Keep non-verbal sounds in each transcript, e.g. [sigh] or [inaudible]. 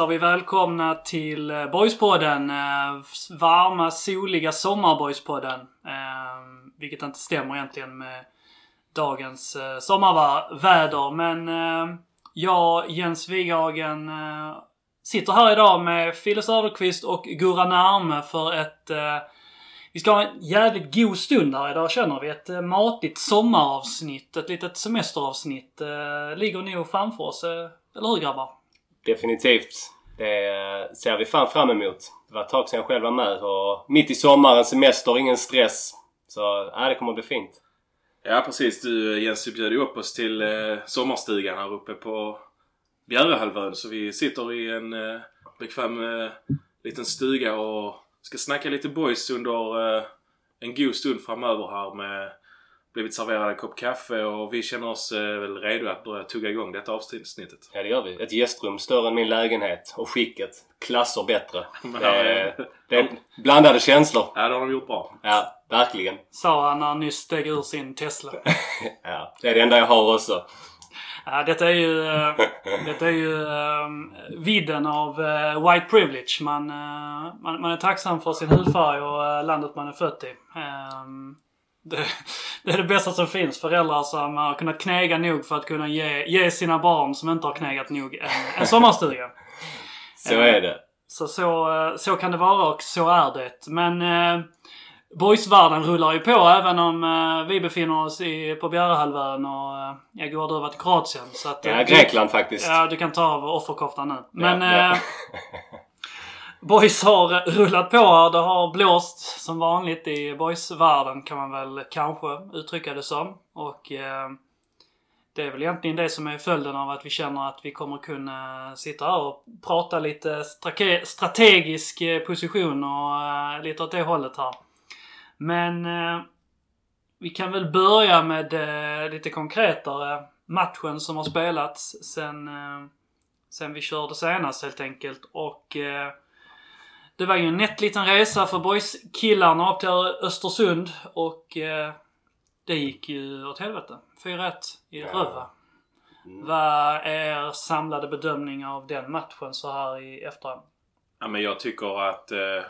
hälsar vi välkomna till eh, Boyspodden. Eh, varma, soliga sommarboyspodden. Eh, vilket inte stämmer egentligen med dagens sommarväder. Men jag, Jens Wighagen, sitter här idag med Fille Söderqvist och Gurra Närme för ett... Vi ska ha en jävligt god stund här idag känner vi. Ett matigt sommaravsnitt. Ett litet semesteravsnitt. Ligger nog framför oss. Eller hur grabbar? Definitivt. Det ser vi fan fram emot. Det var ett tag sedan jag själv var med och mitt i sommaren, semester, ingen stress. Så ja, det kommer att bli fint. Ja precis. Du Jens du bjöd ju upp oss till eh, sommarstugan här uppe på Bjärehalvön. Så vi sitter i en eh, bekväm eh, liten stuga och ska snacka lite boys under eh, en god stund framöver här med blivit serverade en kopp kaffe och vi känner oss eh, väl redo att börja tugga igång detta avsnittet. Ja, det gör vi. Ett gästrum större än min lägenhet och skicket klasser bättre. Det är, ja, det är blandade känslor. Ja, det har de gjort bra. Ja, verkligen. Sa han när han nyss steg ur sin Tesla. [laughs] Ja, det är det enda jag har också. Ja, detta är ju, eh, detta är ju eh, vidden av eh, white privilege. Man, eh, man, man är tacksam för sin hudfärg och eh, landet man är född i. Ehm, det, det är det bästa som finns. Föräldrar som har kunnat knega nog för att kunna ge, ge sina barn som inte har knegat nog en, en sommarstuga. [laughs] Så är det. Så, så, eh, så kan det vara och så är det. Men eh, boysvärlden rullar ju på även om eh, vi befinner oss i, på Bjärehalvön och eh, jag går över till Kroatien. Så att, eh, Ja, Grekland faktiskt. Ja, du kan ta av offerkoftan nu. Men Ja, ja. [laughs] Boys har rullat på här. Det har blåst som vanligt i boysvärlden kan man väl kanske uttrycka det som. Och eh, det är väl egentligen det som är följden av att vi känner att vi kommer kunna sitta här och prata lite strate strategisk eh, position och eh, lite åt det hållet här. Men eh, vi kan väl börja med eh, lite konkretare. Matchen som har spelats sen, eh, sen vi körde senast helt enkelt. Och eh, det var ju en nätt liten resa för boys-killarna upp till Östersund och eh, det gick ju åt helvete. 4-1 i Röva. Vad är er samlade bedömning av den matchen så här i efterhand? Ja, men jag tycker att eh,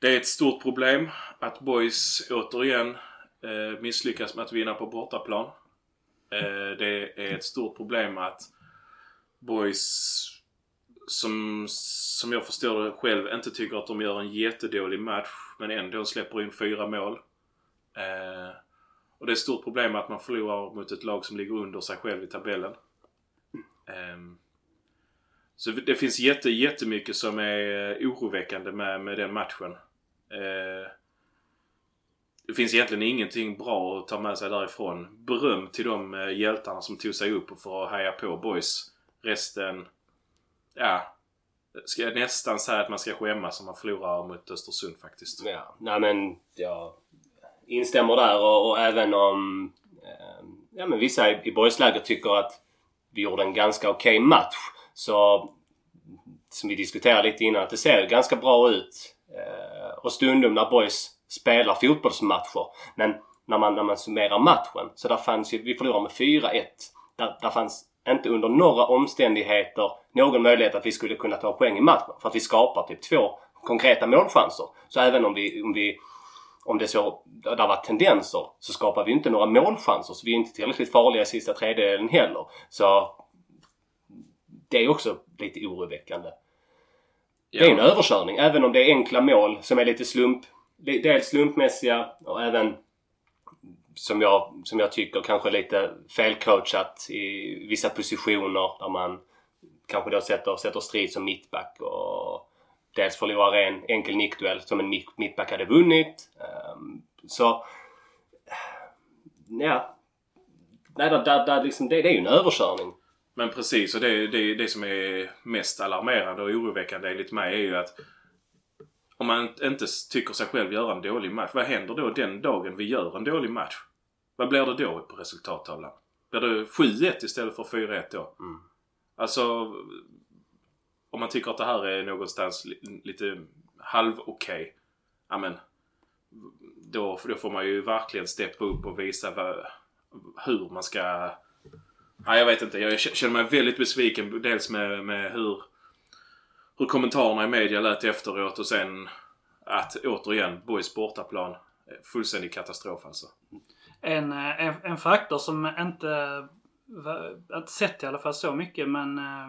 det är ett stort problem att Boys återigen eh, misslyckas med att vinna på bortaplan. Eh, det är ett stort problem att Boys som, som jag förstår det själv inte tycker att de gör en jättedålig match men ändå släpper in fyra mål. Eh, och det är ett stort problem att man förlorar mot ett lag som ligger under sig själv i tabellen. Eh, så det finns jätte, jättemycket som är oroväckande med, med den matchen. Eh, det finns egentligen ingenting bra att ta med sig därifrån. Beröm till de eh, hjältarna som tog sig upp för att heja på boys. Resten, ja. Ska jag nästan säga att man ska skämmas om man förlorar mot Östersund faktiskt. Ja, nej men jag instämmer där och, och även om eh, ja, men vissa i, i boysläger tycker att vi gjorde en ganska okej match. Så som vi diskuterade lite innan, att det ser ganska bra ut. Eh, och stundom när boys spelar fotbollsmatcher. Men när man, när man summerar matchen så där fanns ju, vi förlorade med 4-1. Där, där fanns inte under några omständigheter någon möjlighet att vi skulle kunna ta poäng i matchen. För att vi skapar typ två konkreta målchanser. Så även om vi, om vi om det så, har varit tendenser så skapar vi inte några målchanser. Så vi är inte tillräckligt farliga i sista tredjedelen heller. Så det är också lite oroväckande. Det är en överkörning. Även om det är enkla mål som är lite slump. Dels slumpmässiga och även som jag, som jag tycker kanske lite felcoachat i vissa positioner där man kanske då sätter, sätter strid som mittback och dels förlorar en enkel nickduell som en mittback hade vunnit. Ehm, så... Ja. Nej, där, där, där liksom, det, det är ju en överkörning. Men precis, och det, det, det som är mest alarmerande och oroväckande enligt mig är ju att om man inte tycker sig själv göra en dålig match, vad händer då den dagen vi gör en dålig match? Vad blir det då på resultattavlan? Blir det 7-1 istället för 4-1 då? Mm. Alltså, om man tycker att det här är någonstans li- lite halv okej. ja men, då, då får man ju verkligen steppa upp och visa vad, hur man ska... Ja, jag vet inte. Jag känner mig väldigt besviken. Dels med, med hur, hur kommentarerna i media lät efteråt och sen att återigen, Boys bortaplan. Fullständig katastrof alltså. En, eh, en, en faktor som inte, inte sett i alla fall så mycket men eh,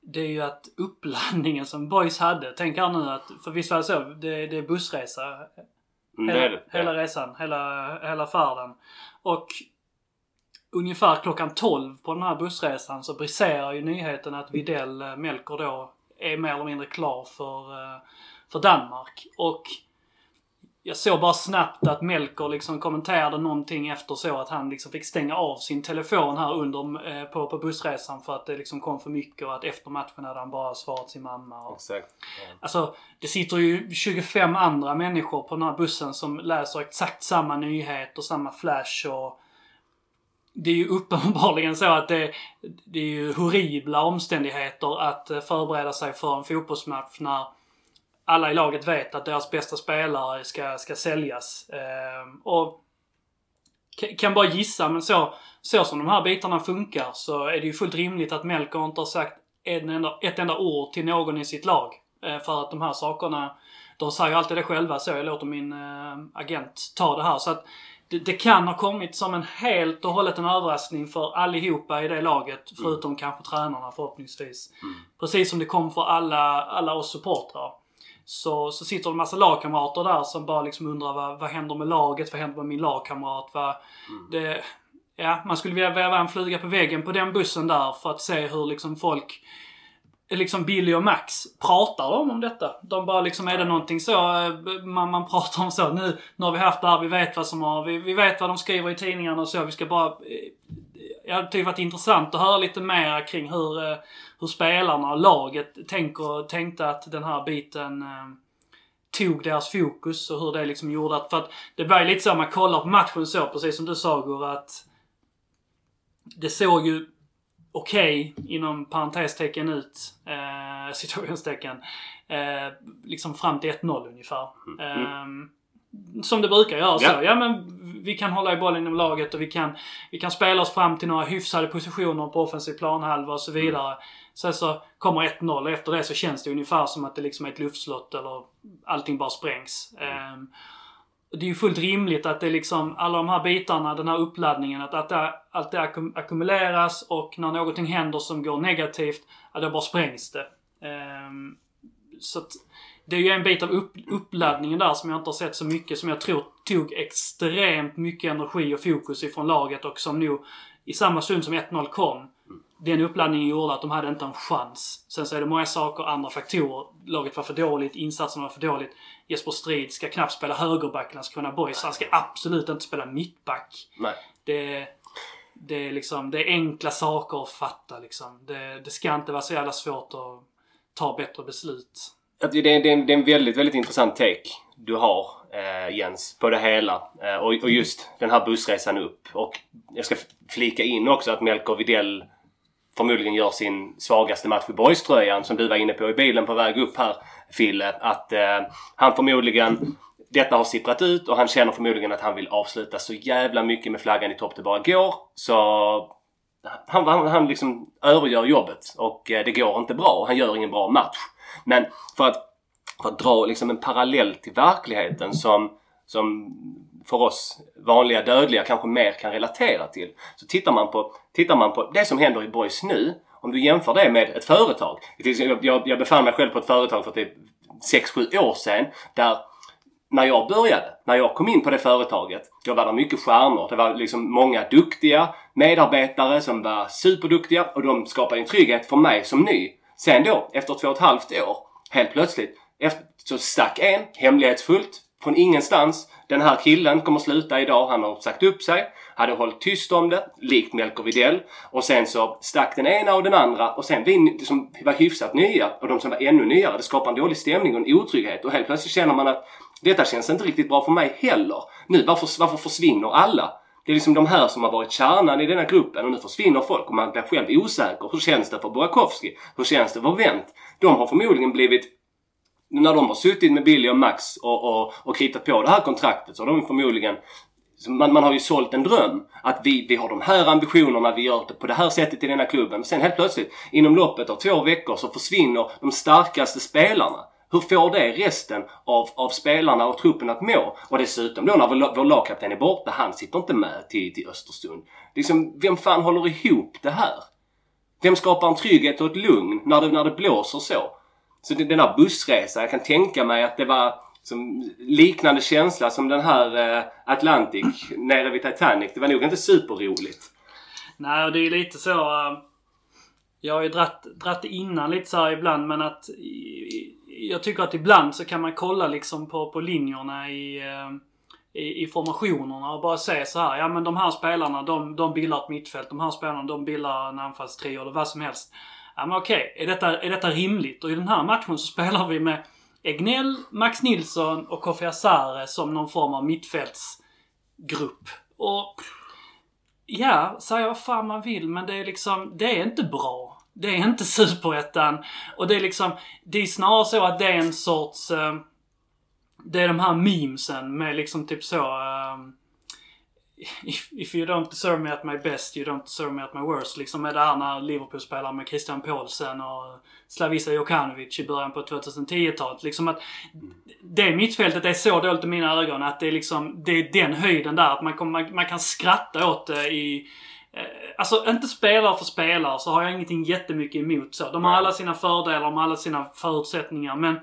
det är ju att uppladdningen som Boys hade. Tänk här nu att, för visst var det så, det, det är bussresa. Mm, Hela, det är det. hela resan, hela, hela färden. Och ungefär klockan 12 på den här bussresan så briserar ju nyheten att Videll eh, Melker då är mer eller mindre klar för, eh, för Danmark. Och jag såg bara snabbt att Melker liksom kommenterade någonting efter så att han liksom fick stänga av sin telefon här under eh, på, på bussresan för att det liksom kom för mycket och att efter matchen hade han bara svarat sin mamma. Och, Exakt. Ja. Alltså, det sitter ju 25 andra människor på den här bussen som läser exakt samma nyhet och samma flash och det är ju uppenbarligen så att det, det är ju horribla omständigheter att eh, förbereda sig för en fotbollsmatch när alla i laget vet att deras bästa spelare ska, ska säljas. Ehm, och kan bara gissa, men så, så som de här bitarna funkar så är det ju fullt rimligt att Melker inte har sagt en enda, ett enda ord till någon i sitt lag. Eh, för att de här sakerna, de säger ju alltid det själva så. Jag låter min eh, agent ta det här. Så att det, det kan ha kommit som en helt och hållet en överraskning för allihopa i det laget. Förutom kanske tränarna förhoppningsvis. Precis som det kom för alla, alla oss supportrar. Så, så sitter det en massa lagkamrater där som bara liksom undrar vad, vad händer med laget? Vad händer med min lagkamrat? Vad, det, ja, man skulle vilja väva en fluga på väggen på den bussen där för att se hur liksom folk liksom Billy och Max, pratar de om detta? De bara liksom, är det någonting så, eh, man, man pratar om så, nu, nu har vi haft det här, vi vet vad som har, vi, vi vet vad de skriver i tidningarna och så, vi ska bara... Eh, jag tycker det varit intressant att höra lite mer kring hur, eh, hur spelarna och laget tänker, tänkte att den här biten tog deras fokus och hur det liksom gjorde att, för att det var ju lite så, man kollar på matchen så, precis som du sa Gurra, att det såg ju okej, inom parentestecken ut, eh, [laughs] situationstecken, eh, liksom fram till 1-0 ungefär. Eh, som det brukar göra så. Ja. Ja men vi kan hålla i bollen inom laget och vi kan, vi kan spela oss fram till några hyfsade positioner på offensiv planhalva och så vidare. Sen så kommer 1-0 och efter det så känns det ungefär som att det liksom är ett luftslott eller allting bara sprängs. Ehm, det är ju fullt rimligt att det liksom, alla de här bitarna, den här uppladdningen, att, att det, allt det ackumuleras och när någonting händer som går negativt, ja då bara sprängs det. Um, så att det är ju en bit av upp, uppladdningen där som jag inte har sett så mycket, som jag tror tog extremt mycket energi och fokus ifrån laget och som nog i samma stund som 1-0 kom, den uppladdningen gjorde att de hade inte en chans. Sen så är det många saker, andra faktorer. Laget var för dåligt, insatsen var för dåligt. Jesper Strid ska knappt spela högerback i Landskrona Boys. Han ska absolut inte spela mittback. Nej. Det, det, är liksom, det är enkla saker att fatta liksom. Det, det ska inte vara så jävla svårt att ta bättre beslut. Det är, det, är en, det är en väldigt, väldigt intressant take du har eh, Jens på det hela. Eh, och, och just den här bussresan upp. Och jag ska flika in också att Melker Videll förmodligen gör sin svagaste match i Borgströjan som du var inne på i bilen på väg upp här Fille. Att eh, han förmodligen detta har sipprat ut och han känner förmodligen att han vill avsluta så jävla mycket med flaggan i topp det bara går. Så han, han, han liksom övergör jobbet och eh, det går inte bra. Han gör ingen bra match. Men för att, för att dra liksom en parallell till verkligheten som, som för oss vanliga dödliga kanske mer kan relatera till. Så tittar man på, tittar man på det som händer i Boys nu. Om du jämför det med ett företag. Jag, jag befann mig själv på ett företag för typ 6-7 år sedan. Där när jag började, när jag kom in på det företaget, då var det mycket stjärnor. Det var liksom många duktiga medarbetare som var superduktiga och de skapade en trygghet för mig som ny. Sen då, efter två och ett halvt år, helt plötsligt, efter, så stack en hemlighetsfullt från ingenstans. Den här killen kommer sluta idag. Han har sagt upp sig. Hade hållit tyst om det, likt Melker Videll. Och sen så stack den ena och den andra. Och sen vi som var hyfsat nya och de som var ännu nyare. Det skapar en dålig stämning och en otrygghet. Och helt plötsligt känner man att detta känns inte riktigt bra för mig heller. Nu, varför, varför försvinner alla? Det är liksom de här som har varit kärnan i denna gruppen och nu försvinner folk och man blir själv osäker. Hur känns det för Burakovsky? Hur känns det för Wendt? De har förmodligen blivit när de har suttit med Billy och Max och, och, och kritat på det här kontraktet så har de förmodligen man, man har ju sålt en dröm. Att vi, vi har de här ambitionerna, vi gör det på det här sättet i denna klubben. Sen helt plötsligt, inom loppet av två veckor så försvinner de starkaste spelarna. Hur får det resten av, av spelarna och truppen att må? Och dessutom då när vår, vår lagkapten är borta, han sitter inte med till, till Östersund. Liksom, vem fan håller ihop det här? Vem skapar en trygghet och ett lugn när det, när det blåser så? Så det, den här bussresan, jag kan tänka mig att det var som liknande känsla som den här eh, Atlantic nere vid Titanic. Det var nog inte superroligt. Nej, och det är lite så... Eh, jag har ju dratt, det innan lite så ibland men att... Jag tycker att ibland så kan man kolla liksom på, på linjerna i, eh, i, i, formationerna och bara se så här. Ja men de här spelarna de, de bildar ett mittfält. De här spelarna de bildar en anfallstrio eller vad som helst. Ja men okej, är, detta, är detta rimligt? Och i den här matchen så spelar vi med Egnell, Max Nilsson och Kofi Asare som någon form av mittfältsgrupp. Och ja, säga vad fan man vill men det är liksom, det är inte bra. Det är inte superettan. Och det är liksom, det är snarare så att det är en sorts, eh, det är de här memesen med liksom typ så eh, [laughs] if, if you don't deserve me at my best, you don't deserve me at my worst. Liksom med det här när Liverpool spelar med Christian Paulsen och Slavisa Jokanovic i början på 2010-talet. Liksom att det mittfältet är så dåligt i mina ögon att det är liksom, det är den höjden där. Att man, kommer, man, man kan skratta åt det i eh, Alltså inte spelare för spelare så har jag ingenting jättemycket emot så. De har alla sina fördelar, de har alla sina förutsättningar men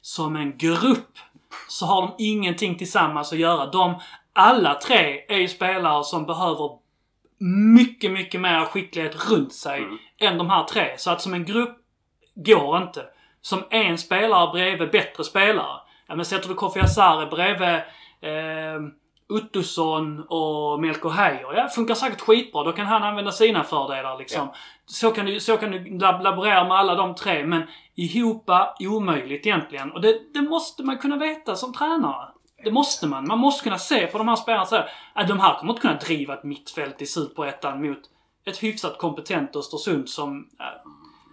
som en grupp så har de ingenting tillsammans att göra. De alla tre är ju spelare som behöver mycket, mycket mer skicklighet runt sig mm. än de här tre. Så att som en grupp går inte. Som en spelare bredvid bättre spelare. Ja men sätter du Kofi Asare bredvid eh, Uttusson och Melko Heijer. Ja, funkar säkert skitbra. Då kan han använda sina fördelar liksom. Ja. Så, kan du, så kan du laborera med alla de tre. Men ihopa omöjligt egentligen. Och det, det måste man kunna veta som tränare. Det måste man. Man måste kunna se på de här spelarna så här, att de här kommer inte kunna driva ett mittfält i Superettan mot ett hyfsat kompetent Östersund som... Äh,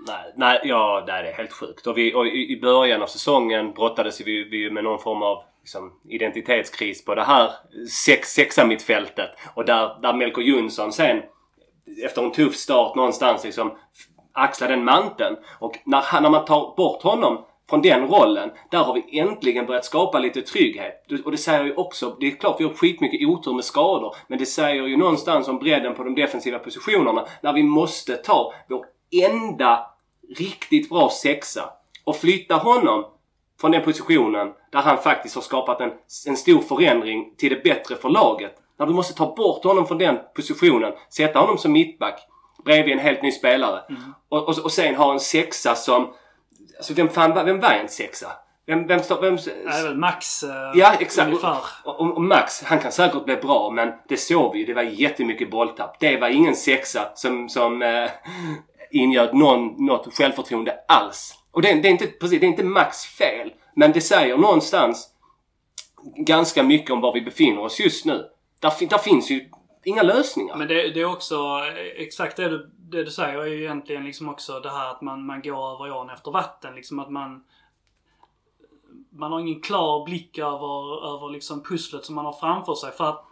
Nej, nej, ja, nej, det är helt sjukt. Och, vi, och i början av säsongen brottades vi, vi med någon form av liksom, identitetskris på det här sex, sexa mittfältet. Och där, där Melko Jonsson sen efter en tuff start någonstans liksom axlar den manteln. Och när, när man tar bort honom från den rollen, där har vi äntligen börjat skapa lite trygghet. Och det säger ju också, det är klart vi har skitmycket otur med skador, men det säger ju någonstans om bredden på de defensiva positionerna när vi måste ta vår enda riktigt bra sexa och flytta honom från den positionen där han faktiskt har skapat en, en stor förändring till det bättre för laget. När du måste ta bort honom från den positionen, sätta honom som mittback bredvid en helt ny spelare mm. och, och, och sen ha en sexa som Alltså vem fan vem var en sexa? Vem, vem står... Vem, väl Max eh, Ja, exakt. Ungefär. Och, och, och, Max, han kan säkert bli bra men det såg vi ju. Det var jättemycket bolltapp. Det var ingen sexa som, som eh, ingöt någon, något självförtroende alls. Och det, det, är inte, precis, det är inte Max fel. Men det säger någonstans ganska mycket om var vi befinner oss just nu. Där, där finns ju inga lösningar. Men det, det, är också eh, exakt det du, det du säger är ju egentligen liksom också det här att man, man går över ån efter vatten. Liksom att man man har ingen klar blick över, över liksom pusslet som man har framför sig. För att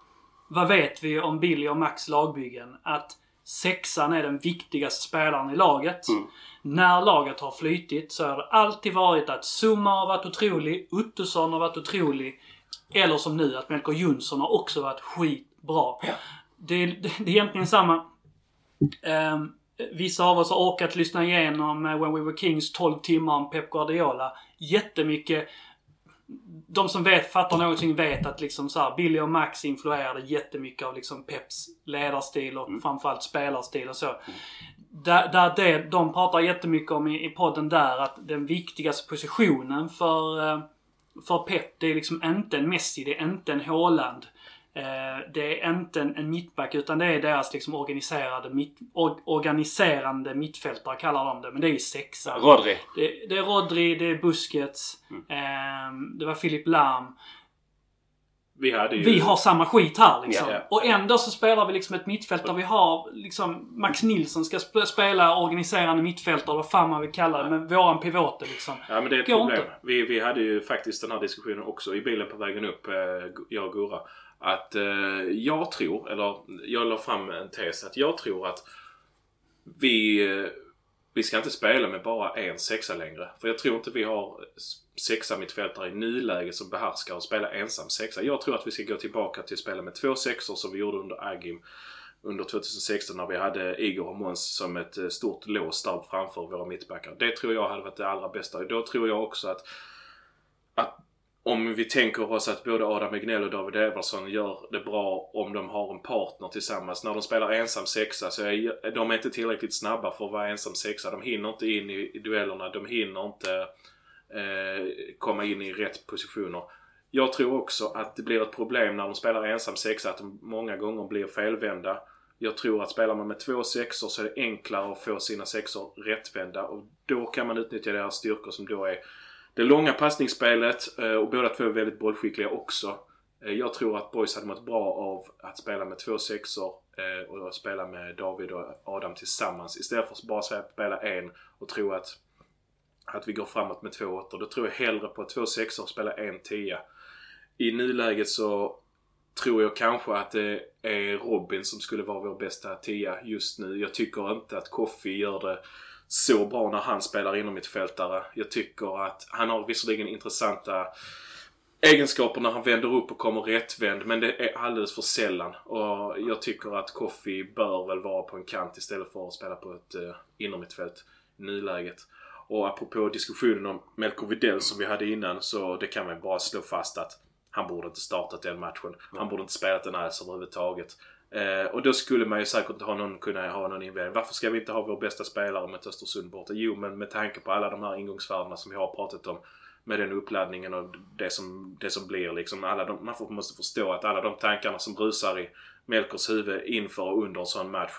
vad vet vi om Billy och Max lagbyggen? Att sexan är den viktigaste spelaren i laget. Mm. När laget har flytit så har det alltid varit att Zuma har varit otrolig, Uttusson har varit otrolig. Eller som nu, att Melker Jonsson har också varit skitbra. Ja det, det, [laughs] det är egentligen samma. Um, vissa av oss har orkat lyssna igenom uh, When We Were Kings 12 timmar om Pep Guardiola. Jättemycket. De som vet, fattar någonting vet att liksom så här, Billy och Max influerade jättemycket av liksom Peps ledarstil och mm. framförallt spelarstil och så. Mm. Där, där det, de pratar jättemycket om i, i podden där att den viktigaste positionen för, uh, för Pep, det är liksom inte en Messi, det är inte en Haaland. Eh, det är inte en, en mittback utan det är deras liksom organiserade mitt, or, organiserande mittfältare kallar de det. Men det är ju sexa. Rodri. Det, det är Rodri, det är Busquets. Mm. Eh, det var Filip Lam. Vi ju... Vi har samma skit här liksom. Ja. Och ändå så spelar vi liksom ett mittfält där vi har liksom Max Nilsson ska sp- spela organiserande mittfältare, vad fan man vill kalla det, med våran pivoter liksom. Ja men det är ett Går problem. inte. Vi, vi hade ju faktiskt den här diskussionen också i bilen på vägen upp, eh, jag och Gurra. Att eh, jag tror, eller jag la fram en tes att jag tror att vi, eh, vi ska inte spela med bara en sexa längre. För jag tror inte vi har sexa mittfältare i nuläget som behärskar att spela ensam sexa. Jag tror att vi ska gå tillbaka till att spela med två sexor som vi gjorde under Agim under 2016 när vi hade Igor och Måns som ett eh, stort lås där framför våra mittbackar. Det tror jag hade varit det allra bästa. Då tror jag också att, att om vi tänker oss att både Adam Egnell och David Everson gör det bra om de har en partner tillsammans. När de spelar ensam sexa så är de inte tillräckligt snabba för att vara ensam sexa. De hinner inte in i, i duellerna. De hinner inte eh, komma in i rätt positioner. Jag tror också att det blir ett problem när de spelar ensam sexa att de många gånger blir felvända. Jag tror att spelar man med två sexor så är det enklare att få sina sexor rättvända och då kan man utnyttja deras styrkor som då är det långa passningsspelet eh, och båda två är väldigt bollskickliga också. Eh, jag tror att Boys hade mått bra av att spela med två sexor eh, och spela med David och Adam tillsammans istället för att bara spela en och tro att, att vi går framåt med två åttor. Då tror jag hellre på två sexor och spela en tia. I nuläget så tror jag kanske att det är Robin som skulle vara vår bästa tia just nu. Jag tycker inte att Koffi gör det så bra när han spelar inom mitt fältare. Jag tycker att han har visserligen intressanta egenskaper när han vänder upp och kommer rättvänd men det är alldeles för sällan. Och jag tycker att Koffi bör väl vara på en kant istället för att spela på ett eh, innermittfält i nuläget. Och apropå diskussionen om Melker Widell som vi hade innan så det kan man bara slå fast att han borde inte startat den matchen. Han borde inte spelat den alls överhuvudtaget. Eh, och då skulle man ju säkert ha någon, kunna ha någon invändning. Varför ska vi inte ha vår bästa spelare mot Östersund borta? Jo, men med tanke på alla de här ingångsvärdena som vi har pratat om. Med den uppladdningen och det som, det som blir liksom. Alla de, man får, måste förstå att alla de tankarna som rusar i Melkers huvud inför och under en sån match.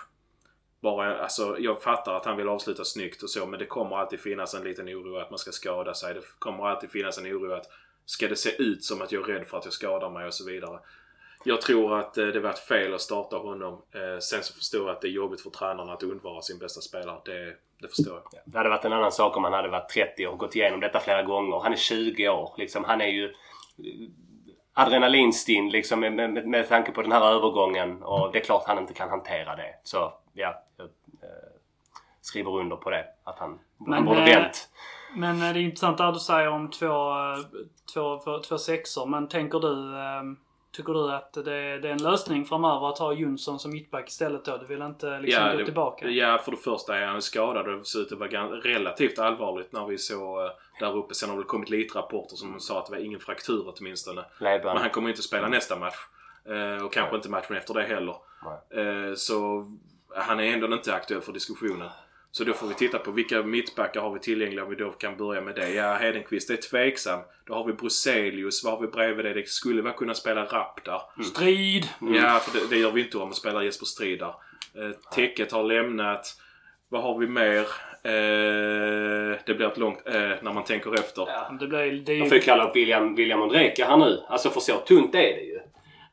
Bara, alltså, jag fattar att han vill avsluta snyggt och så men det kommer alltid finnas en liten oro att man ska skada sig. Det kommer alltid finnas en oro att ska det se ut som att jag är rädd för att jag skadar mig och så vidare. Jag tror att eh, det var ett fel att starta honom. Eh, sen så förstår jag att det är jobbigt för tränarna att undvara sin bästa spelare. Det, det förstår jag. Det hade varit en annan sak om han hade varit 30 och gått igenom detta flera gånger. Han är 20 år. Liksom, han är ju adrenalinstinn liksom med, med, med tanke på den här övergången. Och det är klart han inte kan hantera det. Så ja, jag eh, skriver under på det. Att han, han Men, borde eh, vänt. Men eh, det är intressant det du säger om två, eh, två, två, två sexor. Men tänker du, eh, tycker du att det, det är en lösning framöver att ha Jonsson som mittback istället då? Du vill inte liksom gå det- tillbaka? ja, för det första är han skadad och det ser ut att vara relativt allvarligt när vi såg eh, där uppe. Sen har det kommit lite rapporter som sa att det var ingen fraktur åtminstone. Men Leiband. han kommer inte spela nästa match. Eh, och kanske inte matchen efter det heller. Eh, så han är ändå inte aktuell för diskussionen. Så då får vi titta på vilka mittbackar har vi tillgängliga om vi då kan börja med det. Ja, Hedenqvist är tveksam. Då har vi Bruzelius. Vad har vi bredvid det? Det skulle väl kunna spela Rapp där. Strid! Ja, för det, det gör vi inte om vi spelar Jesper Strid där. Eh, Täcket har lämnat. Vad har vi mer? Eh, det blir ett långt eh, när man tänker efter. Det blir, det är Jag får ju kalla upp William, William Ondrejka här nu. Alltså för så tunt är det ju.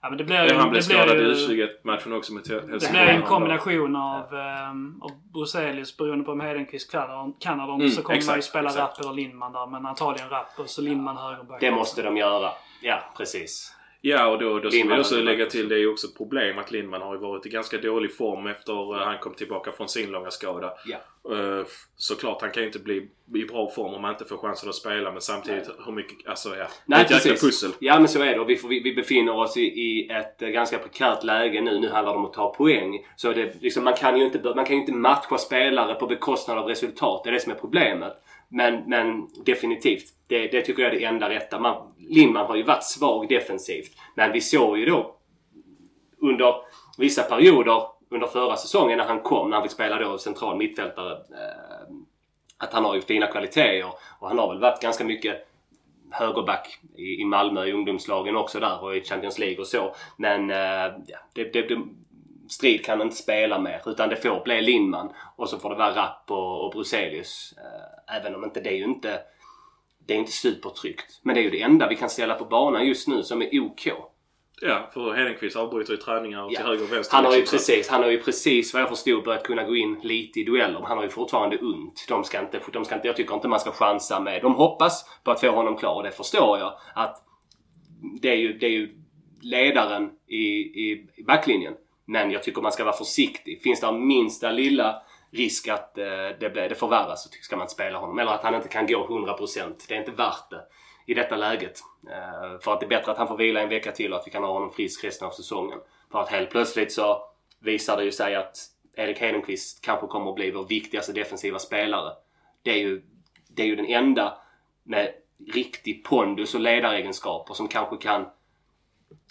Ja, men det blir, Eh, han blev det blir skadad i ju, U21-matchen också med det Helsingborg. blir ju en kombination av, um, av Bruzelius beroende på om Hedenqvist kan, dem. Mm, så kommer man ju exakt, spela exakt. Rapp eller Lindman där. Men antagligen Rapp och så Lindman högerback. Det måste de göra. Ja, precis. Ja, och då, då ska vi också lägga till, det är ju också ett problem att Lindman har ju varit i ganska dålig form efter eh, han kom tillbaka från sin långa skada. Ja. Eh, såklart, han kan ju inte bli i bra form om han inte får chansen att spela men samtidigt hur mycket, alltså ja. Nej, ett jäkla pussel. Ja, men så är det. Och Vi, får, vi, vi befinner oss i, i ett eh, ganska prekärt läge nu. Nu handlar det om att ta poäng. Så det, liksom, man, kan ju inte, man kan ju inte matcha spelare på bekostnad av resultat. Det är det som är problemet. Men, men definitivt, det, det tycker jag är det enda rätta. Man, Lindman har ju varit svag defensivt. Men vi såg ju då under vissa perioder under förra säsongen när han kom, när han fick spela då central mittfältare. Eh, att han har ju fina kvaliteter och han har väl varit ganska mycket högerback i, i Malmö i ungdomslagen också där och i Champions League och så. Men eh, det, det, det, Strid kan inte spela mer utan det får bli Lindman och så får det vara Rapp och, och Bruzelius. Eh, även om inte det är ju inte det är inte supertryggt. Men det är ju det enda vi kan ställa på banan just nu som är OK. Ja, för Hedenqvist avbryter ju träningar till Ja. höger och vänster. Han har ju liksom. precis, han har ju precis vad jag förstod börjat kunna gå in lite i dueller. Men han har ju fortfarande ont. De ska inte, de ska inte, jag tycker inte man ska chansa med. De hoppas på att få honom klar och det förstår jag. Att det är ju, det är ju ledaren i, i, i backlinjen. Men jag tycker man ska vara försiktig. Finns det minsta lilla risk att eh, det, blir, det förvärras så ska man inte spela honom. Eller att han inte kan gå 100%. Det är inte värt det i detta läget. Eh, för att det är bättre att han får vila en vecka till och att vi kan ha honom frisk resten av säsongen. För att helt plötsligt så visar det ju sig att Erik Hedenqvist kanske kommer att bli vår viktigaste defensiva spelare. Det är ju, det är ju den enda med riktig pondus och ledaregenskaper som kanske kan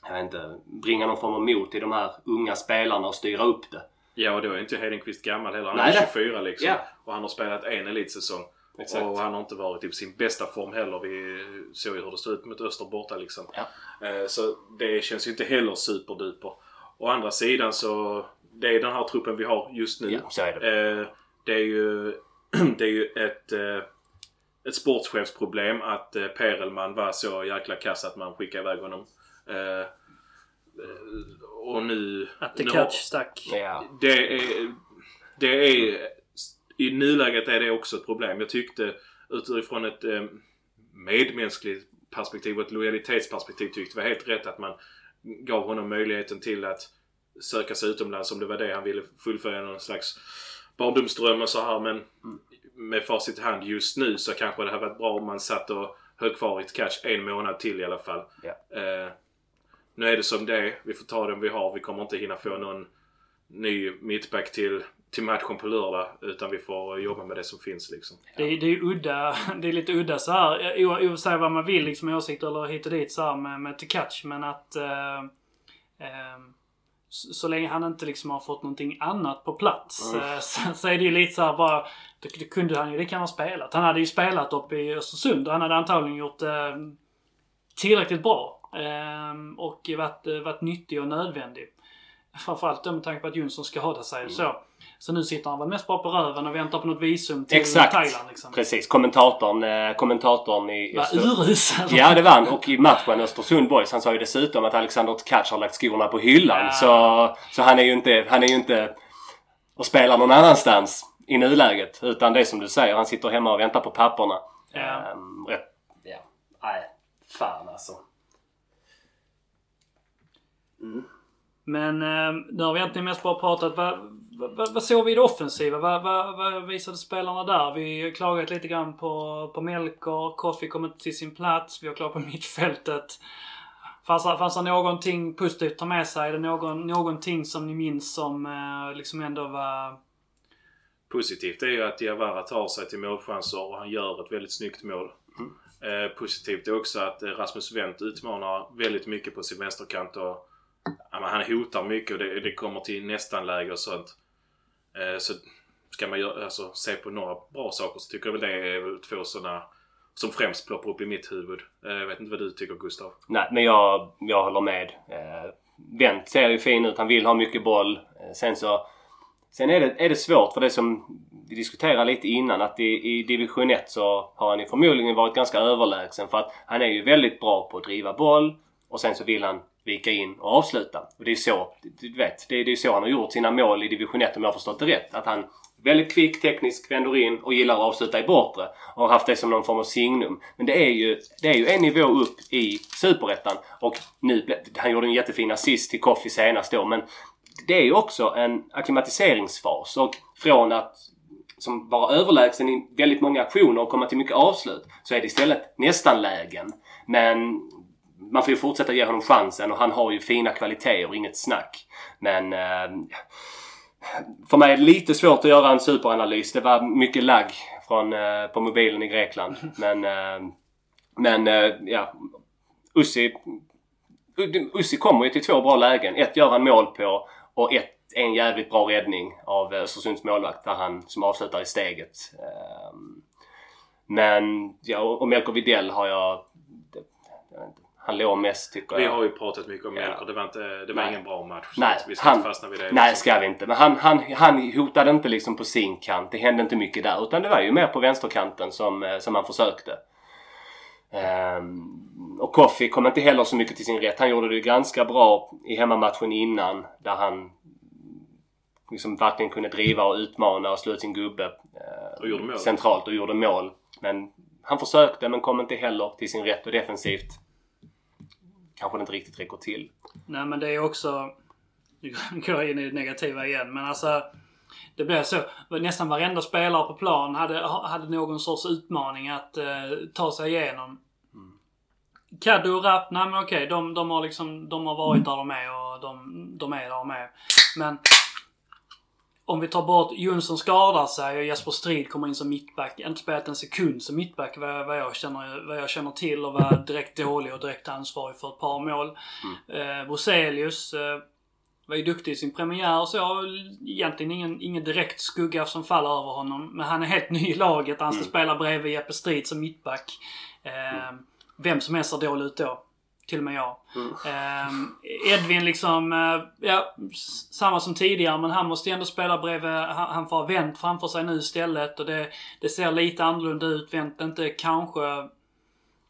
jag vet inte, bringa någon form av mod till de här unga spelarna och styra upp det. Ja, och då är inte Hedenqvist gammal heller. Han Nej, är det- 24 liksom. Ja. Och han har spelat en elitsäsong. Exakt. Och han har inte varit i sin bästa form heller. Vi såg ju hur det stod ut mot Öster borta liksom. Ja. Eh, Så det känns ju inte heller superduper. Å andra sidan så... Det är den här truppen vi har just nu. Ja, så är det. Eh, Det är ju, [clears throat] det är ju ett, eh, ett sportchefsproblem att Perelman var så jäkla kass att man skickade iväg honom. Eh, Och nu... Att the nu catch stack. Det är, det är... I nuläget är det också ett problem. Jag tyckte utifrån ett eh, medmänskligt perspektiv och ett lojalitetsperspektiv tyckte det var helt rätt att man gav honom möjligheten till att söka sig utomlands om det var det han ville fullfölja någon slags barndomsdröm och så här men med facit i hand just nu så kanske det hade varit bra om man satt och höll kvar i ett catch en månad till i alla fall. Eh, nu är det som det är. Vi får ta den vi har. Vi kommer inte hinna få någon ny mittback till, till matchen på lördag. Utan vi får jobba med det som finns liksom. Det, är- det är ju udda. [laughs] Det är lite udda så här. O- o- Säga vad man vill liksom i åsikter eller hit och dit så här med, med Tekac. Men att... Eh, eh, så, så länge han inte liksom har fått någonting annat på plats. Eh, [laughs] så, så är det ju lite så här bara... Det, det kunde han ju lika gärna ha spelat. Han hade ju spelat uppe i Östersund och han hade antagligen gjort eh, tillräckligt bra. Eh, och varit, eh, varit nyttig och nödvändig. Framförallt med tanke på att Jonsson skadade sig och så. Så nu sitter han väl mest bara på röven och väntar på något visum till Exakt. Thailand liksom. Precis. Kommentatorn, eh, kommentatorn i... Var urusel. Ja, det var han. Och i matchen Östersund Boys, han sa ju dessutom att Alexander Tkac har lagt skorna på hyllan. Ja. Så, så han är ju inte, han är ju inte och spelar någon annanstans i nuläget. Utan det är som du säger, han sitter hemma och väntar på papporna. Ja. Ehm, rätt, ja. Nej, fan alltså. Men eh, nu har vi egentligen mest bara pratat. Vad, vad, vad såg vi i det offensiva? Vad, vad, vad visade spelarna där? Vi har klagat lite grann på, på Melker. Koffi inte till sin plats. Vi har klagat på mittfältet. Fanns, fanns det någonting positivt att ta med sig? Är det någon, någonting som ni minns som eh, liksom ändå var... Positivt är ju att Diawara tar sig till målchanser och han gör ett väldigt snyggt mål. Eh, positivt är också att eh, Rasmus Wendt utmanar väldigt mycket på sin vänsterkant och ja, men han hotar mycket och det, det kommer till nästan-läge och sånt. Eh, så ska man göra, alltså, se på några bra saker så tycker jag väl det är väl två sådana som främst ploppar upp i mitt huvud. Eh, jag vet inte vad du tycker Gustav? Nej, men jag, jag håller med. Eh, Wendt ser ju fin ut. Han vill ha mycket boll. Eh, sen så... Sen är det, är det svårt för det som vi diskuterade lite innan att i, i division 1 så har han ju förmodligen varit ganska överlägsen för att han är ju väldigt bra på att driva boll och sen så vill han vika in och avsluta. Och det är så, du vet, det är, det är så han har gjort sina mål i division 1 om jag har förstått det rätt. Att han väldigt kvick, teknisk, vänder in och gillar att avsluta i bortre. Och har haft det som någon form av signum. Men det är ju, det är ju en nivå upp i Superettan. Och nu, han gjorde en jättefin assist till Koffi senast då men det är ju också en akklimatiseringsfas och från att som vara överlägsen i väldigt många aktioner och komma till mycket avslut så är det istället nästan lägen. Men man får ju fortsätta ge honom chansen och han har ju fina kvaliteter och inget snack. Men eh, för mig är det lite svårt att göra en superanalys. Det var mycket lagg från, eh, på mobilen i Grekland. Men, eh, men eh, ja, Ussi, Ussi kommer ju till två bra lägen. Ett gör han mål på och ett en jävligt bra räddning av eh, Östersunds målvakt där han som avslutar i steget. Eh, men ja, och Melker Widell har jag... Han låg mest tycker Vi jag. har ju pratat mycket om Ja. Melker. Det var, inte, det var Nej. ingen bra match. Nej, vi ska han- inte fastna vid det. Nej, liksom. ska vi inte. Men han, han, han hotade inte liksom på sin kant. Det hände inte mycket där. Utan det var ju mer på vänsterkanten som, eh, som han försökte. Ehm, och Koffi kom inte heller så mycket till sin rätt. Han gjorde det ganska bra i hemmamatchen innan där han liksom verkligen kunde driva och utmana och slå ut sin gubbe eh, Och gjorde mål. centralt och gjorde mål. Men han försökte men kom inte heller till sin rätt och defensivt kanske det inte riktigt räcker till. Nej men det är också... [laughs] Nu går jag in i det negativa igen men alltså... Det blev så. Nästan varenda spelare på plan hade, hade någon sorts utmaning att eh, ta sig igenom. Kaddo och Rapp, nej men okej. De, de, har liksom, de har varit där de är och de, de är där de är. Men om vi tar bort Jonsson skadar sig och Jesper Strid kommer in som mittback. Inte spelat en sekund som mittback vad, vad, jag, känner, vad jag känner till och var direkt dålig och direkt ansvarig för ett par mål. Eh, Broselius eh, var ju duktig i sin premiär så egentligen ingen, ingen direkt skugga som faller över honom. Men han är helt ny i laget. Han ska spela bredvid Jeppe Strid som mittback. Eh, Vem som helst ser dålig ut då. Till och med jag. Eh, Edvin liksom, eh, ja, samma som tidigare men han måste ändå spela bredvid, han, får ha vänt framför sig nu istället och det, det ser lite annorlunda ut. Vänt inte kanske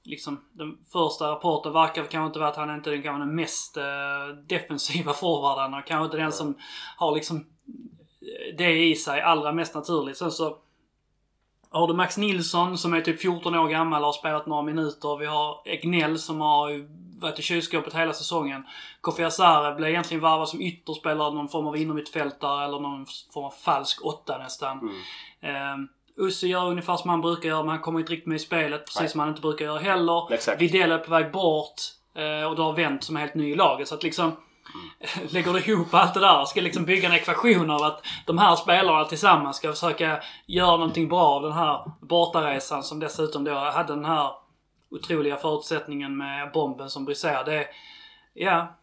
liksom den första rapporten verkar kanske inte vara att han inte är den, kanske den mest eh, defensiva forwarden och kanske inte den som har liksom det i sig allra mest naturligt. Sen så har du Max Nilsson som är typ 14 år gammal och har spelat några minuter. Vi har Egnell som har varit i kylskåpet hela säsongen. Kofi Asare blev egentligen varvad som ytterspelare, någon form av innermittfältare eller någon form av falsk åtta nästan. Mm. Usse gör ungefär som han brukar göra men han kommer inte riktigt med i spelet. Precis Nej. som han inte brukar göra heller. Exakt. Videll är på väg bort. eh, Och du har vänt som är helt ny i laget. Så att liksom [laughs] lägger du ihop allt det där ska liksom bygga en ekvation av att de här spelarna tillsammans ska försöka göra någonting bra av den här bortaresan som dessutom då hade den här otroliga förutsättningen med bomben som briserar. Det, ja,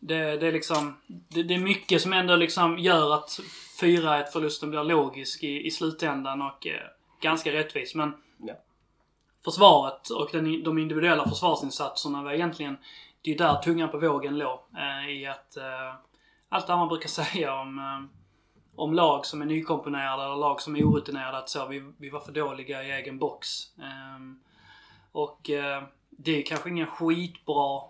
det, det är liksom, det, det är mycket som ändå liksom gör att 4-1 förlusten blir logisk i, i slutändan och eh, ganska rättvis. Men Ja. försvaret och den, de individuella försvarsinsatserna var egentligen, det är där tungan på vågen låg. Eh, I att eh, allt det man brukar [laughs] säga om, eh, om lag som är nykomponerade eller lag som är orutinerade, att så, vi, vi var för dåliga i egen box. Eh, och eh, det är kanske ingen skitbra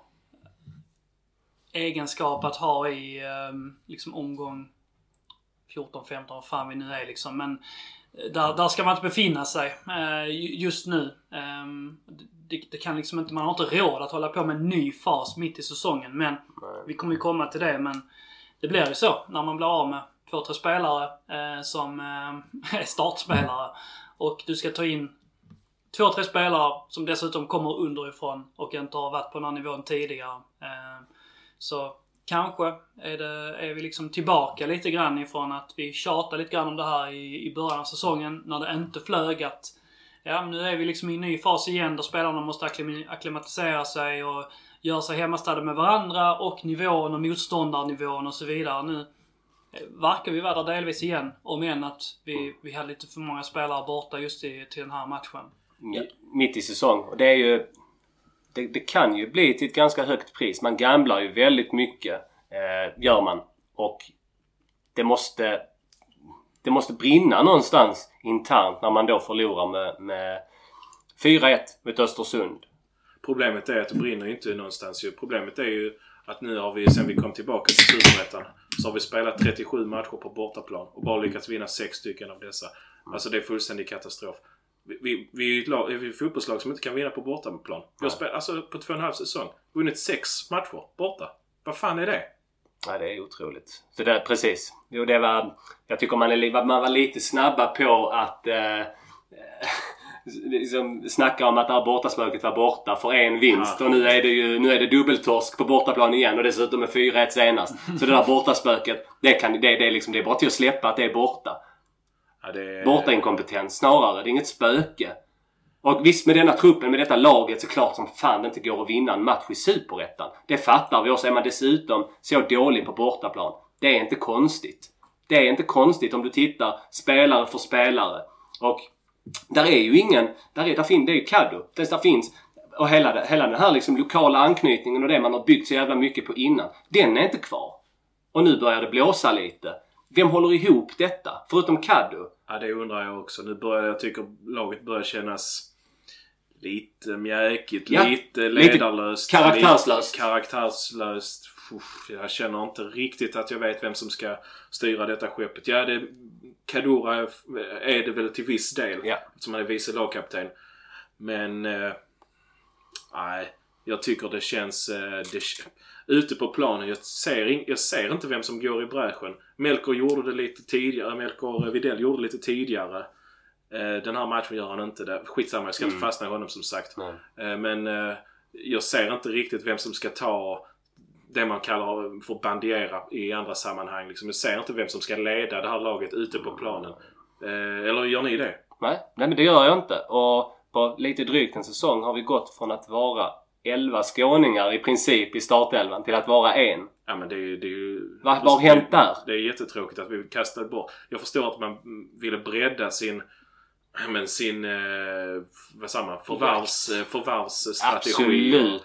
egenskap att ha i eh, liksom omgång 14, 15, vad fan vi nu är liksom. Men eh, där, där ska man inte befinna sig eh, ju- just nu. Eh, det, det kan liksom inte, man har inte råd att hålla på med en ny fas mitt i säsongen. Men vi kommer ju komma till det. Men det blir ju så när man blir av med två, tre spelare eh, som eh, [laughs] är startspelare. Och du ska ta in två, tre spelare som dessutom kommer underifrån och inte har varit på den här nivån tidigare. Eh, så kanske är, det, är vi liksom tillbaka lite grann ifrån att vi tjatade lite grann om det här i, i början av säsongen när det inte flög att ja, nu är vi liksom i en ny fas igen där spelarna måste akklimatisera sig och göra sig hemmastadda med varandra och nivån och motståndarnivån och så vidare. Nu eh, verkar vi vara där delvis igen. Om än att vi, vi hade lite för många spelare borta just i, till den här matchen mitt i säsong. Och det är ju... Det, det kan ju bli till ett ganska högt pris. Man gamblar ju väldigt mycket. Eh, gör man. Och det måste... Det måste brinna någonstans internt när man då förlorar med, med 4-1 mot Östersund. Problemet är att det brinner inte någonstans ju. Problemet är ju att nu har vi, sen vi kom tillbaka till Superettan, så har vi spelat 37 matcher på bortaplan och bara lyckats vinna 6 stycken av dessa. Alltså det är fullständig katastrof. Vi, vi, är ett, lag, vi är ett fotbollslag som inte kan vinna på bortaplan. Har spelat, alltså på två och en halv säsong, vunnit 6 matcher borta. Vad fan är det? Ja, det är otroligt. Så det, precis. Jo, det var... Jag tycker man, är, man var lite snabba på att... Eh, [laughs] liksom snacka om att det här bortaspöket var borta för en vinst. Ja. Och nu är det ju nu är det dubbeltorsk på bortaplan igen och dessutom med 4-1 senast. [laughs] Så det där bortaspöket, det, kan, det, det, är liksom, det är bara till att släppa att det är borta. Ja, det Borta inkompetens snarare. Det är inget spöke. Och visst med denna truppen, med detta laget så klart som fan det inte går att vinna en match i Superettan. Det fattar vi. Och så är man dessutom så dålig på bortaplan. Det är inte konstigt. Det är inte konstigt om du tittar spelare för spelare. Och där är ju ingen... Där, är, där, fin, det är ju Caddo. Det, där finns... Och hela, det, hela den här liksom lokala anknytningen och det man har byggt så jävla mycket på innan. Den är inte kvar. Och nu börjar det blåsa lite. Vem håller ihop detta? Förutom Caddo? Ja, det undrar jag också. Nu börjar jag tycker laget börjar kännas lite mjäkigt, Ja, lite lite ledarlöst. karaktärslöst. Lite karaktärslöst. Uff, jag känner inte riktigt att jag vet vem som ska styra detta skeppet. Ja, det, Kadura är det väl till viss del. Ja. Som han är vice lagkapten. Men... eh, Nej, jag tycker det känns... eh, Det, ute på planen, jag ser, in, jag ser inte vem som går i bräschen. Melker gjorde det lite tidigare. Melker Videll gjorde det lite tidigare. Eh, Den här matchen gör han inte det. Skitsamma, jag ska inte fastna i honom som sagt. Eh, Men eh, jag ser inte riktigt vem som ska ta det man kallar för bandiera i andra sammanhang. Liksom. Jag ser inte vem som ska leda det här laget ute på planen. Eh, Eller gör ni det? Nej, nej men det gör jag inte. Och på lite drygt en säsong har vi gått från att vara 11 skåningar i princip i startelvan till att vara en. Ja men det är ju... Det är ju Vad vad har hänt där? Det är jättetråkigt att vi kastade bort. Jag förstår att man ville bredda sin men sin, eh, vad säger man, förvärvs, förvärvsstrategi. Absolut.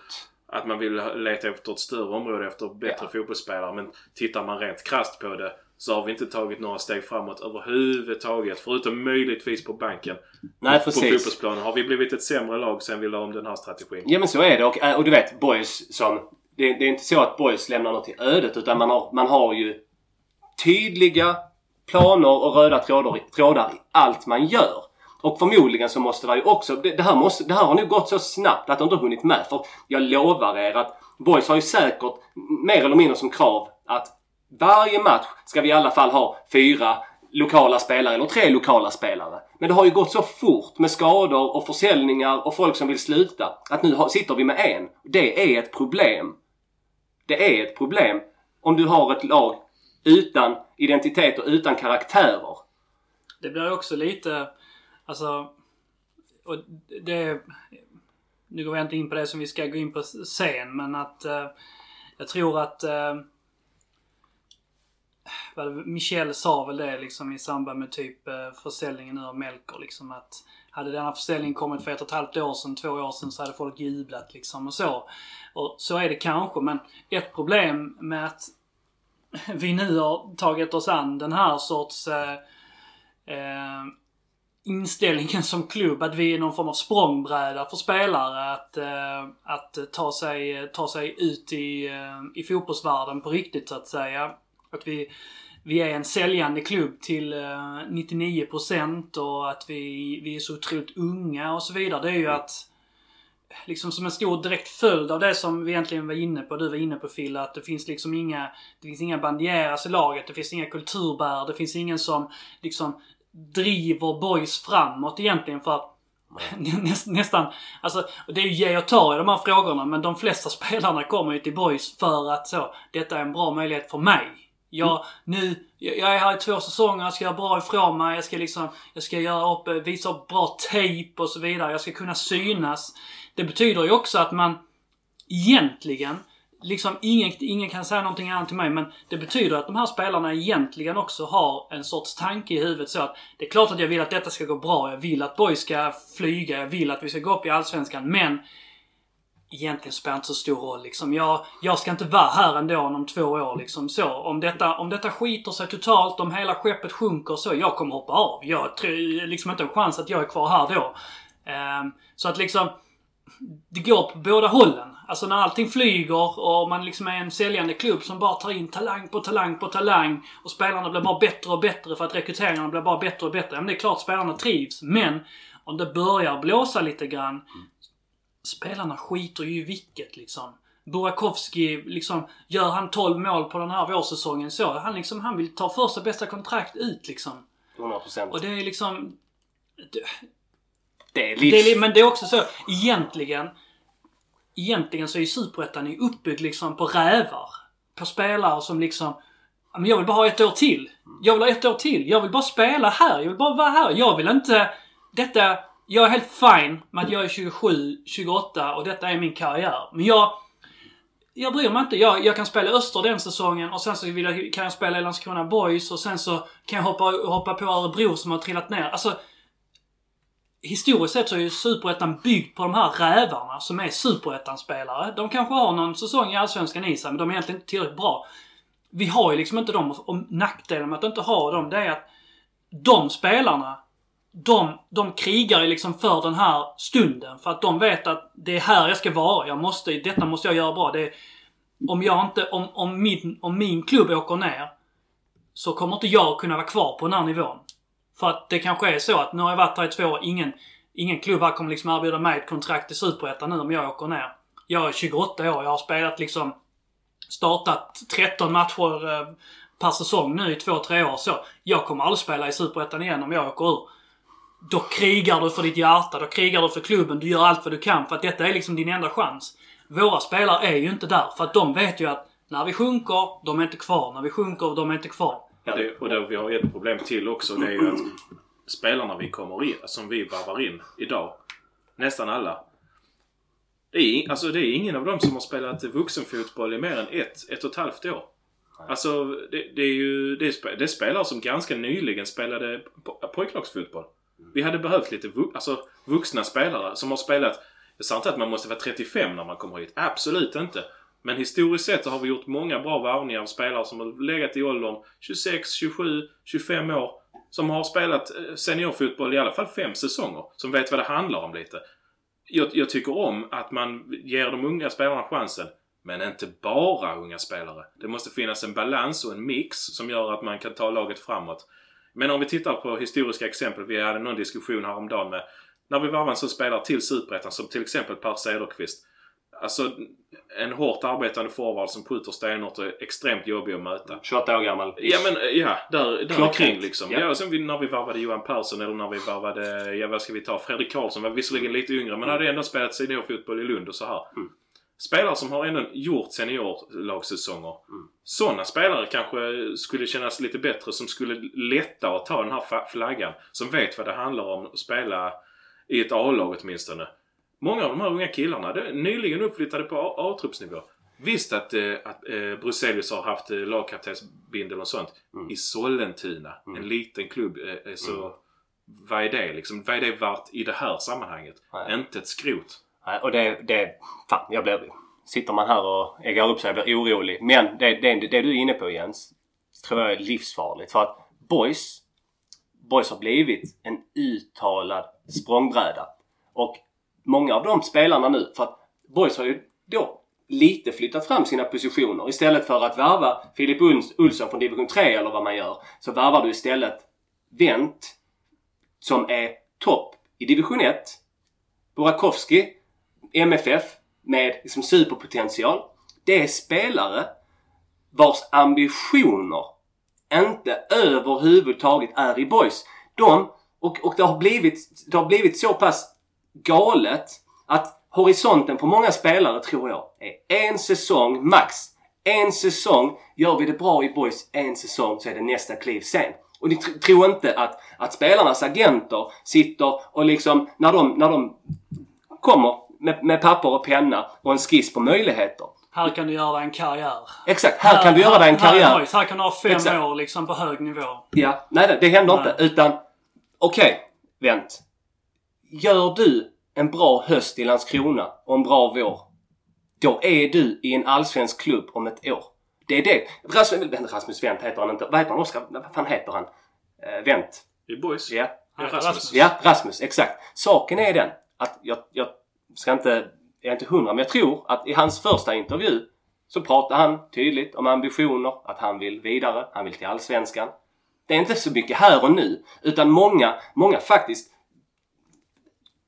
Att man vill leta efter ett större område efter bättre Ja. fotbollsspelare. Men tittar man rent krasst på det så har vi inte tagit några steg framåt överhuvudtaget. Förutom möjligtvis på banken. Nej på precis. fotbollsplanen har vi blivit ett sämre lag sen vi la om den här strategin. Ja men så är det och, äh, och du vet Boys som... Det, det är inte så att Boys lämnar något till ödet utan man har, man har ju tydliga planer och röda trådar, trådar i allt man gör. Och förmodligen så måste det ju också... Det, det, här måste, det här har nu gått så snabbt att de inte har hunnit med. För jag lovar er att Boys har ju säkert mer eller mindre som krav att varje match ska vi i alla fall ha fyra lokala spelare eller tre lokala spelare. Men det har ju gått så fort med skador och försäljningar och folk som vill sluta att nu sitter vi med en. Det är ett problem. Det är ett problem om du har ett lag utan identitet och utan karaktärer. Det blir också lite, alltså, och det, nu går vi inte in på det som vi ska gå in på sen, men att eh, jag tror att eh, Michel sa väl det liksom i samband med typ eh, försäljningen nu av Melker liksom att hade denna försäljning kommit för ett och ett halvt år sedan, två år sedan så hade folk jublat liksom och så. Och så är det kanske men ett problem med att [laughs] vi nu har tagit oss an den här sorts eh, eh, inställningen som klubb att vi är någon form av språngbräda för spelare att, eh, att ta, sig, ta sig ut i, eh, i fotbollsvärlden på riktigt så att säga. Att vi, vi är en säljande klubb till eh, 99% och att vi, vi är så otroligt unga och så vidare. Det är ju att liksom som en stor direkt följd av det som vi egentligen var inne på, du var inne på Phil, att det finns liksom inga, det finns inga bandieras i laget, det finns inga kulturbärare, det finns ingen som liksom driver boys framåt egentligen för att [laughs] Näst, nästan, alltså det är ju ge och ta i de här frågorna men de flesta [laughs] spelarna kommer ju till boys för att så, detta är en bra möjlighet för mig. Jag, nu, jag jag är här i två säsonger, jag ska göra bra ifrån mig, jag ska liksom, jag ska göra upp, eh, visa upp bra tejp och så vidare. Jag ska kunna synas. Det betyder ju också att man egentligen, liksom ingen, ingen kan säga någonting annat till mig, men det betyder att de här spelarna egentligen också har en sorts tanke i huvudet så att det är klart att jag vill att detta ska gå bra, jag vill att boys ska flyga, jag vill att vi ska gå upp i Allsvenskan, men egentligen spelar det inte så stor roll liksom. Jag, jag ska inte vara här ändå om två år liksom så. Om detta, om detta skiter sig totalt, om hela skeppet sjunker så, jag kommer hoppa av. Jag tror liksom inte en chans att jag är kvar här då. Ehm, så att liksom, det går på båda hållen. Alltså när allting flyger och man liksom är en säljande klubb som bara tar in talang på talang på talang och spelarna blir bara bättre och bättre för att rekryteringarna blir bara bättre och bättre. Ja Men det är klart spelarna trivs, men om det börjar blåsa lite grann spelarna skiter ju i vilket liksom. Burakovsky, liksom, gör han 12 mål på den här vårsäsongen så, han liksom, han vill ta första bästa kontrakt ut liksom. 100%. Och det är liksom... Det, det är livs... men det är också så, egentligen, egentligen så är ju Superettan uppbyggd liksom på rävar. På spelare som liksom, "Ja, men jag vill bara ha ett år till. Jag vill ha ett år till. Jag vill bara spela här. Jag vill bara vara här. Jag vill inte, detta, jag är helt fine med att jag är 27, 28 och detta är min karriär. Men jag, jag bryr mig inte. Jag, jag kan spela Öster den säsongen och sen så vill jag, kan jag spela i Landskrona Boys och sen så kan jag hoppa, hoppa på Örebro som har trillat ner. Alltså, historiskt sett så är ju Superettan byggd på de här rävarna som är Superettan-spelare. De kanske har någon säsong i Allsvenskan i sig, men de är egentligen inte tillräckligt bra. Vi har ju liksom inte dem. Och nackdelen med att inte ha dem, det är att de spelarna de, de krigar ju liksom för den här stunden. För att de vet att det är här jag ska vara. Jag måste, detta måste jag göra bra. Det är, om jag inte, om, om, min, om min klubb åker ner så kommer inte jag kunna vara kvar på den här nivån. För att det kanske är så att nu har jag varit här i två år. Ingen, ingen klubb här kommer liksom erbjuda mig ett kontrakt i Superettan nu om jag åker ner. Jag är 28 år. Jag har spelat liksom startat 13 matcher eh, per säsong nu i två, tre år så. Jag kommer aldrig spela i Superettan igen om jag åker ur. Då krigar du för ditt hjärta, då krigar du för klubben, du gör allt vad du kan för att detta är liksom din enda chans. Våra spelare är ju inte där för att de vet ju att när vi sjunker, de är inte kvar. När vi sjunker, de är inte kvar. Ja. Det, och det, vi har ett problem till också. Det är ju att spelarna vi kommer in, som vi varvar in idag. Nästan alla. Det är, alltså det är ingen av dem som har spelat vuxenfotboll i mer än ett, ett och ett halvt år. Alltså det, det är ju det är, det är spelare som ganska nyligen spelade po- pojklagsfotboll. Vi hade behövt lite vu, alltså, vuxna spelare som har spelat... Jag sa inte att man måste vara 35 när man kommer hit. Absolut inte. Men historiskt sett så har vi gjort många bra varvningar av spelare som har legat i åldern 26, 27, 25 år. Som har spelat eh, seniorfotboll i alla fall fem säsonger. Som vet vad det handlar om lite. Jag, jag tycker om att man ger de unga spelarna chansen. Men inte bara unga spelare. Det måste finnas en balans och en mix som gör att man kan ta laget framåt. Men om vi tittar på historiska exempel. Vi hade någon diskussion häromdagen med när vi varvar en sån spelare till Superettan som till exempel Per Cederqvist. Alltså en hårt arbetande forward som skjuter stenhårt och är extremt jobbig att möta. 28 år gammal. Ja men ja, där, där Klockrent. kring liksom. Ja. Ja. och sen vi, när vi varvade Johan Persson eller när vi varvade, ja vad ska vi ta, Fredrik Karlsson var visserligen lite yngre men hade ändå spelat seniorfotboll i Lund och så här. Mm. Spelare som har ändå gjort seniorlagssäsonger. Mm. Sådana spelare kanske skulle kännas lite bättre som skulle lätta att ta den här flaggan. Som vet vad det handlar om att spela i ett A-lag åtminstone. Många av de här unga killarna, nyligen uppflyttade på A-truppsnivå. Visst att, eh, att eh, Bruzelius har haft eh, lagkaptensbindel och sånt Mm. i Sollentuna. Mm. En liten klubb. Eh, eh, så Mm. Vad är det liksom? Vad är det värt i det här sammanhanget? Nej. Inte ett skrot. Eh, och det, det... Fan, jag blir... Sitter man här och äggar upp sig och blir orolig. Men det, det, det du är inne på Jens, tror jag är livsfarligt. För att boys, boys har blivit en uttalad språngbräda. Och många av de spelarna nu, för att boys har ju då lite flyttat fram sina positioner. Istället för att värva Filip Olsson från division 3 eller vad man gör, så värvar du istället Wendt som är topp i division 1. Burakovsky, MFF med liksom superpotential. Det är spelare vars ambitioner inte överhuvudtaget är i boys. De, och, och det, har blivit, det har blivit så pass galet att horisonten på många spelare tror jag är en säsong max. En säsong, gör vi det bra i boys en säsong så är det nästa kliv sen. Och ni tr- tror inte att, att spelarnas agenter sitter och liksom när de, när de kommer med, med papper och penna och en skiss på möjligheter. Här kan du göra en karriär. Exakt, här kan du göra dig en Här, karriär. här, här kan du ha fem Exakt. år liksom på hög nivå. Ja, nej det, det händer Nej. inte. Utan, okej, vänt. Gör du en bra höst i Landskrona och en bra vår, då är du i en allsvensk klubb om ett år. Det är det. Rasmus, Rasmus Wendt heter han inte. Vad heter han? Oskar? Vad fan heter han? Uh, Wendt. I boys. Ja. Nej. Rasmus. Ja, Rasmus. Exakt. Saken är den att jag, jag ska inte, jag är inte hundra, men jag tror att i hans första intervju så pratar han tydligt om ambitioner, att han vill vidare, han vill till Allsvenskan. Det är inte så mycket här och nu, utan många, många faktiskt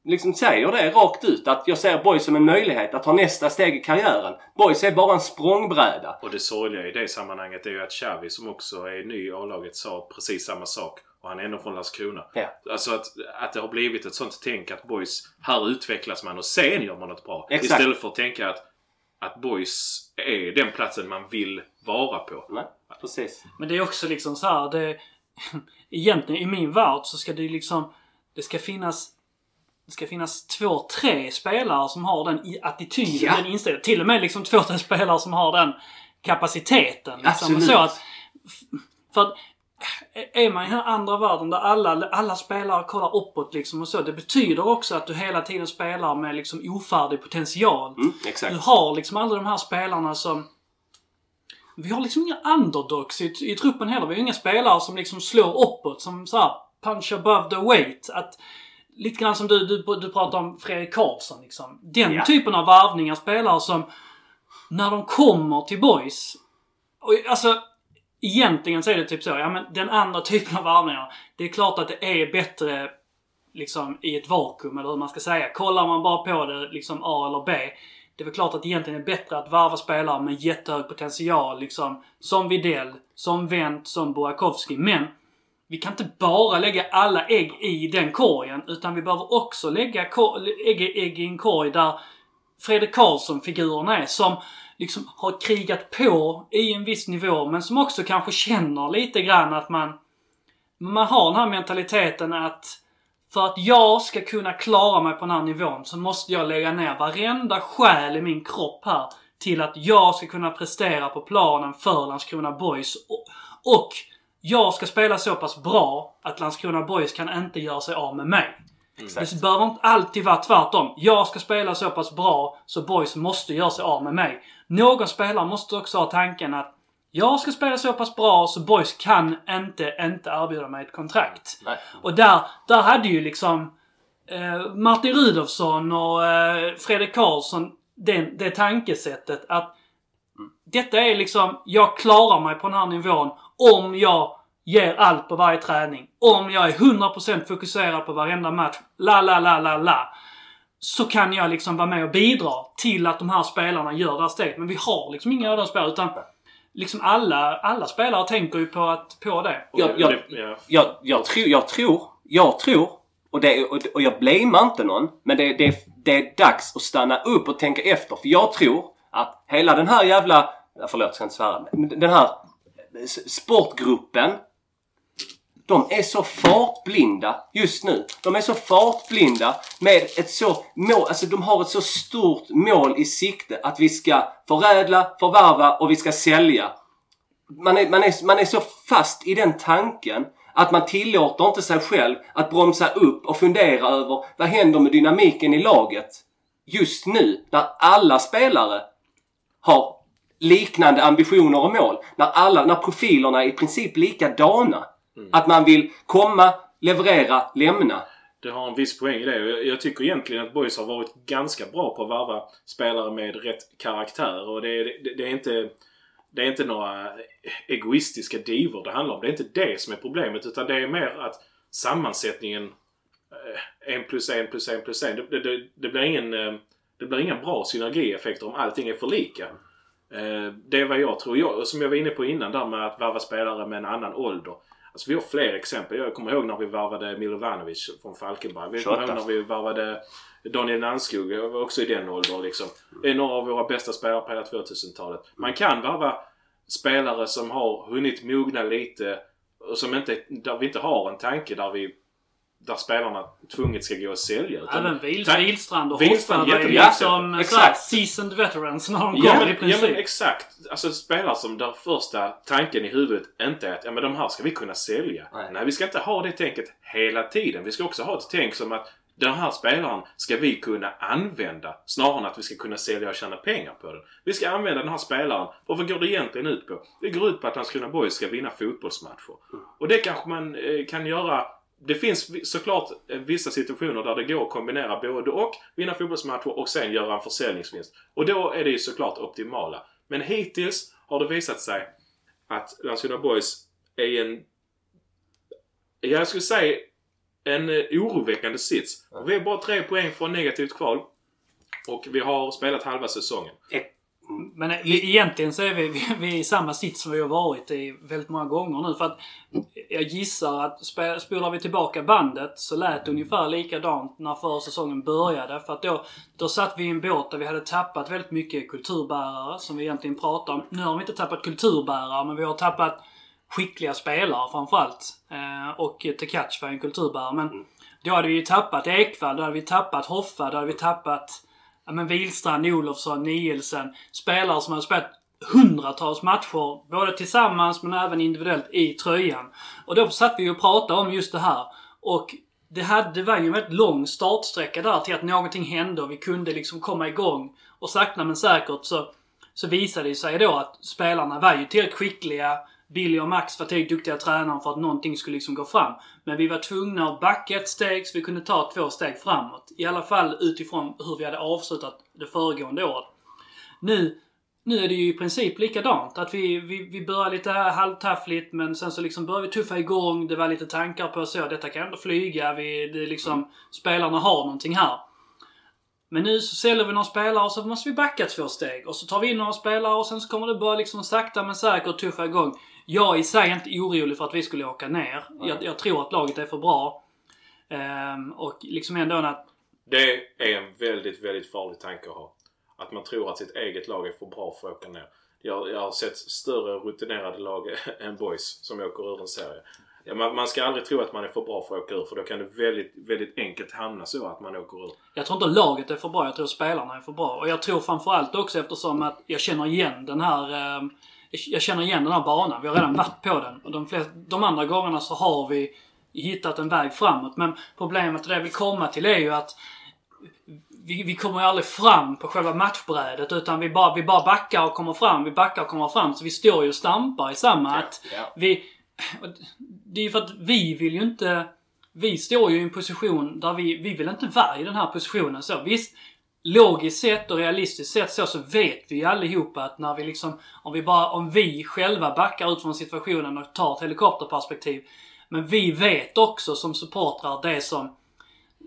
liksom säger det rakt ut att jag ser Boys som en möjlighet att ta nästa steg i karriären. Boys är bara en språngbräda. Och det sorgliga i det sammanhanget är ju att Xavi som också är ny i A-laget sa precis samma sak. Och han är ändå från Landskrona. Ja. Alltså att, att det har blivit ett sånt tänk att boys, här utvecklas man och sen gör man något bra. Exakt. Istället för att tänka att, att boys är den platsen man vill vara på. Nej, precis. Men det är också liksom så här, det... [laughs] Egentligen i min värld så ska det ju liksom... Det ska finnas... Det ska finnas två, tre spelare som har den attityden, Ja. den inställningen. Till och med liksom två, tre spelare som har den kapaciteten. Liksom. Absolut. Så att, för att är man i den här andra världen där alla, alla spelare kollar uppåt liksom och så. Det betyder också att du hela tiden spelar med liksom ofärdig potential. Mm, Du har liksom alla de här spelarna som... Vi har liksom inga underdogs i, i truppen heller. Vi har inga spelare som liksom slår uppåt som så här, punch above the weight. Att, lite grann som du, du, du pratar om Fredrik Karlsson liksom. Den Ja. typen av varvningar spelare som, när de kommer till boys. Och alltså, egentligen så är det typ så. Ja men den andra typen av varvningar. Det är klart att det är bättre liksom i ett vakuum eller hur man ska säga. Kollar man bara på det liksom A eller B. Det är väl klart att det egentligen är bättre att varva spelare med jättehög potential liksom. Som Videll, som Wendt, som Burakovsky. Men vi kan inte bara lägga alla ägg i den korgen. Utan vi behöver också lägga ägg, ägg i en korg där Fredrik Karlsson-figurerna är. Som liksom har krigat på i en viss nivå men som också kanske känner lite grann att man... Man har den här mentaliteten att för att jag ska kunna klara mig på den här nivån så måste jag lägga ner varenda själ i min kropp här till att jag ska kunna prestera på planen för Landskrona Boys. Och, och jag ska spela så pass bra att Landskrona Boys kan inte göra sig av med mig. Exakt. Det behöver inte alltid vara tvärtom. Jag ska spela så pass bra så boys måste göra sig av med mig. Någon spelare måste också ha tanken att jag ska spela så pass bra så boys kan inte, inte erbjuda mig ett kontrakt. Nej. Och där, där hade ju liksom eh, Martin Rudolfsson och eh, Fredrik Karlsson det, det tankesättet att detta är liksom, jag klarar mig på den här nivån om jag ger allt på varje träning. Om jag är 100% fokuserad på varenda match. La, la, la, la, la. Så kan jag liksom vara med och bidra till att de här spelarna gör det här steget. Men vi har liksom inga av de spelare utan liksom alla, alla spelare tänker ju på, att, på det. Jag, jag, jag, jag, tror, jag tror, jag tror, och, det, och, och jag blamear inte någon, men det, det, det är dags att stanna upp och tänka efter. För jag tror att hela den här jävla, förlåt jag ska inte svära, men den här sportgruppen de är så fartblinda just nu. De är så fartblinda med ett så mål, alltså de har ett så stort mål i sikte att vi ska förädla, förvärva och vi ska sälja. Man är, man, är, man är så fast i den tanken att man tillåter inte sig själv att bromsa upp och fundera över vad händer med dynamiken i laget just nu när alla spelare har liknande ambitioner och mål. När alla, när profilerna är i princip likadana. Att man vill komma, leverera, lämna. Det har en viss poäng i det. Jag, tycker egentligen att Boys har varit ganska bra på att varva spelare med rätt karaktär. Och det är, det, det är inte... Det är inte några egoistiska divor det handlar om. Det är inte det som är problemet. Utan det är mer att sammansättningen... eh, En plus en plus en plus en. Det, det, det, blir ingen, eh, det blir inga bra synergieffekter om allting är för lika. Eh, Det är vad jag tror. Jag, som jag var inne på innan där med att varva spelare med en annan ålder. Alltså vi har fler exempel. Jag kommer ihåg när vi varvade Milovanovic från Falkenberg. Vi kommer ihåg när vi varvade Daniel Nannskog. Jag var också i den åldern liksom. Det är några av våra bästa spelare på hela 2000-talet. Man kan varva spelare som har hunnit mogna lite och som inte, där vi inte har en tanke där vi där spelarna tvunget ska gå och sälja. utan- Även Wil, Wilstrand och Wilstrand, Hoffman var ju jättebra liksom Exakt. seasoned veterans när de Ja kom i men, ja princip. men exakt. Alltså spelare som där första tanken i huvudet inte är att ja men de här ska vi kunna sälja. Nej. Nej. vi ska inte ha det tänket hela tiden. Vi ska också ha ett tänk som att den här spelaren ska vi kunna använda snarare än att vi ska kunna sälja och tjäna pengar på den. Vi ska använda den här spelaren. Och vad går det egentligen ut på? Det går ut på att Landskrona Boys ska vinna fotbollsmatcher. Och det kanske man eh, kan göra det finns såklart eh, vissa situationer där det går att kombinera både och. Vinna fotbollsmatcher och sen göra en försäljningsvinst. Och då är det ju såklart optimala. Men hittills har det visat sig att Landskrona Boys är en... Jag skulle säga en eh, oroväckande sits. Vi är bara tre poäng från negativt kval. Och vi har spelat halva säsongen. Men egentligen så är vi, [laughs] vi, vi är i samma sits som vi har varit i väldigt många gånger nu. För att jag gissar att spolar vi tillbaka bandet så lät det ungefär likadant när förra säsongen började. För att då, då satt vi i en båt där vi hade tappat väldigt mycket kulturbärare som vi egentligen pratar om. Nu har vi inte tappat kulturbärare men vi har tappat skickliga spelare framförallt. Eh, och Tekac var en kulturbärare. Men då hade vi ju tappat Ekvall, då hade vi tappat Hoffa, då hade vi tappat ja, men Wihlstrand, Olofsson, Nielsen. Spelare som hade spelat hundratals matcher, både tillsammans men även individuellt i tröjan. Och då satt vi och pratade om just det här. Och det, hade, det var ju en väldigt lång startsträcka där till att någonting hände och vi kunde liksom komma igång. Och sakta men säkert så, så visade det sig då att spelarna var ju tillräckligt skickliga. Billy och Max var tillräckligt duktiga tränare för att någonting skulle liksom gå fram. Men vi var tvungna att backa ett steg så vi kunde ta två steg framåt. I alla fall utifrån hur vi hade avslutat det föregående året. Nu, nu är det ju i princip likadant. Att vi, vi, vi börjar lite halvtaffligt men sen så liksom börjar vi tuffa igång. Det var lite tankar på så. Detta kan ändå flyga. Vi, det liksom, spelarna har någonting här. Men nu så säljer vi några spelare och så måste vi backa två steg. Och så tar vi in några spelare och sen så kommer det börja liksom sakta men säkert tuffa igång. Jag är i sig inte orolig för att vi skulle åka ner. Jag, jag tror att laget är för bra. Ehm, och liksom ändå att... Det är en väldigt, väldigt farlig tanke att ha. Att man tror att sitt eget lag är för bra för att åka ner. Jag, jag har sett större rutinerade lag [laughs] än boys som åker ur en serie. Man, man ska aldrig tro att man är för bra för att åka ur för då kan det väldigt, väldigt enkelt hamna så att man åker ur. Jag tror inte laget är för bra, jag tror spelarna är för bra. Och jag tror framförallt också eftersom att jag känner igen den här... Eh, jag känner igen den här banan. Vi har redan varit på den. Och de, flesta, de andra gångerna så har vi hittat en väg framåt. Men problemet, och det jag vill komma till, är ju att vi, vi kommer ju aldrig fram på själva matchbrädet utan vi bara, vi bara backar och kommer fram. Vi backar och kommer fram. Så vi står ju och stampar i samma. Att vi, det är ju för att vi vill ju inte... Vi står ju i en position där vi, vi vill inte vara i den här positionen. Så visst, logiskt sett och realistiskt sett så, så vet vi ju allihopa att när vi liksom... Om vi bara, om vi själva backar ut från situationen och tar ett helikopterperspektiv. Men vi vet också som supportrar det som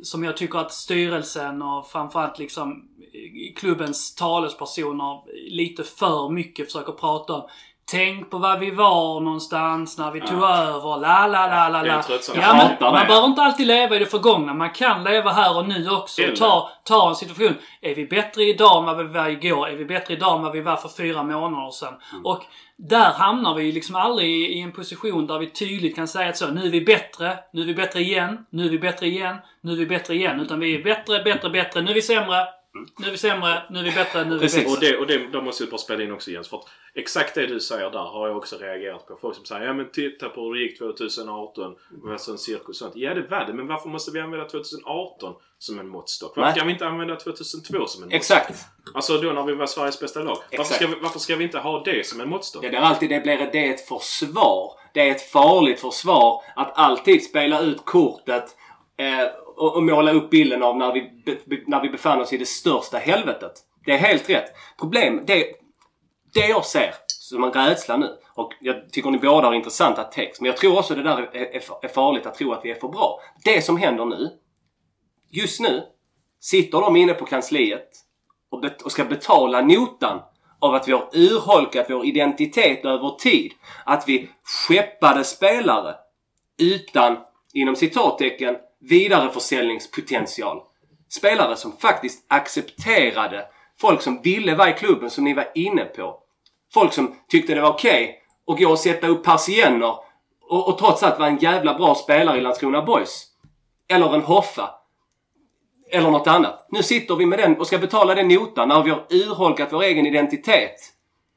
som jag tycker att styrelsen och framförallt liksom klubbens talespersoner lite för mycket försöker prata om. Tänk på var vi var någonstans när vi tog över. La, la, la, la, la. Ja, men man behöver inte alltid leva i det förgångna. Man kan leva här och nu också. Eller- Och ta, ta en situation. Är vi bättre idag än vad vi var igår? Är vi bättre idag än vad vi var för fyra månader sedan? Mm. Och där hamnar vi liksom aldrig i, i en position där vi tydligt kan säga att så, nu är vi bättre, nu är vi bättre igen, nu är vi bättre igen, nu är vi bättre igen. Utan vi är bättre, bättre, bättre. Nu är vi sämre, nu är vi sämre, nu är vi bättre, nu är vi Precis. bättre. Och det, och det de måste vi bara spela in också Jens. För att exakt det du säger där har jag också reagerat på. Folk som säger ja men titta på hur det gick 2018. Det var sån cirkus och sånt. Ja det var det. Men varför måste vi använda 2018 som en måttstock? Varför Nej. kan vi inte använda 2002 som en måttstock? Exakt. Alltså då när vi var Sveriges bästa lag. Varför ska, vi, varför ska vi inte ha det som en måttstock? Ja, det är alltid det blir det är ett försvar. Det är ett farligt försvar att alltid spela ut kortet eh, och, och måla upp bilden av när vi, be, när vi befann oss i det största helvetet. Det är helt rätt. Problem, det, det jag ser som en rädsla nu och jag tycker ni båda har intressanta text men jag tror också det där är, är, är farligt att tro att vi är för bra. Det som händer nu, just nu, sitter de inne på kansliet och, bet- och ska betala notan av att vi har urholkat vår identitet över tid. Att vi skeppade spelare utan, inom citattecken, vidareförsäljningspotential. Spelare som faktiskt accepterade folk som ville vara i klubben som ni var inne på. Folk som tyckte det var okej att gå och sätta upp persienner och, och trots allt vara en jävla bra spelare i Landskrona Boys. Eller en Hoffa. Eller något annat. Nu sitter vi med den och ska betala den notan när vi har urholkat vår egen identitet.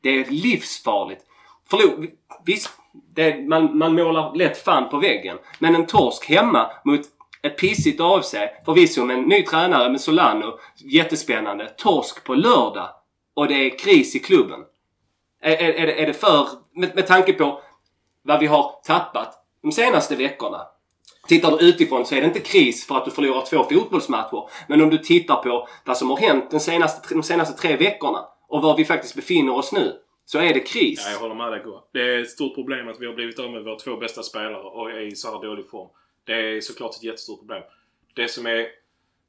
Det är livsfarligt. Förlåt, visst, det, man, man målar lätt fan på väggen. Men en torsk hemma mot ett pissigt sig. förvisso med en ny tränare med Solano, jättespännande. Torsk på lördag och det är kris i klubben. Är, är, är, det, är det för, med, med tanke på vad vi har tappat de senaste veckorna. Tittar du utifrån så är det inte kris för att du förlorar två fotbollsmatcher. Men om du tittar på vad som har hänt de senaste, de senaste tre veckorna och var vi faktiskt befinner oss nu. Så är det kris. Ja, jag håller med dig Det är ett stort problem att vi har blivit av med våra två bästa spelare och är i så här dålig form. Det är såklart ett jättestort problem. Det som är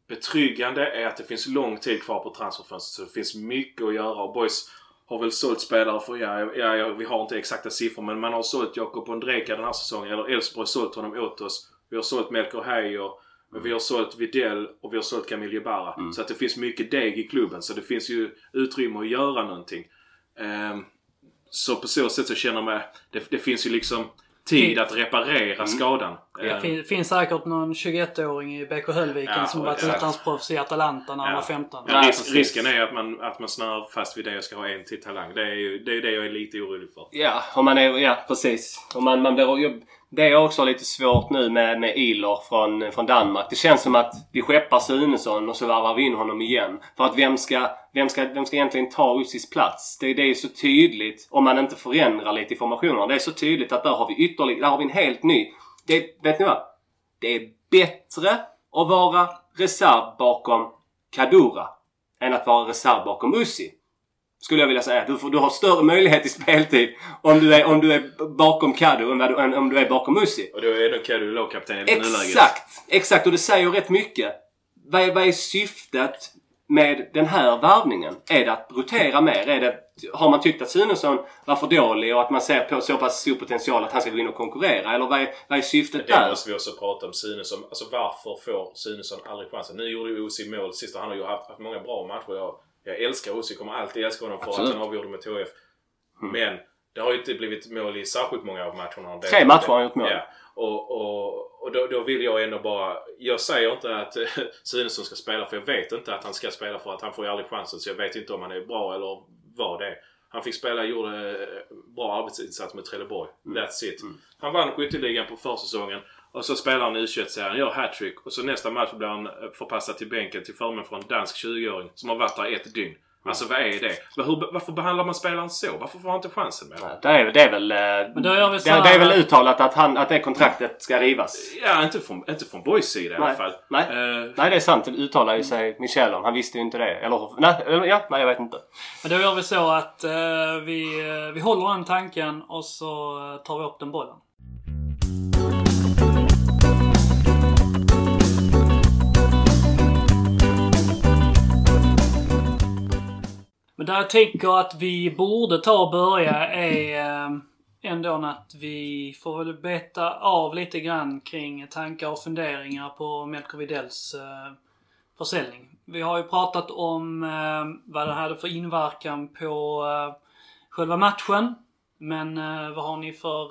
betryggande är att det finns lång tid kvar på transferfönstret. Så det finns mycket att göra och boys har väl sålt spelare för, ja, ja, ja vi har inte exakta siffror men man har sålt Jakob Ondrejka den här säsongen. Eller Elfsborg har sålt honom åt oss. Vi har sålt Melker Heijer. Men vi har sålt Videll och vi har sålt Camille Jebara. Så att det finns mycket deg i klubben. Så det finns ju utrymme att göra någonting. Ehm, så på så sätt så känner man... Det, det finns ju liksom tid att reparera skadan. Det Eh, fin, finns säkert någon 21-åring i BK Höllviken Ja, som var exakt. utlandsproffs i Atalanta när han var 15. Ja, Nej, ris- precis. risken är att man, att man snör fast vid det och ska ha en till talang. Det är ju det, är det jag är lite orolig för. Ja, om man är, ja precis. Och man, man blir, det är också lite svårt nu med, med Iler från, från Danmark. Det känns som att vi skeppar Sunesson och så varvar vi in honom igen. För att vem ska, vem ska, vem ska egentligen ta Ussis plats? Det, det är så tydligt, om man inte förändrar lite i formationerna. Det är så tydligt att där har vi ytterligare, där har vi en helt ny. Det, vet ni vad? Det är bättre att vara reserv bakom Kadura än att vara reserv bakom Ussi. Skulle jag vilja säga. Du, får, du har större möjlighet till speltid om du är, om du är bakom Kadu än, än om du är bakom Ussi. Och då är då Kaddu lagkapten i nuläget. Exakt! Exakt! Och det säger rätt mycket. Vad är, vad är syftet med den här värvningen? Är det att rotera mer? Är det, har man tyckt att Sunesson var för dålig och att man ser på så pass stor potential att han ska gå in och konkurrera? Eller vad är, vad är syftet Det där? måste vi också prata om Sunesson. Alltså varför får Sunesson aldrig chansen? Nu gjorde ju Osi mål sist och han har ju haft, haft många bra matcher. Jag, jag älskar Osi, kommer alltid älska honom för Absolut. att han avgjorde med THF. Men det har ju inte blivit mål i särskilt många av matcherna. Tre matcher har han gjort mål. Ja. Och, och, och då, då vill jag ändå bara... Jag säger inte att [laughs] Sunesson ska spela för jag vet inte att han ska spela för att han får ju aldrig chansen. Så jag vet inte om han är bra eller vad det är. Han fick spela, gjorde eh, bra arbetsinsats med Trelleborg. That's it. Han vann skytteligan på försäsongen. Och så spelar han i U21-serien, gör hattrick och så nästa match blir han eh, förpassad till bänken till förmån för en dansk 20-åring som har varit där ett dygn. Alltså vad är det? Hur, varför behandlar man spelaren så? Varför får han inte chansen med det? Det är, det är väl, eh, vi så det, det är väl uttalat att, han, att det kontraktet ska rivas? Ja, inte från, inte från Boys sida i alla Nej. fall. Nej. Eh, Nej, det är sant. Det uttalar ju sig Michel om. Han visste ju inte det. Eller, nej, ja, nej, jag vet inte. Men då gör vi så att eh, vi, eh, vi håller den tanken och så eh, tar vi upp den bollen. Men där jag tänker att vi borde ta och börja är ehm, ändå att vi får väl beta av lite grann kring tankar och funderingar på Melker Widells eh, försäljning. Vi har ju pratat om ehm, vad det hade för inverkan på eh, själva matchen. Men eh, vad har ni för...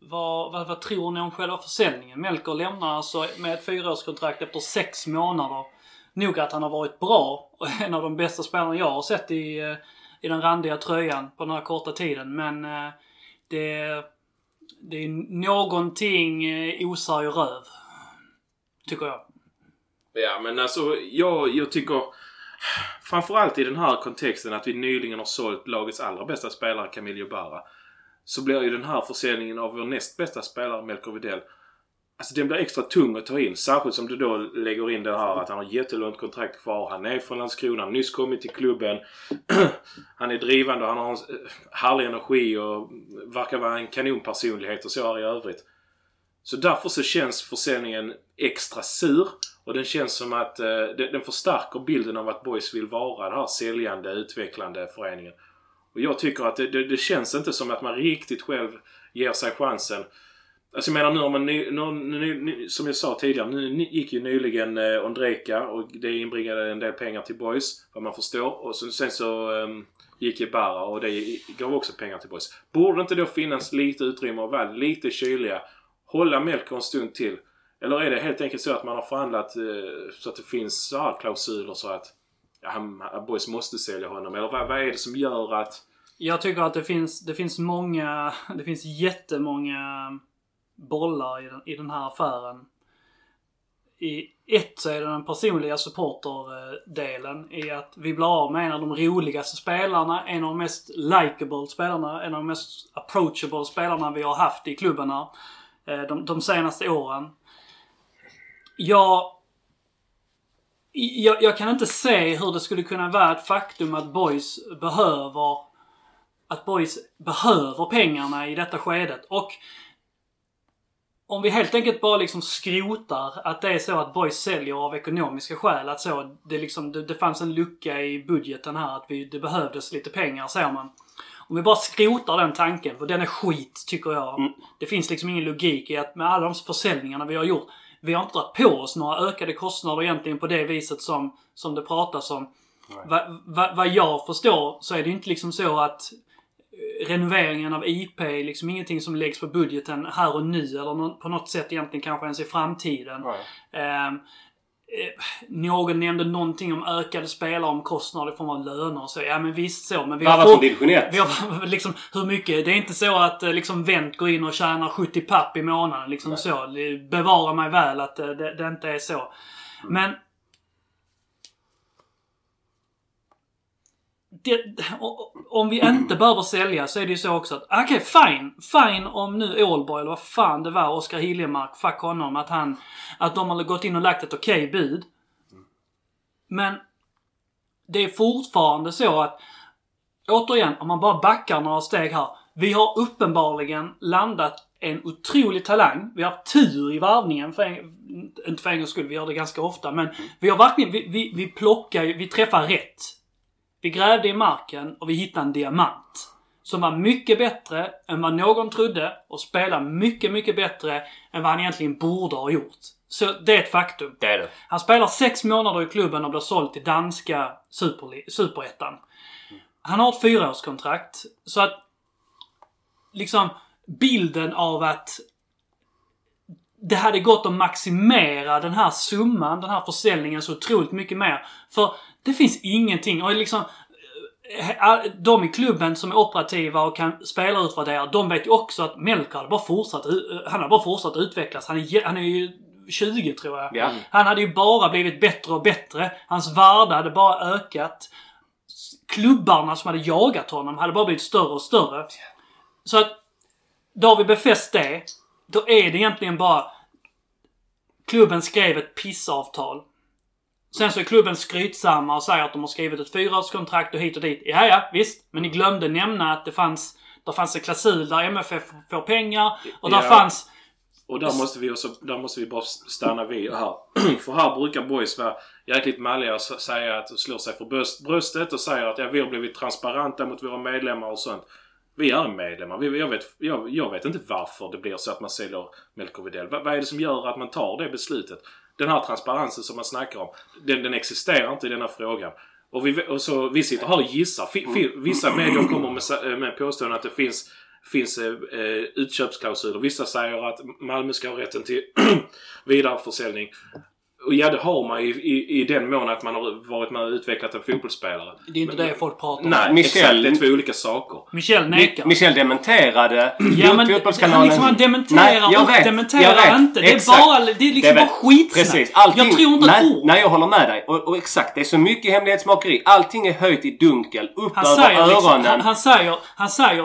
Vad, vad, vad tror ni om själva försäljningen? Melker lämnar alltså med ett fyraårskontrakt efter sex månader. Nog att han har varit bra [laughs] en av de bästa spelarna jag har sett i, eh, i den randiga tröjan på den här korta tiden. Men eh, det, det är någonting eh, osar ju röv. Tycker jag. Ja men alltså jag, jag tycker framförallt i den här kontexten att vi nyligen har sålt lagets allra bästa spelare Camilio Barra. Så blir ju den här försäljningen av vår näst bästa spelare Melker Widell Alltså den blir extra tung att ta in. Särskilt som du då lägger in det här att han har jättelångt kontrakt kvar. Han är från Landskrona, nyss kommit till klubben. [clears throat] han är drivande och han har en eh, härlig energi och verkar vara en kanonpersonlighet och så här i övrigt. Så därför så känns försäljningen extra sur. Och den känns som att eh, den, den förstärker bilden av att Boys vill vara den här säljande, utvecklande föreningen. Och jag tycker att det, det, det känns inte som att man riktigt själv ger sig chansen. Alltså jag menar nu har man, ny, nu, nu, nu, som jag sa tidigare, nu gick ju nyligen eh, Ondrejka och det inbringade en del pengar till Boys, vad man förstår. Och så, sen så eh, gick Ibarra och det gav också pengar till Boys. Borde det inte då finnas lite utrymme och vara lite kyliga? Hålla Melker en stund till? Eller är det helt enkelt så att man har förhandlat eh, så att det finns så här klausuler så att ja, han, Boys måste sälja honom? Eller vad, vad är det som gör att... Jag tycker att det finns, det finns många, det finns jättemånga bollar i den, i den här affären. I ett så är det den personliga supporterdelen i att vi blir av med en av de roligaste spelarna, en av de mest likable spelarna, en av de mest approachable spelarna vi har haft i klubben här. Eh, de, de senaste åren. Jag jag, jag kan inte se hur det skulle kunna vara ett faktum att Boys behöver att Boys behöver pengarna i detta skedet. Och om vi helt enkelt bara liksom skrotar att det är så att Boys säljer av ekonomiska skäl. Att så, det, liksom, det, det fanns en lucka i budgeten här. Att vi, det behövdes lite pengar, ser man. Om vi bara skrotar den tanken, för den är skit tycker jag. Det finns liksom ingen logik i att med alla de försäljningarna vi har gjort. Vi har inte dragit på oss några ökade kostnader egentligen på det viset som, som det pratas om. Va, va, vad jag förstår så är det inte liksom så att renoveringen av IP är liksom ingenting som läggs på budgeten här och nu eller på något sätt egentligen kanske ens i framtiden. Ehm, eh, någon nämnde någonting om ökade spelaromkostnader i form av löner och så. Ja men visst så. Men vi har, 1. vi har [laughs] liksom, hur mycket? Det är inte så att eh, liksom Wendt går in och tjänar 70 papp i månaden. Liksom så. Det Bevara mig väl att eh, det, det inte är så. Men... Det, om vi inte behöver sälja så är det ju så också att, okej fine. Fine om nu Ålborg eller vad fan det var, Oskar Hiljemark, fuck honom, att han, att de har gått in och lagt ett okej bud. Men det är fortfarande så att återigen, om man bara backar några steg här. Vi har uppenbarligen landat en otrolig talang. Vi har haft tur i varvningen, för en, inte för en gångs skull, vi gör det ganska ofta. Men vi har verkligen, vi, vi, vi plockar ju- vi träffar rätt. Vi grävde i marken och vi hittade en diamant. Som var mycket bättre än vad någon trodde och spelade mycket, mycket bättre än vad han egentligen borde ha gjort. Så det är ett faktum. Det är det. Han spelar sex månader i klubben och blir såld till danska superettan. Han har ett fyraårskontrakt. Så att liksom bilden av att det hade gått att maximera den här summan, den här försäljningen så otroligt mycket mer. För det finns ingenting. Och liksom eh, de i klubben som är operativa och kan spelarutvärdera, de vet ju också att Melker hade bara fortsatt, u- han har bara fortsatt utvecklas. Han är, han är ju 20 tror jag. Ja. Han hade ju bara blivit bättre och bättre. Hans värde hade bara ökat. Klubbarna som hade jagat honom hade bara blivit större och större. Så att, då har vi befäst det. Då är det egentligen bara... Klubben skrev ett pissavtal. Sen så är klubben skrytsamma och säger att de har skrivit ett fyraårskontrakt och hit och dit. Ja, ja, visst. Men ni glömde nämna att det fanns, det fanns en klausul där MFF får pengar och där Ja. fanns... Och där måste vi också, där måste vi bara stanna vid här. [clears throat] för här brukar boys vara jäkligt malliga och säga att, slå sig för bröst, bröstet och säger att ja, vi har blivit transparenta mot våra medlemmar och sånt. Vi är medlemmar. Vi, jag, vet, jag, jag vet inte varför det blir så att man säljer. Vad, vad är det som gör att man tar det beslutet? Den här transparensen som man snackar om, den, den existerar inte i denna frågan. Och vi, och så, vi sitter här och gissar. F vissa medier kommer med, eh, med påståenden att det finns finns eh, eh, utköpsklausuler. Vissa säger att Malmö ska ha rätten till [clears throat] vidareförsäljning. Och ja, det har man i, i, i den mån att man har varit med och utvecklat en fotbollsspelare. Det är inte det folk pratar om. Nej, Michel- exakt. Det är två olika saker. Michel nekar. Michel dementerade Ja men Fotbollskanalen. han, liksom, han dementerar Nej, jag och vet, dementerar jag vet, inte. Det är bara, det är liksom Jag bara skitsnack. Precis. Allting, jag tror inte ett nej, ord. nej, jag håller med dig. Och, och exakt, det är så mycket hemlighetsmakeri. Allting är höjt i dunkel. Upp Han över säger, liksom, öronen. han, han säger, han säger,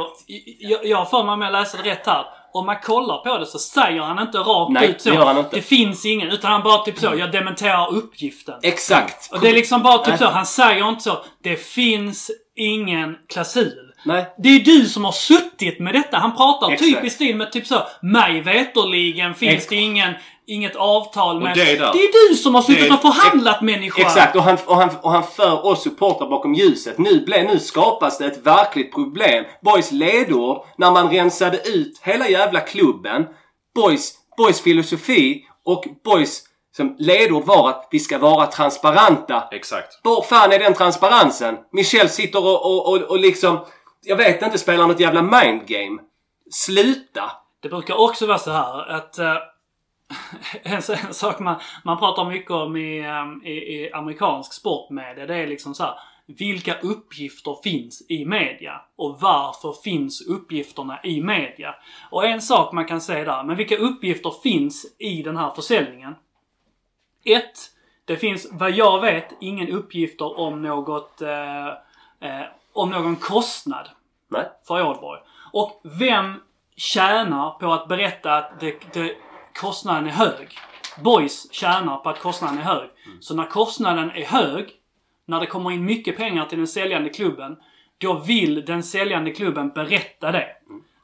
jag, jag har för mig om jag läser det rätt här. Om man kollar på det så säger han inte rakt Nej, ut så. det gör han inte. Det finns ingen. Utan han bara typ så, jag dementerar uppgiften. Exakt. Och det är liksom bara typ så, han säger inte så. Det finns ingen klausul. Nej. Det är du som har suttit med detta. Han pratar Exakt. typ i stil med typ så. Mig veterligen finns Ex- det ingen, inget avtal med... det det är du som har suttit Det- och förhandlat människa. Exakt, och han, och, han, och han för oss supportrar bakom ljuset. Nu, ble, nu skapas det ett verkligt problem. Boys ledord, när man rensade ut hela jävla klubben. Boys, boys filosofi och Boys som ledord var att vi ska vara transparenta. Exakt. Var fan är den transparensen? Michel sitter och, och, och, och liksom, jag vet inte, spelar något jävla mindgame. Sluta! Det brukar också vara så här att... uh, [laughs] en, en sak man, man pratar mycket om i, um, i, i amerikansk sportmedia, det är liksom så här. Vilka uppgifter finns i media? Och varför finns uppgifterna i media? Och en sak man kan säga där, men vilka uppgifter finns i den här försäljningen? Ett, det finns vad jag vet ingen uppgifter om något, eh, eh, om någon kostnad Nej. för Ålborg. Och vem tjänar på att berätta att det, det, kostnaden är hög? Boys tjänar på att kostnaden är hög. Så när kostnaden är hög, när det kommer in mycket pengar till den säljande klubben, då vill den säljande klubben berätta det.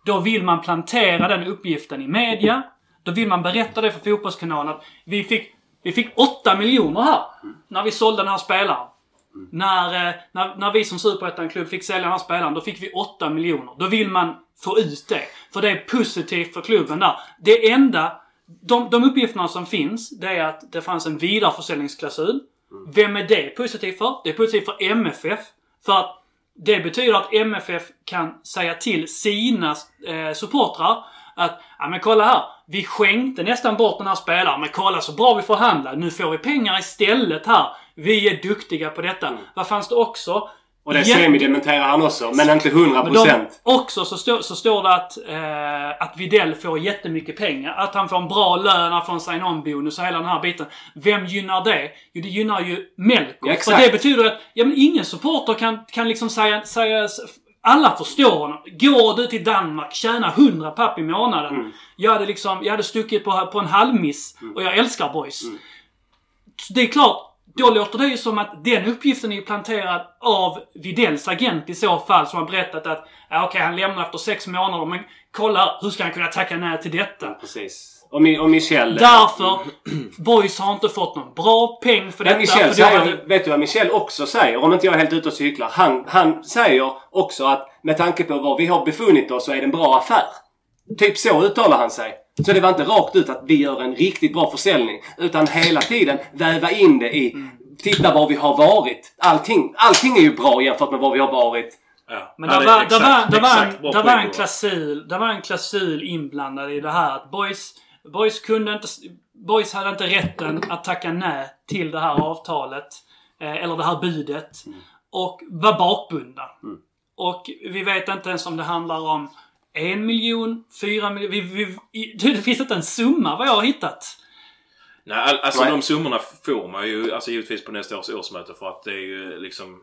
Då vill man plantera den uppgiften i media. Då vill man berätta det för Fotbollskanalen att vi fick, vi fick 8 miljoner här. När vi sålde den här spelaren. När, eh, när, när vi som Superettan-klubb fick sälja den här spelaren, då fick vi 8 miljoner. Då vill man få ut det. För det är positivt för klubben där. Det enda, de, de uppgifterna som finns, det är att det fanns en vidareförsäljningsklausul. Vem är det positivt för? Det är positivt för MFF. För att Det betyder att MFF kan säga till sina eh, supportrar att ja men kolla här. Vi skänkte nästan bort den här spelaren, men kolla så bra vi förhandlade. Nu får vi pengar istället här. Vi är duktiga på detta. Mm. Vad fanns det också? Och det Ja. semidementerar han också, men inte 100%. Men de, också så, stå, så står det att, eh, att Videll får jättemycket pengar. Att han får en bra lön, han får en sign-on-bonus och hela den här biten. Vem gynnar det? Jo, det gynnar ju Melko. Ja, För exakt. det betyder att ja, men ingen supporter kan, kan liksom säga, säga... Alla förstår honom. Går du till Danmark, tjäna 100 papp i månaden. Mm. Jag hade liksom, jag hade stuckit på, på en halvmiss. Och jag älskar boys. Mm. Det är klart, då låter det ju som att den uppgiften är ju planterad av Vidells agent i så fall som har berättat att ja, okej, han lämnar efter sex månader men kolla hur ska han kunna tacka nej till detta? Precis. Och, Mi- och Michel... Därför, boys har inte fått någon bra peng för Men detta. Michel för då säger, hade- vet du vad Michel också säger? Om inte jag är helt ute och cyklar. Han, han säger också att med tanke på var vi har befunnit oss så är det en bra affär. Typ så uttalar han sig. Så det var inte rakt ut att vi gör en riktigt bra försäljning. Utan hela tiden väva in det i Titta var vi har varit. Allting, allting är ju bra jämfört med var vi har varit. Ja. Men Ja, det var, en, var klausul, där var en klausul inblandad i det här att boys, boys kunde inte, boys hade inte rätten att tacka nej till det här avtalet. Eh, eller det här budet. Och var bakbundna. Och vi vet inte ens om det handlar om en miljon, fyra miljoner. Vi, vi, i- det finns inte en summa vad jag har hittat. Nej, all, alltså Nej. de summorna får man ju alltså, givetvis på nästa års årsmöte för att det är ju liksom...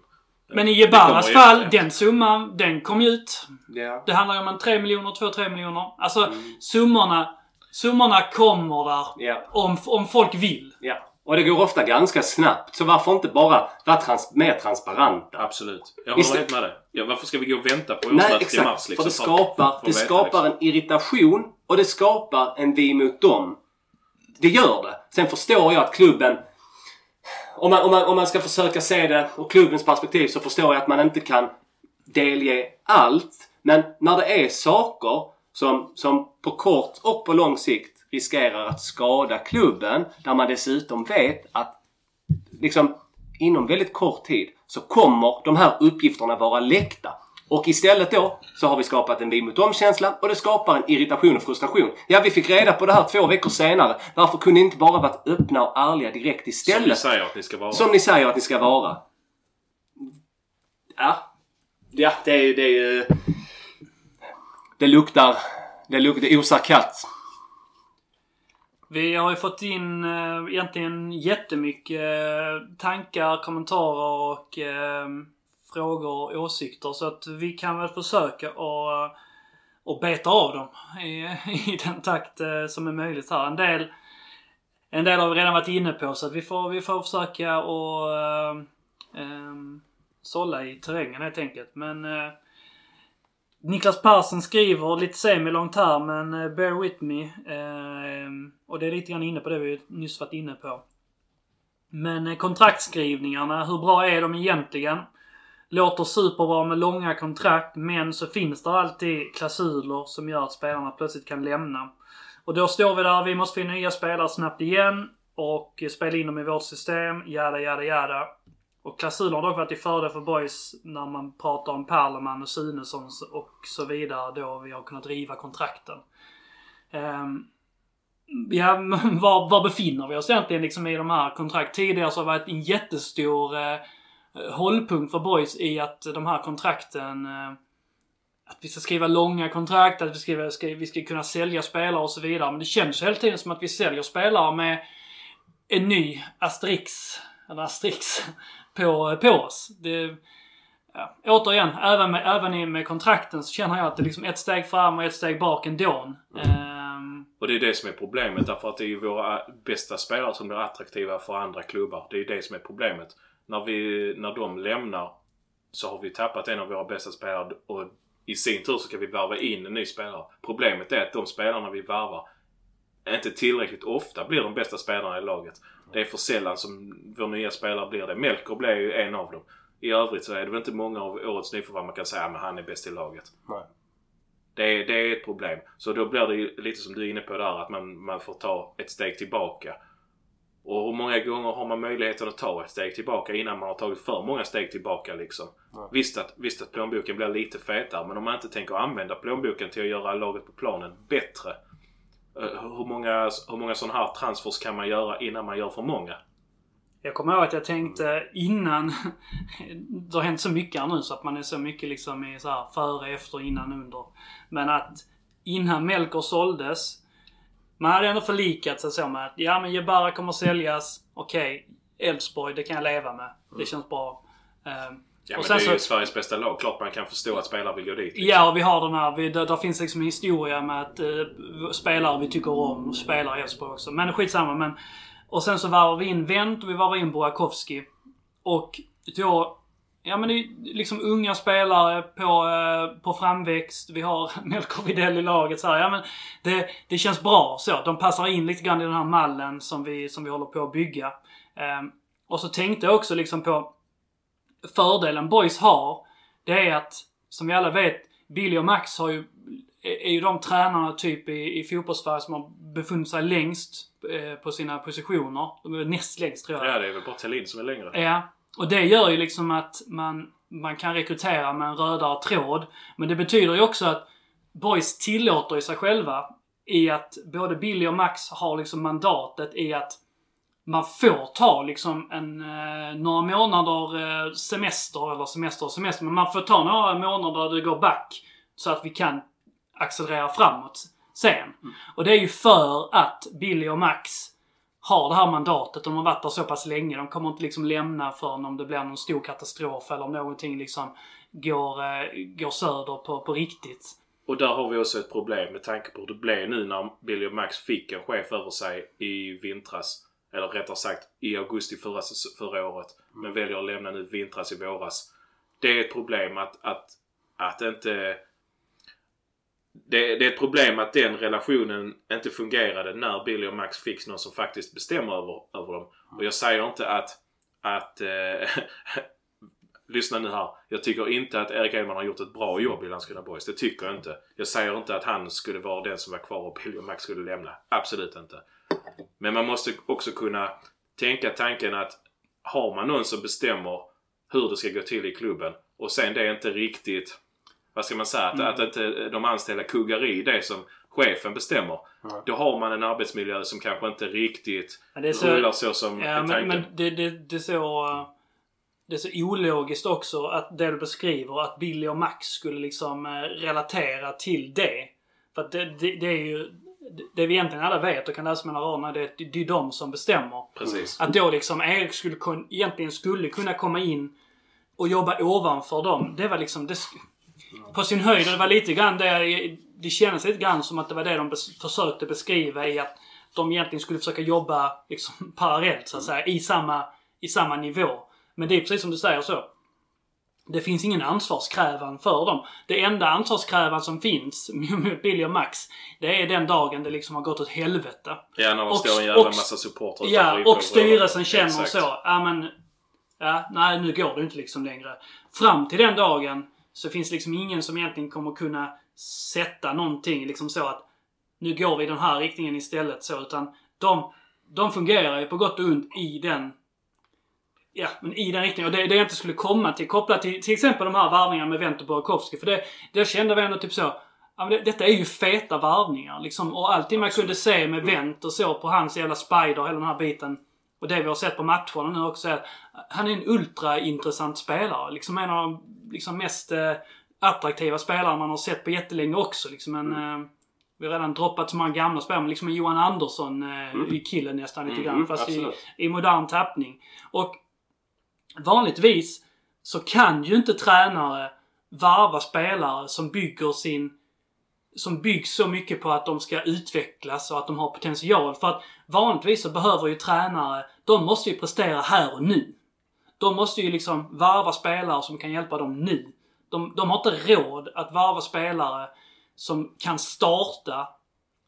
Men i det Jebanas fall, efter. den summan, den kom ju ut. Ja. Det handlar ju om en 3 miljoner, 2-3 miljoner. Alltså Mm. summorna, summorna kommer där Ja. om, om folk vill. ja. Och det går ofta ganska snabbt. Så varför inte bara vara trans- mer transparenta? Absolut. Jag håller helt med dig. Ja, varför ska vi gå och vänta på årsmötet exakt. mars? Liksom, för det skapar, för det skapar liksom. en irritation och det skapar en vi mot dem. Det gör det. Sen förstår jag att klubben... Om man, om, man, om man ska försöka se det ur klubbens perspektiv så förstår jag att man inte kan delge allt. Men när det är saker som, som på kort och på lång sikt riskerar att skada klubben, där man dessutom vet att liksom inom väldigt kort tid så kommer de här uppgifterna vara läckta. Och istället då så har vi skapat en vi mot dem-känsla och det skapar en irritation och frustration. Ja, vi fick reda på det här två veckor senare. Varför kunde ni inte bara varit öppna och ärliga direkt Som ni istället? säger att ni ska vara. Som ni säger att ni ska vara. Ja. Ja, det är ju... Det, är det luktar... Det luktar... Det osar katt. Vi har ju fått in eh, egentligen jättemycket eh, tankar, kommentarer och eh, frågor och åsikter. Så att vi kan väl försöka att och beta av dem i, [laughs] i den takt eh, som är möjligt här. En del, en del har vi redan varit inne på så att vi får, vi får försöka och eh, eh sålla i terrängen helt enkelt. Men eh, Niklas Persson skriver lite semilångt här men eh, bear with me. Eh, och det är lite grann inne på det vi nyss varit inne på. Men eh, kontraktskrivningarna, hur bra är de egentligen? Låter superbra med långa kontrakt men så finns det alltid klausuler som gör att spelarna plötsligt kan lämna. Och då står vi där, vi måste finna nya spelare snabbt igen och eh, spela in dem i vårt system, jada jada jada. Och klausuler har dock varit i fördel för boys när man pratar om Perleman och Sunesson och så vidare då vi har kunnat riva kontrakten. Um, ja, men var, var befinner vi oss egentligen liksom i de här kontrakt? Tidigare så har det varit en jättestor eh, hållpunkt för boys i att de här kontrakten eh, att vi ska skriva långa kontrakt, att vi ska, ska, vi ska kunna sälja spelare och så vidare. Men det känns hela tiden som att vi säljer spelare med en ny asterix, eller asterix, på, på oss. Det, ja, återigen, även med, även med kontrakten så känner jag att det är liksom ett steg fram och ett steg bak ändå. Ehm, Och det är det som är problemet därför att det är ju våra bästa spelare som blir attraktiva för andra klubbar. Det är ju det som är problemet. När, vi, när de lämnar så har vi tappat en av våra bästa spelare och i sin tur så ska vi värva in en ny spelare. Problemet är att de spelarna vi värvar inte tillräckligt ofta blir de bästa spelarna i laget. Det är för sällan som vår nya spelare blir det. Melker blev ju en av dem. I övrigt så är det väl inte många av årets nyförvärv man kan säga att han är bäst i laget. Nej. Det är, det är ett problem. Så då blir det ju lite som du är inne på där att man, man får ta ett steg tillbaka. Och hur många gånger har man möjligheten att ta ett steg tillbaka innan man har tagit för många steg tillbaka liksom? Visst, att, visst att plånboken blir lite fetare men om man inte tänker använda plånboken till att göra laget på planen bättre. Eh, hur många, hur många sådana här transfers kan man göra innan man gör för många? Jag kommer ihåg att jag tänkte innan... det har hänt så mycket här nu så att man är så mycket liksom i så här före, efter, innan, under. Men att innan Melker såldes. Man hade ändå förlikat sig så med att ja men Jebara kommer säljas. Okej, Elfsborg, det kan jag leva med. Det känns bra. Ehm, Ja Och men det är ju så- Sveriges bästa lag. Klart man kan förstå att spelare vill gå dit. liksom. Ja, och vi har den här. Vi, där, där finns liksom en historia med att eh, spelare vi tycker om spelar i Elfsborg också. Men skitsamma. Men, och sen så varvar vi in Wendt och vi varvar in Burakovsky. Och då... Ja men det är liksom unga spelare på, eh, på framväxt. Vi har [laughs] Melker Widell i laget så här. Ja men det, det känns bra så. De passar in lite grann i den här mallen som vi, som vi håller på att bygga. Ehm, och så tänkte jag också liksom på fördelen Boys har. Det är att, som vi alla vet, Billy och Max har ju, är ju de tränarna typ i, i fotbollssverige som har befunnit sig längst eh, på sina positioner. De är näst längst tror jag. Ja, det är väl bara Thelin som är längre. Ja. Och det gör ju liksom att man, man kan rekrytera med en rödare tråd. Men det betyder ju också att Boys tillåter ju sig själva i att både Billy och Max har liksom mandatet i att man får ta liksom en, eh, några månader eh, semester, eller semester och semester, men man får ta några månader där det går back så att vi kan accelerera framåt sen. Och det är ju för att Billy och Max har det här mandatet. De har varit där så pass länge. De kommer inte liksom lämna förrän om det blir någon stor katastrof eller om någonting liksom går, eh, går söder på, på riktigt. Och där har vi också ett problem med tanke på hur det blev nu när Billy och Max fick en chef över sig i vintras. Eller rättare sagt i augusti förra, förra året. Men väljer att lämna nu vintras i våras. Det är ett problem att, att, att inte... Det, det är ett problem att den relationen inte fungerade när Billy och Max fick någon som faktiskt bestämmer över, över dem. Och jag säger inte att... att eh, [laughs] lyssna nu här. Jag tycker inte att Erik Edman har gjort ett bra jobb i Landskrona Boys. Det tycker jag inte. Jag säger inte att han skulle vara den som var kvar och Billy och Max skulle lämna. Absolut inte. Men man måste också kunna tänka tanken att har man någon som bestämmer hur det ska gå till i klubben och sen det är inte riktigt, vad ska man säga, att, att inte de anställda kuggar i det som chefen bestämmer. Då har man en arbetsmiljö som kanske inte riktigt Ja, det så- rullar så som Ja, men, tanken. men det, det, det är så... Det är så ologiskt också att det du beskriver, att Billy och Max skulle liksom eh, relatera till det. För att det, det, det är ju... Det vi egentligen alla vet och kan läsa mellan raderna, det, är- det är de som bestämmer. Precis. Att då liksom Erik skulle kun, egentligen skulle kunna komma in och jobba ovanför dem. Det var liksom... Det, på sin höjd, det var lite grann det... Det kändes lite grann som att det var det de bes, försökte beskriva i att de egentligen skulle försöka jobba liksom [laughs] parallellt så att säga, i samma, i samma nivå. Men det är precis som du säger så. Det finns ingen ansvarskrävan för dem. Det enda ansvarskrävan som finns [laughs] mot Billy och Max, det är den dagen det liksom har gått åt helvete. Ja, när det Och- står en jävla och- massa supportrar Ja, och styrelsen känner Exakt. så. Ja men... Ja, nej nu går det inte liksom längre. Fram till den dagen så finns liksom ingen som egentligen kommer kunna sätta någonting liksom så att nu går vi i den här riktningen istället så. Utan de, de fungerar ju på gott och ont i den Ja, men i den riktningen. Och det, det jag inte skulle komma till, kopplat till till exempel de här varvningarna med Wendt och Burakovsky. För det, det kände vi ändå typ så. Ja, men det, detta är ju feta varvningar liksom. Och allting man kunde se med Wendt och så på hans jävla spider, hela den här biten. Och det vi har sett på matcherna nu också är att han är en ultraintressant spelare. Liksom en av de liksom mest eh, attraktiva spelarna man har sett på jättelänge också. Liksom en, eh, vi har redan droppat så många gamla spelare, men liksom en Johan Andersson eh, i killen nästan lite grann. Mm, fast i, i modern tappning. Och vanligtvis så kan ju inte tränare varva spelare som bygger sin som byggs så mycket på att de ska utvecklas och att de har potential. För att vanligtvis så behöver ju tränare, de måste ju prestera här och nu. De måste ju liksom varva spelare som kan hjälpa dem nu. De, de har inte råd att varva spelare som kan starta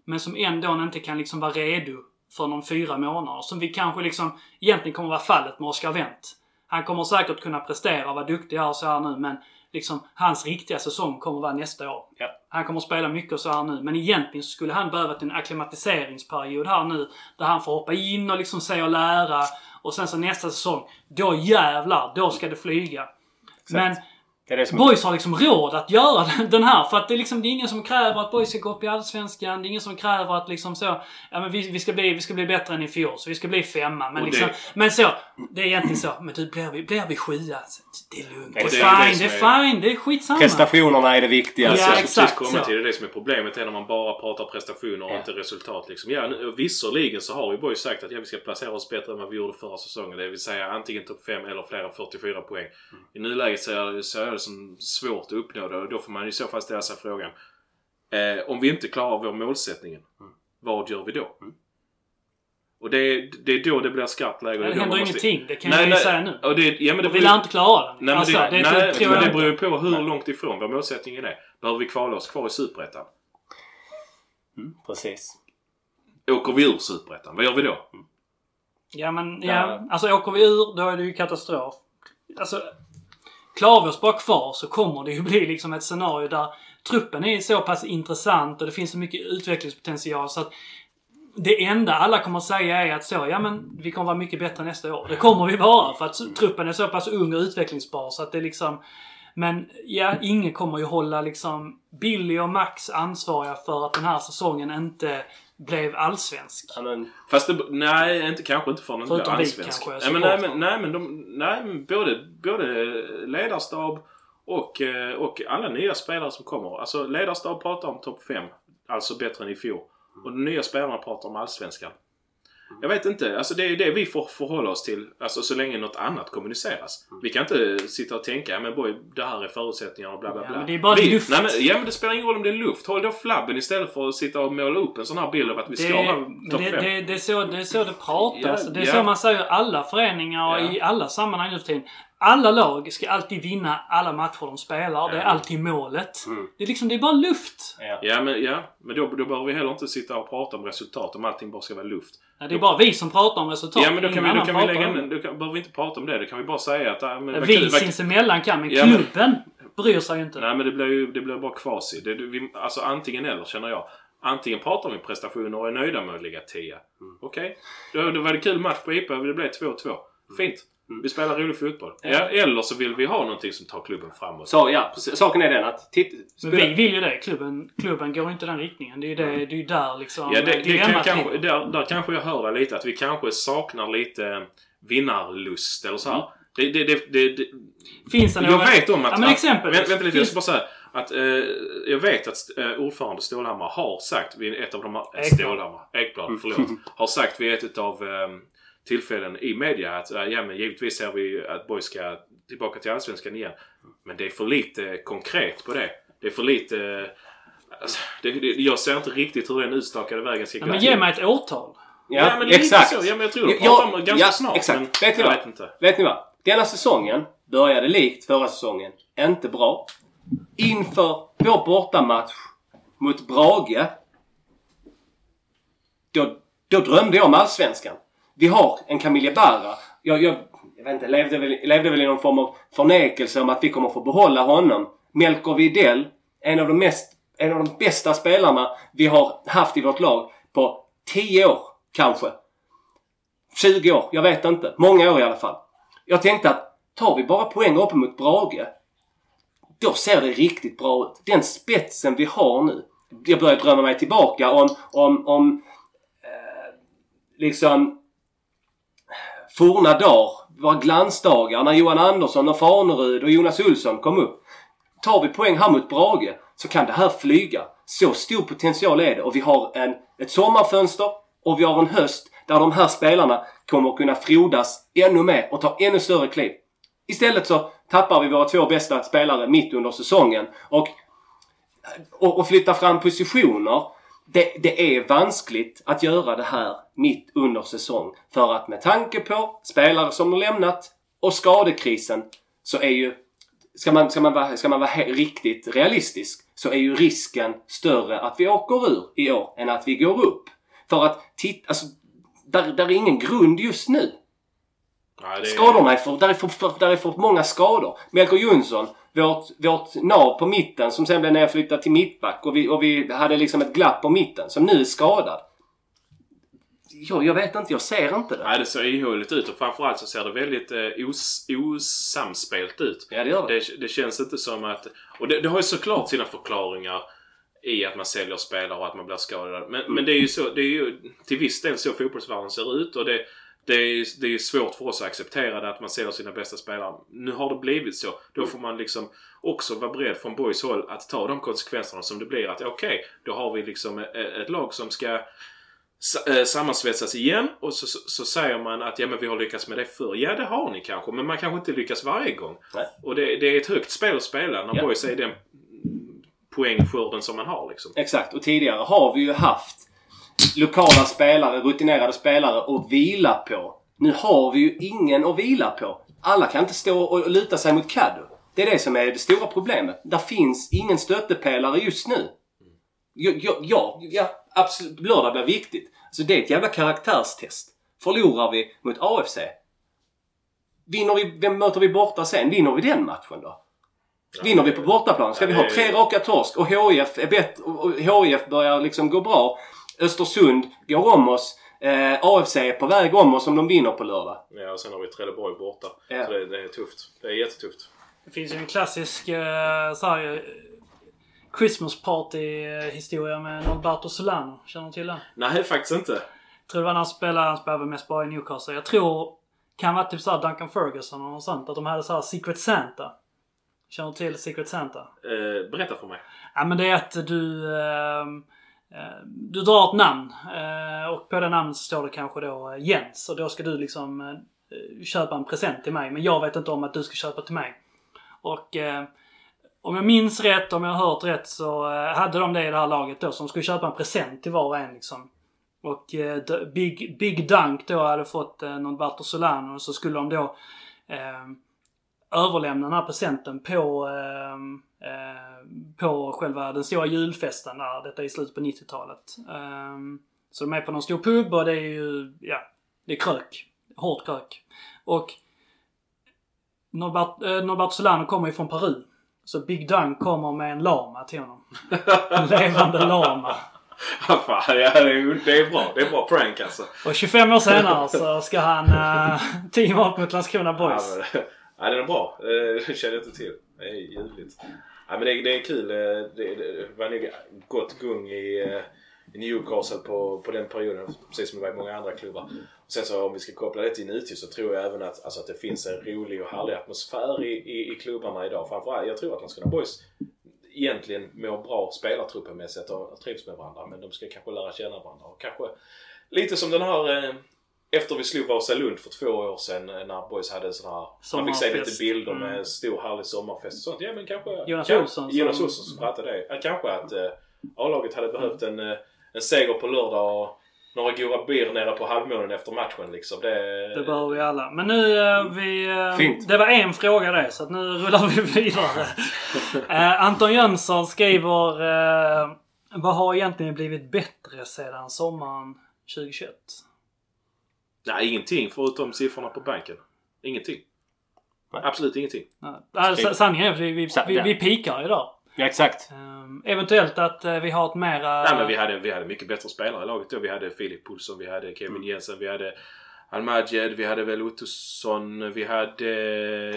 men som ändå inte kan liksom vara redo för någon fyra månader. Som vi kanske liksom egentligen kommer vara fallet med Oscar Wendt. Han kommer säkert kunna prestera och vara duktig här och så här nu men liksom, hans riktiga säsong kommer vara nästa år. Ja. Han kommer spela mycket och så här nu. Men egentligen skulle han behöva en akklimatiseringsperiod här nu. Där han får hoppa in och liksom se och lära. Och sen så nästa säsong, då jävlar, då ska det flyga. Men Det är det som Boys har liksom råd att göra [laughs] den här. För att det är liksom, det är ingen som kräver att Boys ska gå upp i Allsvenskan. Det är ingen som kräver att liksom så, ja men vi, vi, ska, bli, vi ska bli bättre än i fjol. Så vi ska bli femma. Men liksom, det- men så, det är egentligen så. Men du, blir vi, blir vi sjua? Så Det är lugnt. Det är Och det är det fine, är fine. Det är skitsamma. Prestationerna är det viktigaste. Ja, ska exakt precis komma till det. Det som är problemet är när man bara pratar prestationer och Ja. inte resultat. Liksom. Ja, nu- visserligen så har ju Boys sagt att ja, vi ska placera oss bättre än vad vi gjorde förra säsongen. Det vill säga antingen topp 5 eller fler än 44 poäng. I nuläget ser jag, som svårt att uppnå det och då får man i så fall ställa sig frågan. Eh, om vi inte klarar vår målsättningen, vad gör vi då? Och det, är- det är då det blir skarpt läge. det då händer måste- ingenting. Det kan Nej, jag ju nej, säga nu. Och det, ja, men det Och vi lär inte klara den. Nej, men alltså, det, det, nej, det men det beror ju på hur långt ifrån vår målsättningen är. Behöver vi kvala oss kvar i Superettan? Precis. Åker vi ur Superettan? Vad gör vi då? Ja men, Ja. ja. Alltså åker vi ur, då är det ju katastrof. Alltså, klarar vi oss bara kvar så kommer det ju [laughs] bli liksom ett scenario där truppen är så pass intressant och det finns så mycket utvecklingspotential så att det enda alla kommer att säga är att så, ja men vi kommer vara mycket bättre nästa år. Det kommer vi vara för att truppen är så pass ung och utvecklingsbar så att det liksom men ja, ingen kommer ju hålla liksom Billy och Max ansvariga för att den här säsongen inte blev allsvensk. Ja, men, Fast det, nej, inte, kanske inte för den vi allsvensk. kanske, Nej men, nej, men, nej, men, de, nej, men både, både ledarstab och, eh, och alla nya spelare som kommer. Alltså ledarstab pratar om topp 5. Alltså bättre än i fjol. Och de nya spelarna pratar om allsvenskan. Jag vet inte. Alltså det är det vi får förhålla oss till. Alltså så länge något annat kommuniceras. Vi kan inte sitta och tänka ja men boy, det här är förutsättningarna och bla bla Ja, bla. men det är bara vi, luft. Nej, men, ja men det spelar ingen roll om det är luft. Håll då flabben istället för att sitta och måla upp en sån här bild av att vi ska Det, vara men topp det, 5. det, det, är så, det är så det pratas. Ja, det är ja. så man säger i alla föreningar och Ja. i alla sammanhang nu för tiden. Alla lag ska alltid vinna alla matcher de spelar. Det är Ja. alltid målet. Mm. Det är liksom, det är bara luft. ja. Ja men, ja, men då, då behöver vi heller inte sitta och prata om resultat om allting bara ska vara luft. Ja, det är bara vi som pratar om resultat. Ja men då kan vi, då kan vi lägga in, då kan, behöver vi inte prata om det. Då kan vi bara säga att... Ja, men, Vi sinsemellan kan, men Ja, men- klubben bryr sig inte. Nej men det blir ju det blir bara kvasi. Det, vi, alltså antingen eller känner jag. Antingen pratar vi prestationer och är nöjda med att ligga 10. Mm. Okej. Då, då var det kul match på IPA det blev 2-2. Fint. Mm. Vi spelar rolig fotboll. Ja. Ja, eller så vill vi ha någonting som tar klubben framåt. Så ja, saken är den att... Titt, Men vi vill ju det. Klubben, klubben går inte den riktningen. Det är ju det, det är där liksom Ja, det, det kan, kanske, där, där kanske jag hör dig lite. Att vi kanske saknar lite vinnarlust eller så här. Det, det, det, det, det, Finns det jag några... vet om att... Ja, men att- exempel. Vänta, vänta lite, jag ska bara säga. Att, eh, jag vet att eh, ordförande Stålhammar har sagt vid ett av de här... Ekblad. Stålhammar. Ekblad, förlåt. [laughs] har sagt vid ett av eh, tillfällen i media att ja men givetvis ser vi att Boys ska tillbaka till Allsvenskan igen. Men det är för lite konkret på det. Det är för lite... Alltså, det, det, jag ser inte riktigt hur den utstakade vägen ska Ja, gå men ge mig ett årtal. Ja, men lite exakt. Så. Ja, men jag tror Ja, pratar om det ganska ja, snart. exakt. Men Vet ni vad? vet inte. Vet ni vad? Denna säsongen började likt förra säsongen. Inte bra. Inför vår bortamatch mot Brage. Då, då drömde jag om Allsvenskan. Vi har en Camille Barra. Jag, jag, jag vet inte, levde väl, levde väl i någon form av förnekelse om att vi kommer få behålla honom. Melker Widell, en av de mest en av de bästa spelarna vi har haft i vårt lag på 10 år kanske. 20 år, jag vet inte. Många år i alla fall. Jag tänkte att tar vi bara poäng upp mot Brage, då ser det riktigt bra ut. Den spetsen vi har nu. Jag börjar drömma mig tillbaka om, om, om eh, liksom forna dagar, våra glansdagar när Johan Andersson och Farnerud och Jonas Olsson kom upp. Tar vi poäng här mot Brage så kan det här flyga. Så stor potential är det och vi har en, ett sommarfönster och vi har en höst där de här spelarna kommer att kunna frodas ännu mer och ta ännu större kliv. Istället så tappar vi våra två bästa spelare mitt under säsongen och, och, och flyttar fram positioner. Det, det är vanskligt att göra det här mitt under säsong. För att med tanke på spelare som har lämnat och skadekrisen så är ju Ska man, ska man, vara, ska man vara riktigt realistisk så är ju risken större att vi åker ur i år än att vi går upp. För att titta, alltså, där, där är ingen grund just nu. Ja, det är- Skadorna är för, där är för, för, där är för många skador. Melker Jonsson vårt, vårt nav på mitten som sen blev nedflyttat till mittback och vi, och vi hade liksom ett glapp på mitten som nu är skadad. Jag, jag vet inte, jag ser inte det. Nej, det ser ihåligt ut och framförallt så ser det väldigt eh, os, osamspelt ut. Ja, det gör det. Det, det känns inte som att... Och det, det har ju såklart sina förklaringar i att man säljer spelare och att man blir skadad. Men, men det är ju så, det är ju till viss del så fotbollsvärlden ser ut och det, det är, det är svårt för oss att acceptera det att man säljer sina bästa spelare. Nu har det blivit så. Då får man liksom också vara beredd från Boys håll att ta de konsekvenserna som det blir. Att okej, okay, då har vi liksom ett, ett lag som ska eh, sammansvetsas igen och så, så, så, säger man att ja men vi har lyckats med det förr. Ja det har ni kanske men man kanske inte lyckas varje gång. Nej. Och det, det är ett högt spel att spela när Ja. Boys är den poängskörden som man har liksom. Exakt. Och tidigare har vi ju haft lokala spelare, rutinerade spelare att vila på. Nu har vi ju ingen att vila på. Alla kan inte stå och luta sig mot Caddo. Det är det som är det stora problemet. Där finns ingen stöttepelare just nu. Ja, ja, absolut. Lördag blir viktigt. Så det är ett jävla karaktärstest. Förlorar vi mot AFC. Vinner vi, vem möter vi borta sen? Vinner vi den matchen då? Vinner vi på bortaplan? Ska vi ha tre raka torsk och HIF är bättre och och HIF börjar liksom gå bra. Östersund går om oss. Eh, AFC är på väg om oss om de vinner på lördag. Ja och sen har vi Trelleborg borta. Ja. Så det, det är tufft. Det är jättetufft. Det finns ju en klassisk eh, så här, eh, Christmas party eh, historia med Norberto Solano. Känner du till den? Nej faktiskt inte. Jag tror det var när han spelade, han spelade mest bara i Newcastle. Jag tror, kan vara typ såhär Duncan Ferguson och något sånt. Att de hade såhär Secret Santa. Känner du till Secret Santa? Eh, berätta för mig. Ja men det är att du... eh, Eh, du drar ett namn eh, och på det namnet så står det kanske då eh, Jens och då ska du liksom köpa en present till mig men jag vet inte om att du ska köpa till mig. Och om jag minns rätt, om jag har hört rätt så hade de det i det här laget då som skulle köpa en present till var och en liksom. Och Big, Big Dunk då hade fått någon Bartosolano och så skulle de då eh, överlämna den här presenten på, eh, eh, på själva den stora julfesten där. Detta är i slutet på 90-talet. Eh, så de är på någon stor pub och det är ju, ja, det är krök. Hårt krök. Och Norbert, eh, Norberto Solano kommer ju från Peru. Så Big Dunk kommer med en lama till honom. [laughs] En levande lama. Vad [laughs] fan, ja, det, är, bra. Det är bra prank alltså. Och 25 år senare så ska han uh, [laughs] teama upp mot Landskrona Boys. Ja, ja, den är bra. Det eh, [laughs] känner jag inte till. Det är ljuvligt. Ja, men det, det är kul. Eh, det, det var nog gott gung i, eh, i Newcastle på, på den perioden. Precis som det var i många andra klubbar. Och sen så om vi ska koppla det till nutid så tror jag även att, alltså, att det finns en rolig och härlig atmosfär i, i, i klubbarna idag. Framförallt, jag tror att Landskrona Boys egentligen mår bra spelartruppenmässigt och trivs med varandra. Men de ska kanske lära känna varandra. Och kanske lite som den här eh, efter vi slog Vasalund för två år sedan eh, när Boys hade en sån här... Man fick se lite bilder med Mm. en stor härlig sommarfest och sånt. Ja men kanske... Jonas kan- Olsson som- Jonas Olsson som pratade det. Ja, kanske att eh, A-laget hade behövt en, eh, en seger på lördag och några goda bir nere på halvmånen efter matchen liksom. Det... Det behöver vi alla. Men nu eh, vi... Fint. Det var en fråga det, så att nu rullar vi [laughs] vidare. Eh, Anton Jönsson skriver... Eh, vad har egentligen blivit bättre sedan sommaren 2021? Nej, ingenting förutom siffrorna på banken. Ingenting. Nej. Absolut ingenting. Nej, Alltså, sanningen är att vi, vi, vi, vi pikar idag. Ja, exakt. Eh, eventuellt att eh, vi har ett mera... Nej men vi hade, vi hade mycket bättre spelare i laget då. Vi hade Filip Pulsson, vi hade Kevin Jensen, vi hade Almaged, vi hade väl Ottosson, vi hade...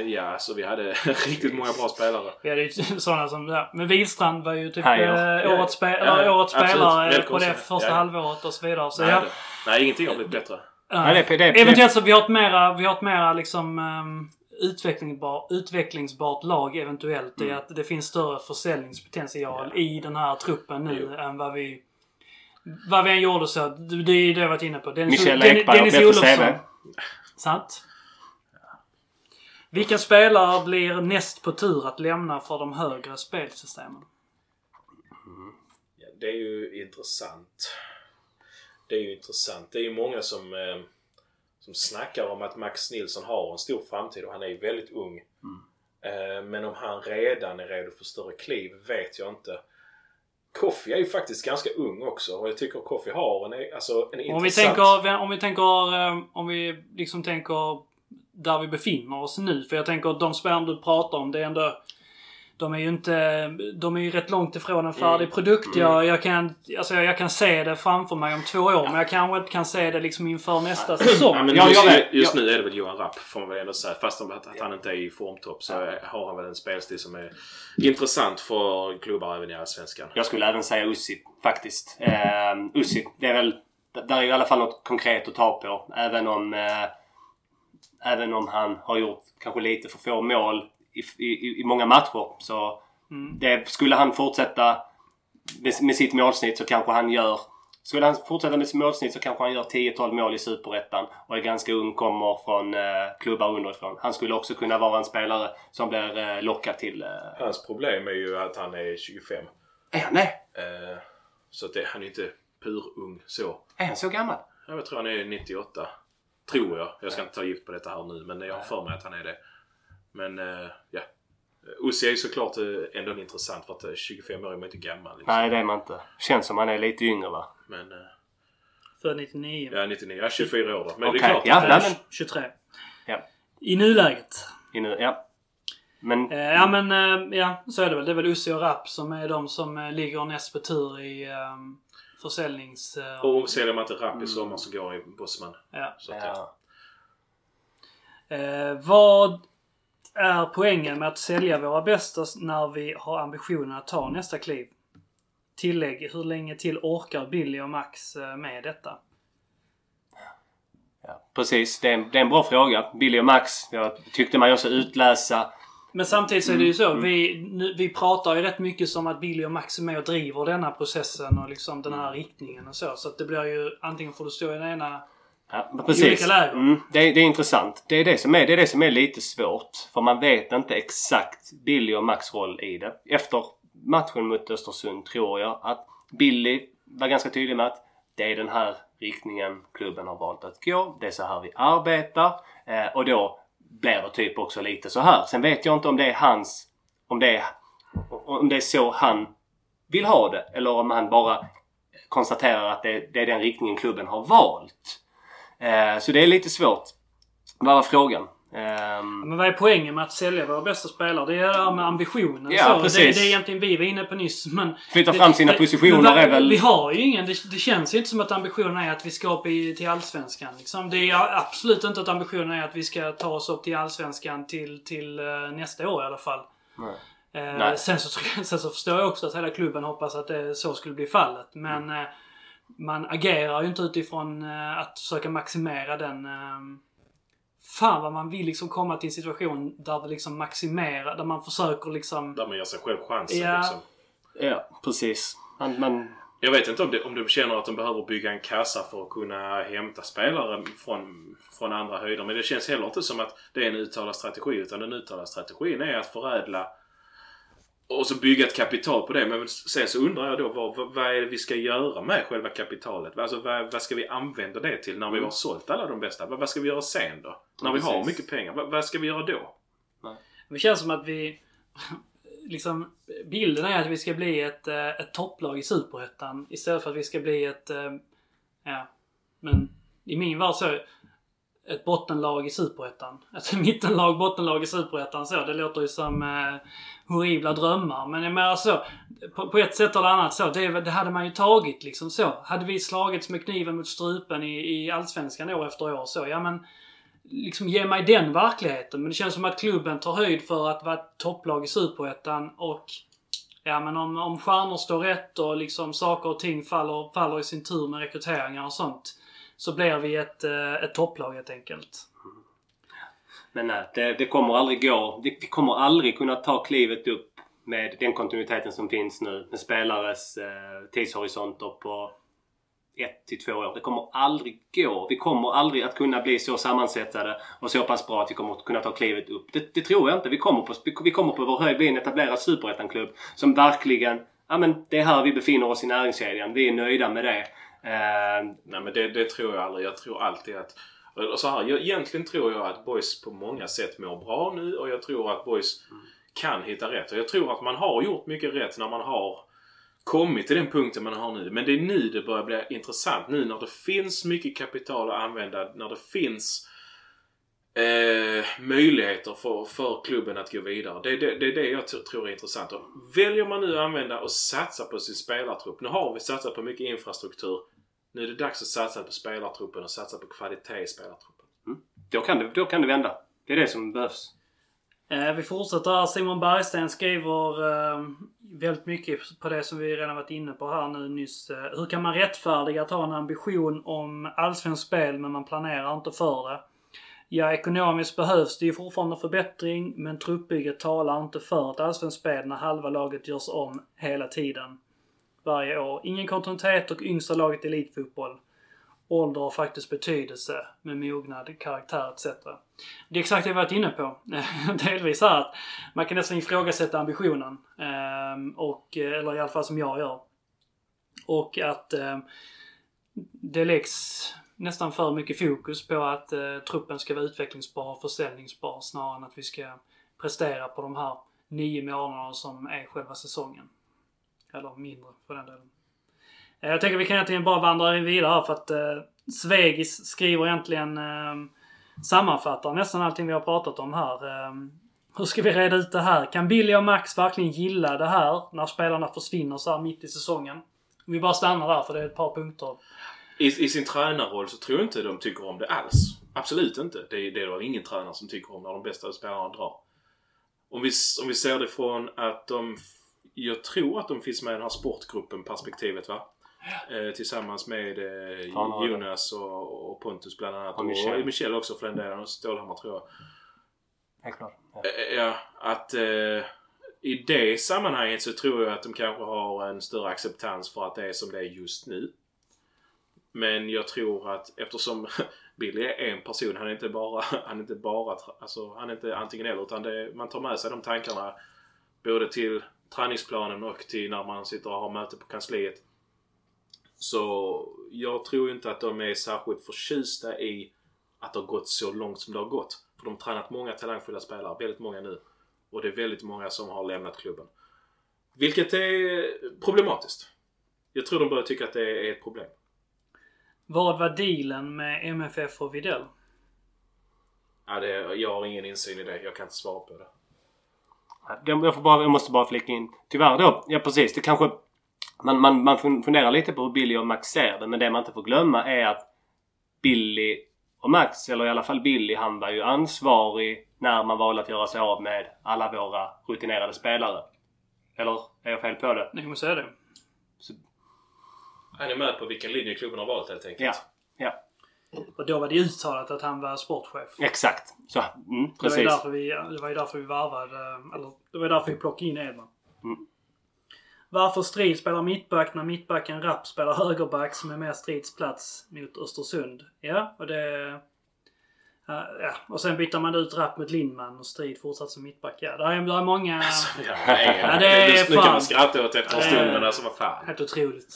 Ja, alltså vi hade [laughs] riktigt många bra spelare. Vi hade ju [laughs] sådana som... Ja, men Wihlstrand var ju typ Hajer. eh, årets, spe, Ja, årets spelare på det första Ja. halvåret och så vidare. Så Nej, ja, Nej, ingenting har blivit bättre. Ja. Ja, det, är- det, är- Eventuellt så vi har ett mera, vi har ett mera liksom um, utvecklingsbar, utvecklingsbart lag eventuellt. Mm. Det är att det finns större försäljningspotential i den här truppen nu Jo. än vad vi vad vi än gjorde så. Det det är ju det jag varit inne på. Dennis, Michel Den- Ekberg bättre Olofsson. Sant. Vilka spelare blir näst på tur att lämna för de högre spelsystemen? Ja, det är ju intressant. Det är ju intressant. Det är ju många som, eh, som snackar om att Max Nilsson har en stor framtid och han är ju väldigt ung. Eh, men om han redan är redo för större kliv vet jag inte. Koffi är ju faktiskt ganska ung också och jag tycker Koffi har en, alltså, en Om vi intressant... tänker, om vi tänker, eh, om vi liksom tänker där vi befinner oss nu. För jag tänker att de spelarna du pratar om, det är ändå... de är ju inte... De är ju rätt långt ifrån en färdig produkt. Jag, jag, kan, alltså jag kan se det framför mig om två år. Men jag kanske inte kan se det liksom inför nästa säsong. Ja, men just, jag vet. just nu är det väl Johan Rapp får man väl ändå säga. Fast om att, att han inte är i formtopp så har han väl en spelstil som är intressant för klubbar även i Allsvenskan. Jag skulle även säga Ussi faktiskt. Eh, Ussi, det är väl... Där är i alla fall något konkret att ta på. Även om... Eh, även om han har gjort kanske lite för få mål i, i, i många matcher. Så det, skulle han fortsätta med, med sitt målsnitt så kanske han gör... Skulle han fortsätta med sitt målsnitt så kanske han gör 10-12 mål i Superettan och är ganska ung, kommer från eh, klubbar underifrån. Han skulle också kunna vara en spelare som blir eh, lockad till... Eh, Hans problem är ju att han är 25. är han det? Eh, så att det, han är inte purung så. Är han så gammal? Ja, Jag tror han är 98. Tror jag. Jag ska inte ta gift på detta här nu men jag har för mig att han är det. Men eh, ja. Ussi är ju såklart eh, ändå intressant för att eh, 25 år är man inte gammal. Liksom. Nej, det är man inte. Känns som han är lite yngre va? Men eh, För 99. ja, 99. Ja, 24 år då. Men Okej, det är klart ja. att men- 23. Ja. I nuläget. Inne, ja. Men... Eh, ja men eh, ja, så är det väl. Det är väl Ussi och Rapp som är de som eh, ligger näst på tur i eh, försäljnings... Eh, Och säljer man inte Rapp i sommar så går han i Bosman. ja. Så att, ja. Ja. Eh, vad är poängen med att sälja våra bästa när vi har ambitionen att ta nästa kliv? Tillägg. Hur länge till orkar Billy och Max eh, med detta? Ja, precis. Det är, en, det är en bra fråga. Billy och Max, jag tyckte man också utläsa... Men samtidigt så är det ju så. Vi, nu, vi pratar ju rätt mycket som att Billy och Max är med och driver denna processen och liksom den här riktningen och så. Så att det blir ju antingen får du stå i den ena... Ja, precis. Mm, det, är- det är intressant. Det är det, som är, det är det som är lite svårt. För man vet inte exakt Billy och Max roll i det. Efter matchen mot Östersund tror jag att Billy var ganska tydlig med att det är den här riktningen klubben har valt att gå. Det är så här vi arbetar. Eh, och då blir det typ också lite så här. Sen vet jag inte om det är hans... Om det är, om det är så han vill ha det. Eller om han bara konstaterar att det, det är den riktningen klubben har valt. Eh, så det är lite svårt. Vad var frågan? Ehm, Men vad är poängen med att sälja våra bästa spelare? Det är det här med ambitionen. Ja, så. Det, precis. det är egentligen vi var inne på nyss. Men Flytta fram sina det- positioner men är väl- Vi har ju ingen. Det, det känns ju inte som att ambitionen är att vi ska upp i, till Allsvenskan. Liksom. Det är absolut inte att ambitionen är att vi ska ta oss upp till Allsvenskan till, till eh, nästa år i alla fall. Nej. Eh, sen, så, [laughs] sen så förstår jag också att hela klubben hoppas att det så skulle bli fallet. Men eh, man agerar ju inte utifrån eh, att försöka maximera den... Eh, fan vad man vill liksom komma till en situation där det liksom maximerar, där man försöker liksom... Där man ger sig själv chansen Ja. liksom. ja, precis. Man, man, Jag vet inte om, det, om de känner att de behöver bygga en kassa för att kunna hämta spelare från, från andra höjder. Men det känns heller inte som att det är en uttalad strategi. Utan den uttalade strategin är att förädla och så bygga ett kapital på det. Men sen så undrar jag då vad, vad, är det vi ska göra med själva kapitalet? Alltså vad, vad ska vi använda det till när vi har sålt alla de bästa? Vad, vad ska vi göra sen då? När vi har mycket pengar. Vad, vad ska vi göra då? Det känns som att vi... [laughs] Liksom, bilden är att vi ska bli ett, eh, ett topplag i Superettan istället för att vi ska bli ett... eh, Ja, men i min värld så... Ett bottenlag i Superettan. [laughs] Ett mittenlag, bottenlag i Superettan så. Det låter ju som eh, horribla drömmar. Men jag menar så. På, på ett sätt eller annat så. Det, det hade man ju tagit liksom så. Hade vi slagits med kniven mot strupen i, i Allsvenskan år efter år så. Ja men liksom ge mig den verkligheten. Men det känns som att klubben tar höjd för att vara ett topplag i Superettan och Ja men om, om stjärnor står rätt och liksom saker och ting faller, faller i sin tur med rekryteringar och sånt. Så blir vi ett, eh, ett topplag helt enkelt. men nej, det, det kommer aldrig gå. Det, vi kommer aldrig kunna ta klivet upp med den kontinuiteten som finns nu. Med spelares eh, tidshorisonter på ett till två år. Det kommer aldrig gå. Vi kommer aldrig att kunna bli så sammansättade och så pass bra att vi kommer att kunna ta klivet upp. Det, det tror jag inte. Vi kommer på, vi kommer på vår höjd bli en etablerad superettan-klubb som verkligen Ja men det är här vi befinner oss i näringskedjan. Vi är nöjda med det. Eh, Nej men det, det tror jag aldrig. Jag tror alltid att... Så här, jag, egentligen tror jag att boys på många sätt mår bra nu och jag tror att boys kan hitta rätt. Och jag tror att man har gjort mycket rätt när man har kommit till den punkten man har nu. Men det är nu det börjar bli intressant. Nu när det finns mycket kapital att använda. När det finns eh, möjligheter för, för klubben att gå vidare. Det, det, det är det jag tror är intressant. Och väljer man nu att använda och satsa på sin spelartrupp. Nu har vi satsat på mycket infrastruktur. Nu är det dags att satsa på spelartruppen och satsa på kvalitet i spelartruppen. Då kan, det, då kan det vända. Det är det som behövs. Eh, Vi fortsätter här. Simon Bergsten skriver eh, väldigt mycket på det som vi redan varit inne på här nu nyss. Eh, hur kan man rättfärdiga att ha en ambition om allsvenskt spel men man planerar inte för det? Ja, ekonomiskt behövs det ju fortfarande förbättring men truppbygget talar inte för ett allsvenskt spel när halva laget görs om hela tiden. Varje år. Ingen kontinuitet och yngsta laget i elitfotboll. Ålder har faktiskt betydelse med mognad, karaktär etc. Det är exakt det vi varit inne på. [laughs] Delvis här att man kan nästan ifrågasätta ambitionen. Ehm, och, eller i alla fall som jag gör. Och att ehm, det läggs nästan för mycket fokus på att eh, truppen ska vara utvecklingsbar och försäljningsbar snarare än att vi ska prestera på de här nio månaderna som är själva säsongen. Eller mindre för den delen. Eh, jag tänker vi kan egentligen bara vandra vidare här för att eh, Svegis skriver egentligen eh, sammanfattar nästan allting vi har pratat om här. Eh, hur ska vi reda ut det här? Kan Billy och Max verkligen gilla det här när spelarna försvinner så här mitt i säsongen? Om vi bara stannar där för det är ett par punkter. I, I sin tränarroll så tror jag inte de tycker om det alls. Absolut inte. Det är det är väl ingen tränare som tycker om när de bästa spelarna drar. Om vi, om vi ser det från att de... Jag tror att de finns med i den här sportgruppen perspektivet va? Eh, tillsammans med eh. Jonas och, och Pontus bland annat. Och Och Michel. Michel, också för den delen. Och Stålhammar tror jag. Helt klart. Ja. Eh, Ja, att eh, i det sammanhanget så tror jag att de kanske har en större acceptans för att det är som det är just nu. Men jag tror att eftersom [laughs] Billy är en person, han är inte bara, [laughs] han är inte bara, alltså han är inte antingen eller utan det man tar med sig de tankarna både till träningsplanen och till när man sitter och har möte på kansliet. Så jag tror inte att de är särskilt förtjusta i att det har gått så långt som det har gått. För de har tränat många talangfulla spelare, väldigt många nu. Och det är väldigt många som har lämnat klubben. Vilket är problematiskt. Jag tror de börjar tycka att det är ett problem. Vad var dealen med MFF och Videll? Ja, det, jag har ingen insyn i det. Jag kan inte svara på det. Jag, bara, jag måste bara flika in. Tyvärr då. Ja precis. Det kanske... Man, man, man fun- funderar lite på hur Billy och Max ser det. Men det man inte får glömma är att Billy och Max, eller i alla fall Billy, han var ju ansvarig när man valde att göra sig av med alla våra rutinerade spelare. Eller är jag fel på det? Ni kommer säga det. Han är med på vilken linje klubben har valt helt enkelt. Ja. Ja. Och då var det uttalat att han var sportchef. Exakt. Så. Mm, Det var, ju precis. därför vi, det var ju därför vi varvade, eller det var därför vi plockade in Edman. Mm. Varför Strid spelar mittback när mittbacken Rapp spelar högerback som är mer Strids plats mot Östersund? Ja, och det... Ja, ja. och sen byter man ut Rapp mot Lindman och Strid fortsatt som mittback. Ja, där är, där är många... Ja, nej, Ja, det är nu, nu kan man skratta åt efter en Ja, stund ja, ja. men alltså vad fan. Helt otroligt.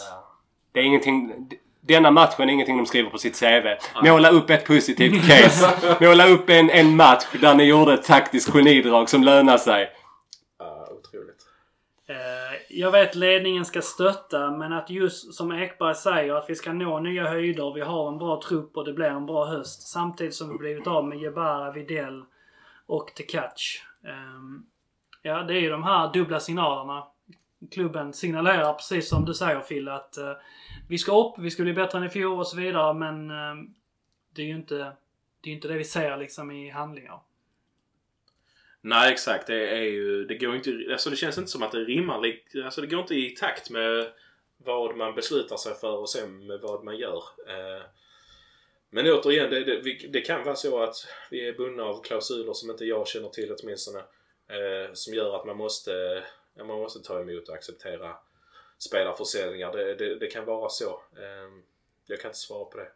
Det är ingenting... Denna matchen är ingenting de skriver på sitt CV. Måla upp ett positivt case. [laughs] Måla upp en, en match där ni gjorde ett taktiskt genidrag som lönar sig. Ja, otroligt. Eh, Jag vet ledningen ska stötta men att just som Ekberg säger att vi ska nå nya höjder. Vi har en bra trupp och det blir en bra höst. Samtidigt som vi blivit av med Jebara, Videll och Tekac. Um, ja, det är ju de här dubbla signalerna. Klubben signalerar precis som du säger Phil att eh, vi ska upp, vi ska bli bättre än i fjol och så vidare men eh, det är ju inte det, är inte det vi ser liksom i handlingar. Nej exakt. Det är ju... Det går inte... Alltså det känns inte som att det rimmar Alltså det går inte i takt med vad man beslutar sig för och sen med vad man gör. Eh, men återigen, det, det, det kan vara så att vi är bundna av klausuler som inte jag känner till åtminstone. Eh, som gör att man måste, ja, man måste ta emot och acceptera spelarförsäljningar. Det, det, det kan vara så. Eh, jag kan inte svara på det.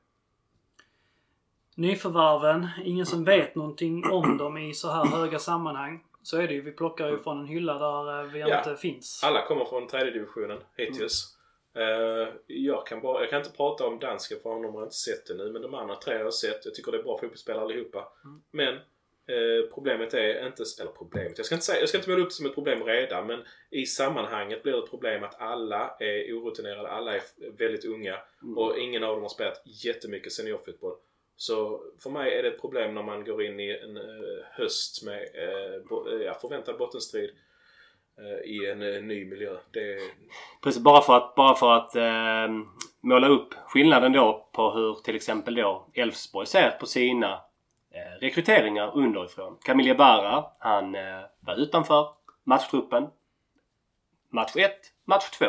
Nyförvärven, ingen som vet någonting om dem i så här höga sammanhang. Så är det ju. Vi plockar ju från en hylla där eh, vi Ja. inte finns. Alla kommer från tredje divisionen hittills. Eh, jag, kan bara, jag kan inte prata om dansken för honom har jag inte sett det nu. Men de andra tre har jag sett. Jag tycker det är bra fotbollsspelare allihopa. Men eh, problemet är inte... Eller problemet. Jag ska inte, säga, jag ska inte måla upp det som ett problem redan. Men i sammanhanget blir det ett problem att alla är orutinerade. Alla är väldigt unga. Och ingen av dem har spelat jättemycket seniorfotboll. Så för mig är det ett problem när man går in i en eh, höst med eh, bo, eh, ja, förväntad bottenstrid i en ny miljö. Det, Precis, bara för att, bara för att eh, måla upp skillnaden då på hur till exempel då Elfsborg ser på sina Eh, rekryteringar underifrån. Camille Barra, han eh, var utanför matchtruppen. Match 1, match 2.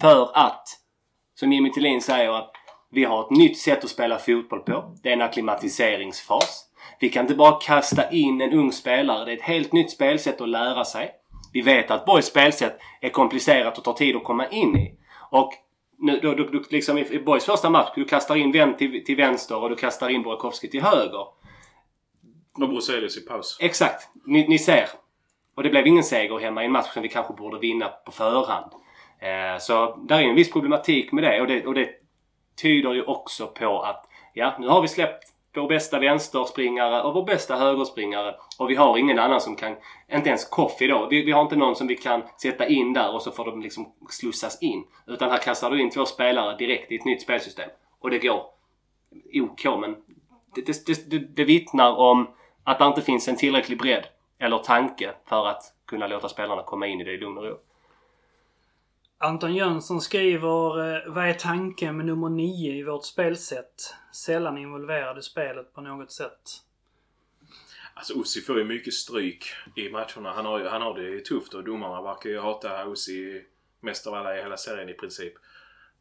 För att, som Jimmy Tillin säger, att vi har ett nytt sätt att spela fotboll på. Det är en akklimatiseringsfas. Vi kan inte bara kasta in en ung spelare. Det är ett helt nytt spelsätt att lära sig. Vi vet att Borgs spelsätt är komplicerat och tar tid att komma in i. Och nu, då, då, liksom i, Borgs första match, du kastar in Wendt till, till vänster och du kastar in Burakovsky till höger och Bruzelius i paus. Exakt. Ni, ni ser. Och det blev ingen seger hemma i en match som vi kanske borde vinna på förhand. Eh, så där är en viss problematik med det och, det och det tyder ju också på att ja, nu har vi släppt vår bästa vänsterspringare och vår bästa högerspringare och vi har ingen annan som kan, inte ens Koffi då. Vi, vi har inte någon som vi kan sätta in där och så får de liksom slussas in. Utan här kastar du in två spelare direkt i ett nytt spelsystem. Och det går. OK men det, det, det, det, det vittnar om att det inte finns en tillräcklig bredd eller tanke för att kunna låta spelarna komma in i det i lugn och ro. Anton Jönsson skriver eh, Vad är tanken med nummer 9 i vårt spelsätt? Sällan involverad i spelet på något sätt. Alltså Ossi får ju mycket stryk i matcherna. Han har, han har det ju tufft och domarna verkar ju hata Ossi mest av alla i hela serien i princip.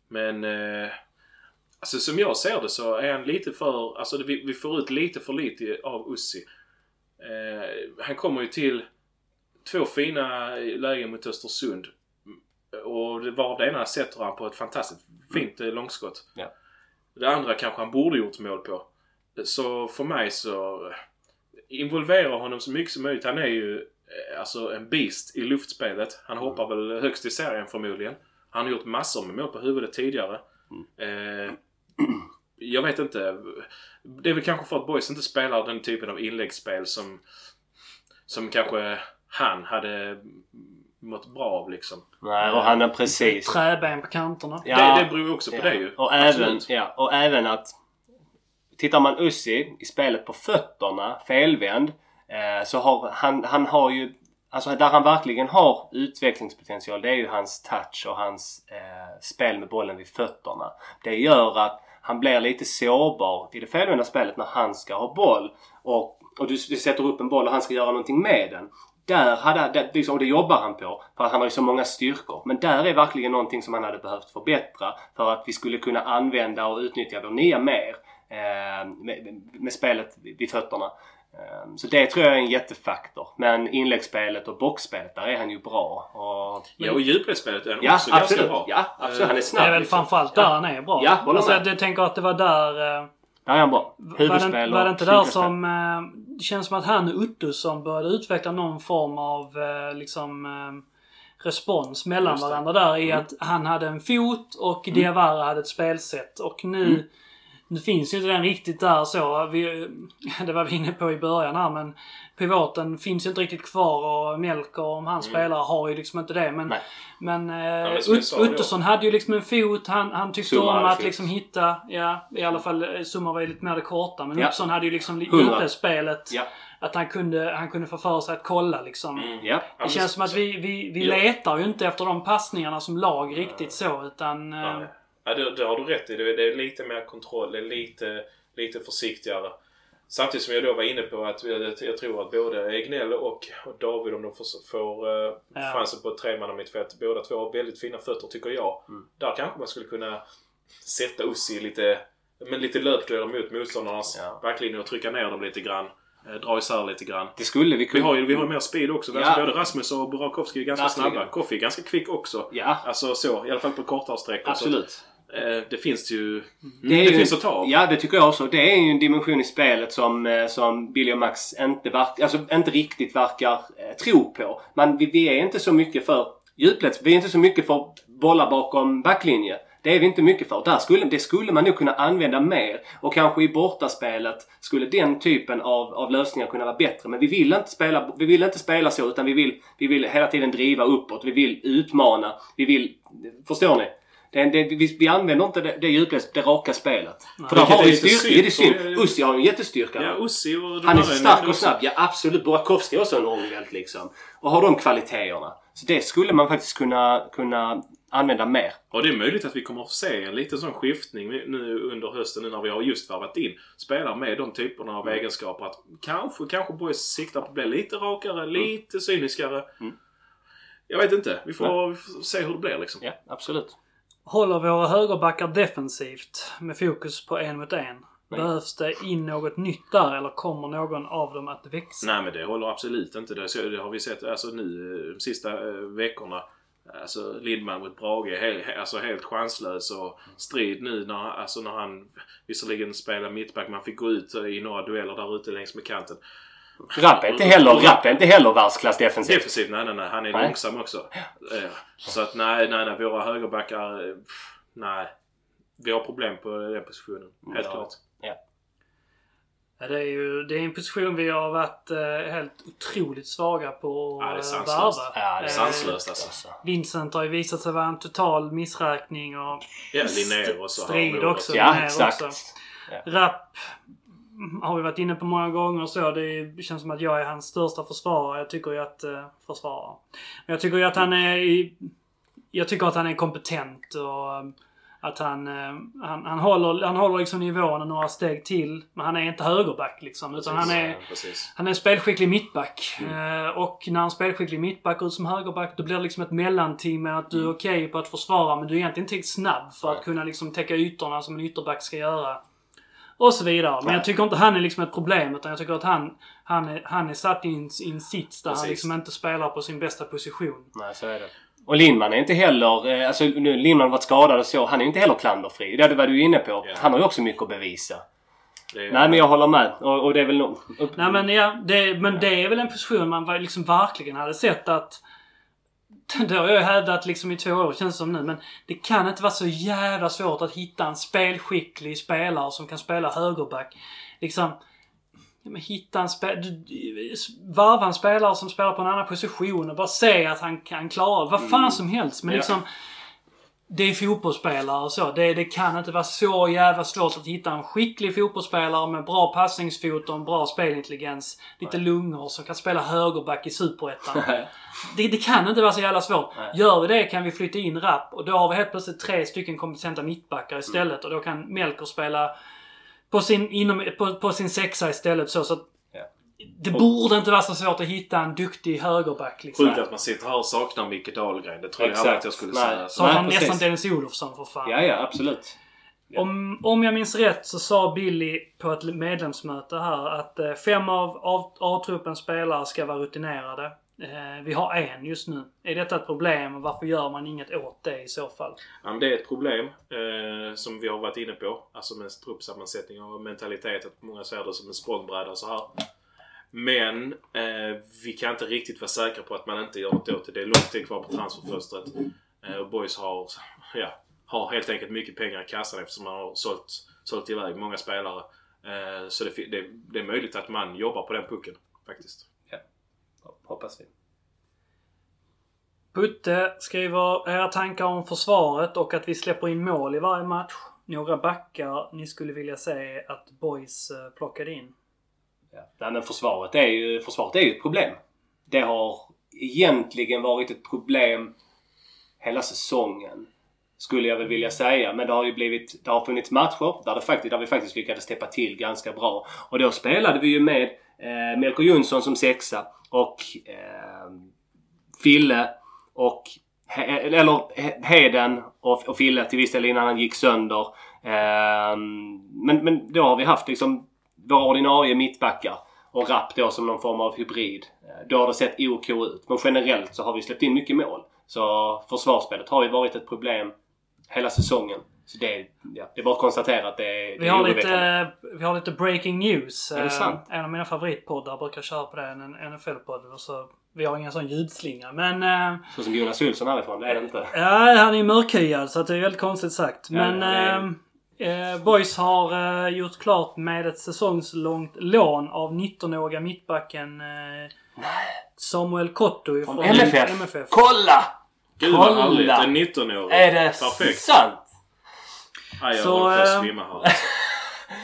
Men... Eh, alltså som jag ser det så är han lite för... Alltså vi, vi får ut lite för lite av Ossi. Eh, han kommer ju till två fina lägen mot Östersund. Och det var det ena sätter han på ett fantastiskt fint eh, långskott. Ja. Det andra kanske han borde gjort mål på. Så för mig så involvera honom så mycket som möjligt. Han är ju eh, alltså en beast i luftspelet. Han hoppar väl högst i serien förmodligen. Han har gjort massor med mål på huvudet tidigare. Eh, jag vet inte. Det är väl kanske för att Boys inte spelar den typen av inläggsspel som, som kanske han hade mått bra av liksom. Nej, och han är precis... Träben på kanterna. Ja. Det, det beror också på det ju. Och även, ja, och även att Tittar man Ussi i spelet på fötterna, felvänd, eh, så har han, han har ju Alltså där han verkligen har utvecklingspotential det är ju hans touch och hans eh, spel med bollen vid fötterna. Det gör att han blir lite sårbar i det felvända spelet när han ska ha boll. Och, och du, du sätter upp en boll och han ska göra någonting med den. Där hade, det, liksom, och det jobbar han på. För han har ju så många styrkor. Men där är verkligen någonting som han hade behövt förbättra. För att vi skulle kunna använda och utnyttja vår nia mer. Eh, med, med spelet vid fötterna. Eh, så det tror jag är en jättefaktor. Men inläggsspelet och boxspelet, där är han ju bra. Och, Ja, och djupledsspelet är han ja, också absolut. ganska bra. Ja, absolut. Han är Det snabb. är väl liksom. framförallt där han är bra. Ja, alltså, med. jag tänker att det var där... eh, Där är han bra. Var Huvudspel det, var det inte där som... Eh, det känns som att han och Uttusson började utveckla någon form av eh, liksom respons mellan det. varandra där i Mm. att han hade en fot och Diawara hade ett spelsätt. Och nu... Mm. Nu finns ju inte den riktigt där så. Vi, [laughs] det var vi inne på i början här men pivoten finns ju inte riktigt kvar och Melker om han spelar har ju liksom inte det. Men, Mm. Nej. men, eh, men som jag Ut- sa då- Uttusson hade ju liksom en fot. Han, han tyckte Summa om att liksom hitta, ja i alla fall eh, Summa var ju lite mer det korta. Men Ja. Uttusson hade ju liksom lite spelet. Ja. Att han kunde, han kunde få för sig att kolla liksom. Mm. Ja. Det känns som att vi, vi, vi Ja. letar ju inte efter de passningarna som lag riktigt så utan... Ja, ja det, det har du rätt i. Det, det är lite mer kontroll. Det är lite, lite försiktigare. Samtidigt som jag då var inne på att jag, jag tror att både Egnell och, David om de får, får uh, Ja. chansen på ett tremannamittfält. Båda två har väldigt fina fötter tycker jag. Mm. Där kanske man skulle kunna sätta Ussi lite, men lite löpdueller mot motståndarnas Ja. backlinje och trycka ner dem lite grann. Eh, dra isär lite grann. Det skulle vi Vi kunna... har ju vi har ju mer speed också. Ja. Alltså, både Rasmus och Burakovsky är ganska Verkligen. snabba. Koffi är ganska kvick också. Ja, Alltså så, i alla fall på kortare sträckor. absolut. Så, eh, det finns ju... Det, det ju, finns att ta av. Ja, det tycker jag också. Det är ju en dimension i spelet som, eh, som Billy och Max inte, verk, alltså, inte riktigt verkar eh, tro på. Men vi, vi är inte så mycket för djupleds. Vi är inte så mycket för bollar bakom backlinje. Det är vi inte mycket för. Där skulle, det skulle man nog kunna använda mer. Och kanske i bortaspelet skulle den typen av, av lösningar kunna vara bättre. Men vi vill inte spela, vi vill inte spela så utan vi vill, vi vill hela tiden driva uppåt. Vi vill utmana. Vi vill... Förstår ni? Det, det, vi, vi använder inte det, det djupleds, det raka spelet. För då Vilket har lite styrka. Det är synd, för- Ussi har ju en jättestyrka. Ja, Ussi och de Han är stark och snabb. Ja, absolut. Burakovsky är också en ångvält liksom. Och har de kvaliteterna. Så det skulle man faktiskt kunna, kunna använda mer. Och det är möjligt att vi kommer att se en liten sån skiftning nu under hösten nu när vi har just varvat in spelare med de typerna av Mm. egenskaper. Att kanske, kanske Boys siktar på att bli lite rakare, lite cyniskare. Mm. Jag vet inte. Vi får, vi får se hur det blir liksom. Ja, absolut. Håller våra högerbackar defensivt med fokus på en mot en? Behövs det in något nytt där eller kommer någon av dem att växa? Nej men det håller absolut inte. Det, så- det har vi sett alltså nu eh, de sista eh, veckorna. Alltså Lindman mot Brage helt, alltså helt chanslös och strid nu när, alltså när han visserligen spelar mittback men fick gå ut i några dueller där ute längs med kanten. Rapp är inte heller, Rapp är inte heller världsklass defensivt. Defensivt, nej nej nej. Han är Nej. långsam också. Eh, Så att nej, nej, nej. Våra högerbackar, eh, pff, nej. Vi har problem på den positionen. Helt Ja. klart. Ja, det är ju det är en position vi har varit eh, helt otroligt svaga på Ja, det är att sanslöst. värva. Ja, det är Sanslöst alltså. Vincent har ju visat sig vara en total missräkning och Ja, Linnér också. strid också. Ja, exakt. också. Rapp har vi varit inne på många gånger och så. Det känns som att jag är hans största försvarare. Jag tycker ju att... Eh, försvarare. Men jag tycker ju att han är... i- Jag tycker att han är kompetent och eh, att han, eh, han, han håller, han håller liksom nivån några steg till. Men han är inte högerback liksom. Utan han är... Ja, precis. Han är spelskicklig mittback. Eh, och när en spelskicklig mittback ut som högerback då blir det liksom ett mellanting med att du är okej på att försvara men du är egentligen inte snabb för att kunna liksom täcka ytorna som en ytterback ska göra. Och så vidare. Men jag tycker inte han är liksom ett problem utan jag tycker att han, han, är, han är satt i en, i en sits där han Precis. liksom inte spelar på sin bästa position. Nej, så är det. Och Lindman är inte heller... eh, Alltså nu Lindman har varit skadad och så. Han är inte heller klanderfri. Det var du inne på. Ja. Han har ju också mycket att bevisa. Nej men jag håller med. Och, och det är väl nog... Upp... Nej men ja, det, men det är väl en position man var- liksom verkligen hade sett att det har jag hävdat liksom i två år känns det som nu. Men det kan inte vara så jävla svårt att hitta en spelskicklig spelare som kan spela högerback. Liksom... Men hitta en spelare... Varva en spelare som spelar på en annan position och bara se att han kan klara vad fan som helst. Men Ja. Det är fotbollsspelare och så. Det, det kan inte vara så jävla svårt att hitta en skicklig fotbollsspelare med bra passningsfot och en bra spelintelligens. Lite lungor som kan spela högerback i Superettan. [laughs] det, det kan inte vara så jävla svårt. Nej. Gör vi det kan vi flytta in Rapp och då har vi helt plötsligt tre stycken kompetenta mittbackar istället. Och då kan Melker spela på sin, inom, på, på sin sexa istället. Så, så Ja. det borde inte vara så svårt att hitta en duktig högerback. Liksom. Sjukt att man sitter här och saknar Micke Dahlgren. Det tror jag aldrig att jag skulle Nej. säga. Precis. nästan Dennis Olofsson för fan. Ja, ja absolut. Om, om jag minns rätt så sa Billy på ett medlemsmöte här att eh, fem av, av A-truppens spelare ska vara rutinerade. Eh, vi har en just nu. Är detta ett problem och varför gör man inget åt det i så fall? Ja, det är ett problem eh, som vi har varit inne på. Alltså med truppsammansättning och mentalitet. Att många ser det som en språngbräda så här. Men eh, vi kan inte riktigt vara säkra på att man inte gör något åt det. Det är långt tid kvar på transferfönstret. Eh, och Boys har, ja, har helt enkelt mycket pengar i kassan eftersom man har sålt, sålt iväg många spelare. Eh, så det, det, det är möjligt att man jobbar på den pucken faktiskt. Ja, Hoppas vi. Putte skriver era tankar om försvaret och att vi släpper in mål i varje match. Några backar ni skulle vilja se att Boys eh, plockade in. Ja. Nej, men försvaret är, ju, försvaret är ju ett problem. Det har egentligen varit ett problem hela säsongen. Skulle jag väl vilja säga. Men det har ju blivit... Det har funnits matcher där, det faktiskt, där vi faktiskt lyckades täppa till ganska bra. Och då spelade vi ju med eh, Melker Jonsson som sexa och eh, Fille och He- eller Heden och, och Fille till viss del innan han gick sönder. Eh, men, men då har vi haft liksom våra ordinarie mittbackar och Rapp då som någon form av hybrid. Eh, Då har det sett OK ut. Men generellt så har vi släppt in mycket mål. Så försvarsspelet har ju varit ett problem hela säsongen. Så det, är- ja, det är bara att konstatera att det är, Vi är har, oroväckande. lite, vi har lite breaking news. Är det Eh, sant? En av mina favoritpoddar brukar köra på det. En NFL-podd. Så, vi har ingen sån ljudslinga. Men... eh, Så som Jonas Olsson härifrån, det är det inte. Ja, han är ju mörkhyad så att det är väldigt konstigt sagt. Ja, Men är- eh, Boys har eh, gjort klart med ett säsongslångt lån av 19-åriga mittbacken eh, Samuel Kotto Från från MFF. MFF. Kolla! Gud vad Kolla! härligt. En 19-åring. Är det Perfekt. sant? Aj, jag Så, håller på att eh, svimma här. alltså.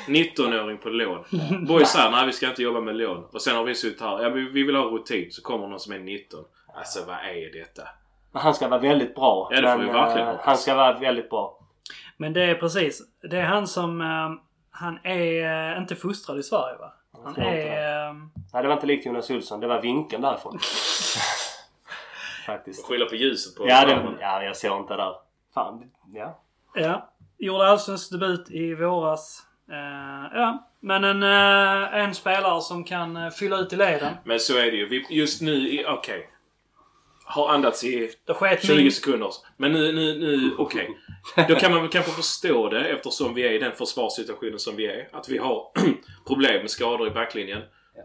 19-åring på lån. Boys säger nej vi ska inte jobba med lån. Och sen har vi suttit här. Ja, vi, vi vill ha rutin. Så kommer någon som är 19. Alltså vad är detta? Men Han ska vara väldigt bra. Ja, det får men, vi verkligen eh, hoppas. Han ska vara väldigt bra. Men det är precis. Det är han som... eh, han är eh, inte fostrad i Sverige va? Han är... eh, Nej, det var inte likt Jonas Olsson. Det var vinkeln därifrån. [laughs] Faktiskt. Skylla på ljuset på Ja, det, ja, jag såg inte där. Fan, ja. Ja. Gjorde allsvensk debut i våras. Eh, ja. Men en, eh, en spelare som kan eh, fylla ut i leden. Men så är det ju. Vi, just nu, i- okej. Har andats i Det sket 20 min... sekunder. Men nu, nu, nu okej. [laughs] Då kan man väl kanske förstå det eftersom vi är i den försvarssituationen som vi är. Att vi har [clears throat] problem med skador i backlinjen.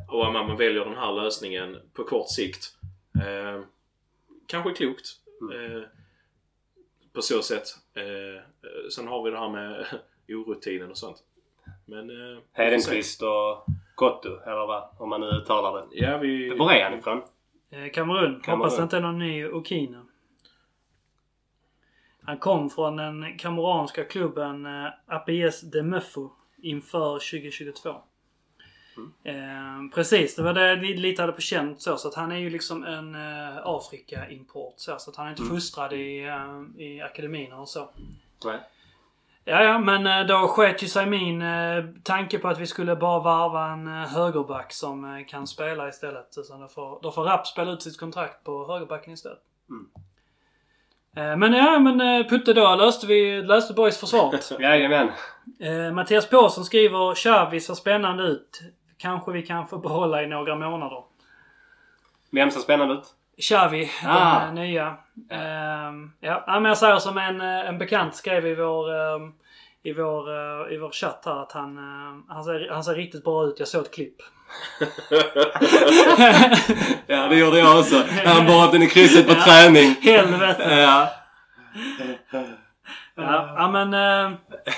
Och att man väljer den här lösningen på kort sikt. Eh, kanske klokt. Eh, på så sätt. Eh, sen har vi det här med [laughs] orutinen och sånt. Men... Eh. Hedenqvist och Kotto, eller vad? Om man nu uttalar det. Ja, vi... Var är han ifrån? Eh, Kamerun. Hoppas det inte är någon ny Okina. Han kom från den kameranska klubben eh, APS de Meffo inför 2022. Eh, precis, det var det jag lite hade på känn så. Så att han är ju liksom en eh, Afrika-import. Så, så att han är inte fostrad i, eh, i akademin och så. Nej. Ja, ja, men eh, då sket ju sig min eh, tanke på att vi skulle bara varva en eh, högerback som eh, kan spela istället. Utan då får, då får Rapp spela ut sitt kontrakt på högerbacken istället. Eh, men ja, men eh, Putte då löste vi, löste boys försvaret. [laughs] Jajamän. Mattias Påsson skriver Xavi ser spännande ut. Kanske vi kan få behålla i några månader. Vem ser spännande ut? Xavi, Ah. den nya. Ehm, ja, men jag säger som en, eh, en bekant skrev i vår, ehm, i vår, eh, i vår chatt här att han, eh, han, ser, han ser riktigt bra ut. Jag såg ett klipp. [laughs] Ja, det gjorde jag också. Han borrat den i krysset på Ja. träning. Helvete! Ja. Ja, ja men... Eh,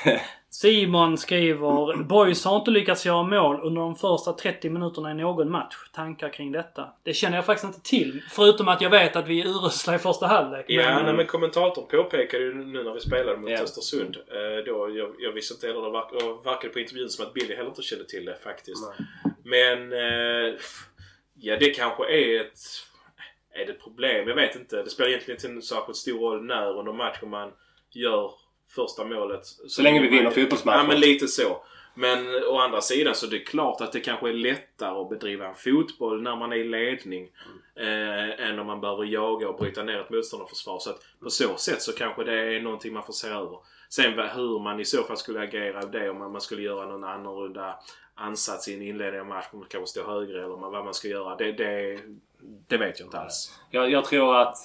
[laughs] Simon skriver Boys har inte lyckats göra mål under de första 30 minuterna i någon match. Tankar kring detta? Det känner jag faktiskt inte till. Förutom att jag vet att vi är urusla i första halvlek. Ja, men, nej, men kommentatorn påpekade ju nu när vi spelade mot Ja. Östersund. Eh, då, jag, jag visste inte heller, det verkade på intervjun som att Billy heller inte kände till det faktiskt. Men... Eh, ja, det kanske är ett... Är det ett problem? Jag vet inte. Det spelar egentligen inte en särskilt stor roll när under matchen man gör första målet. Så länge vi vinner fotbollsmatcher. Ja, men lite så. Men å andra sidan så är det klart att det kanske är lättare att bedriva en fotboll när man är i ledning. Eh, än om man behöver jaga och bryta ner ett motståndarförsvar. Så att på så sätt så kanske det är någonting man får se över. Sen hur man i så fall skulle agera av det. Om man, man skulle göra någon annorlunda ansats i en inledning av matchen. Om man kanske stå högre eller vad man ska göra. Det, det, det vet jag inte alls. Jag, jag tror att...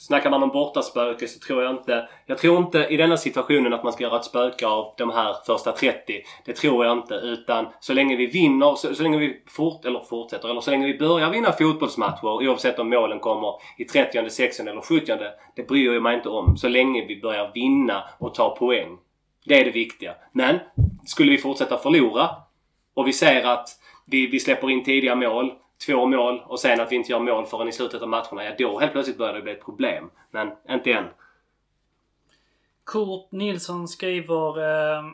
Snackar man om bortaspöke så tror jag inte... Jag tror inte i denna situationen att man ska göra ett spöke av de här första 30. Det tror jag inte. Utan så länge vi vinner, så, så länge vi fort, eller fortsätter, eller så länge vi börjar vinna fotbollsmatcher oavsett om målen kommer i 30, 60 eller 70. Det bryr jag mig inte om. Så länge vi börjar vinna och ta poäng. Det är det viktiga. Men skulle vi fortsätta förlora och vi ser att vi, vi släpper in tidiga mål, två mål och sen att vi inte gör mål förrän i slutet av matcherna. Ja, då helt plötsligt börjar det bli ett problem. Men inte än. Kurt Nilsson skriver... Eh,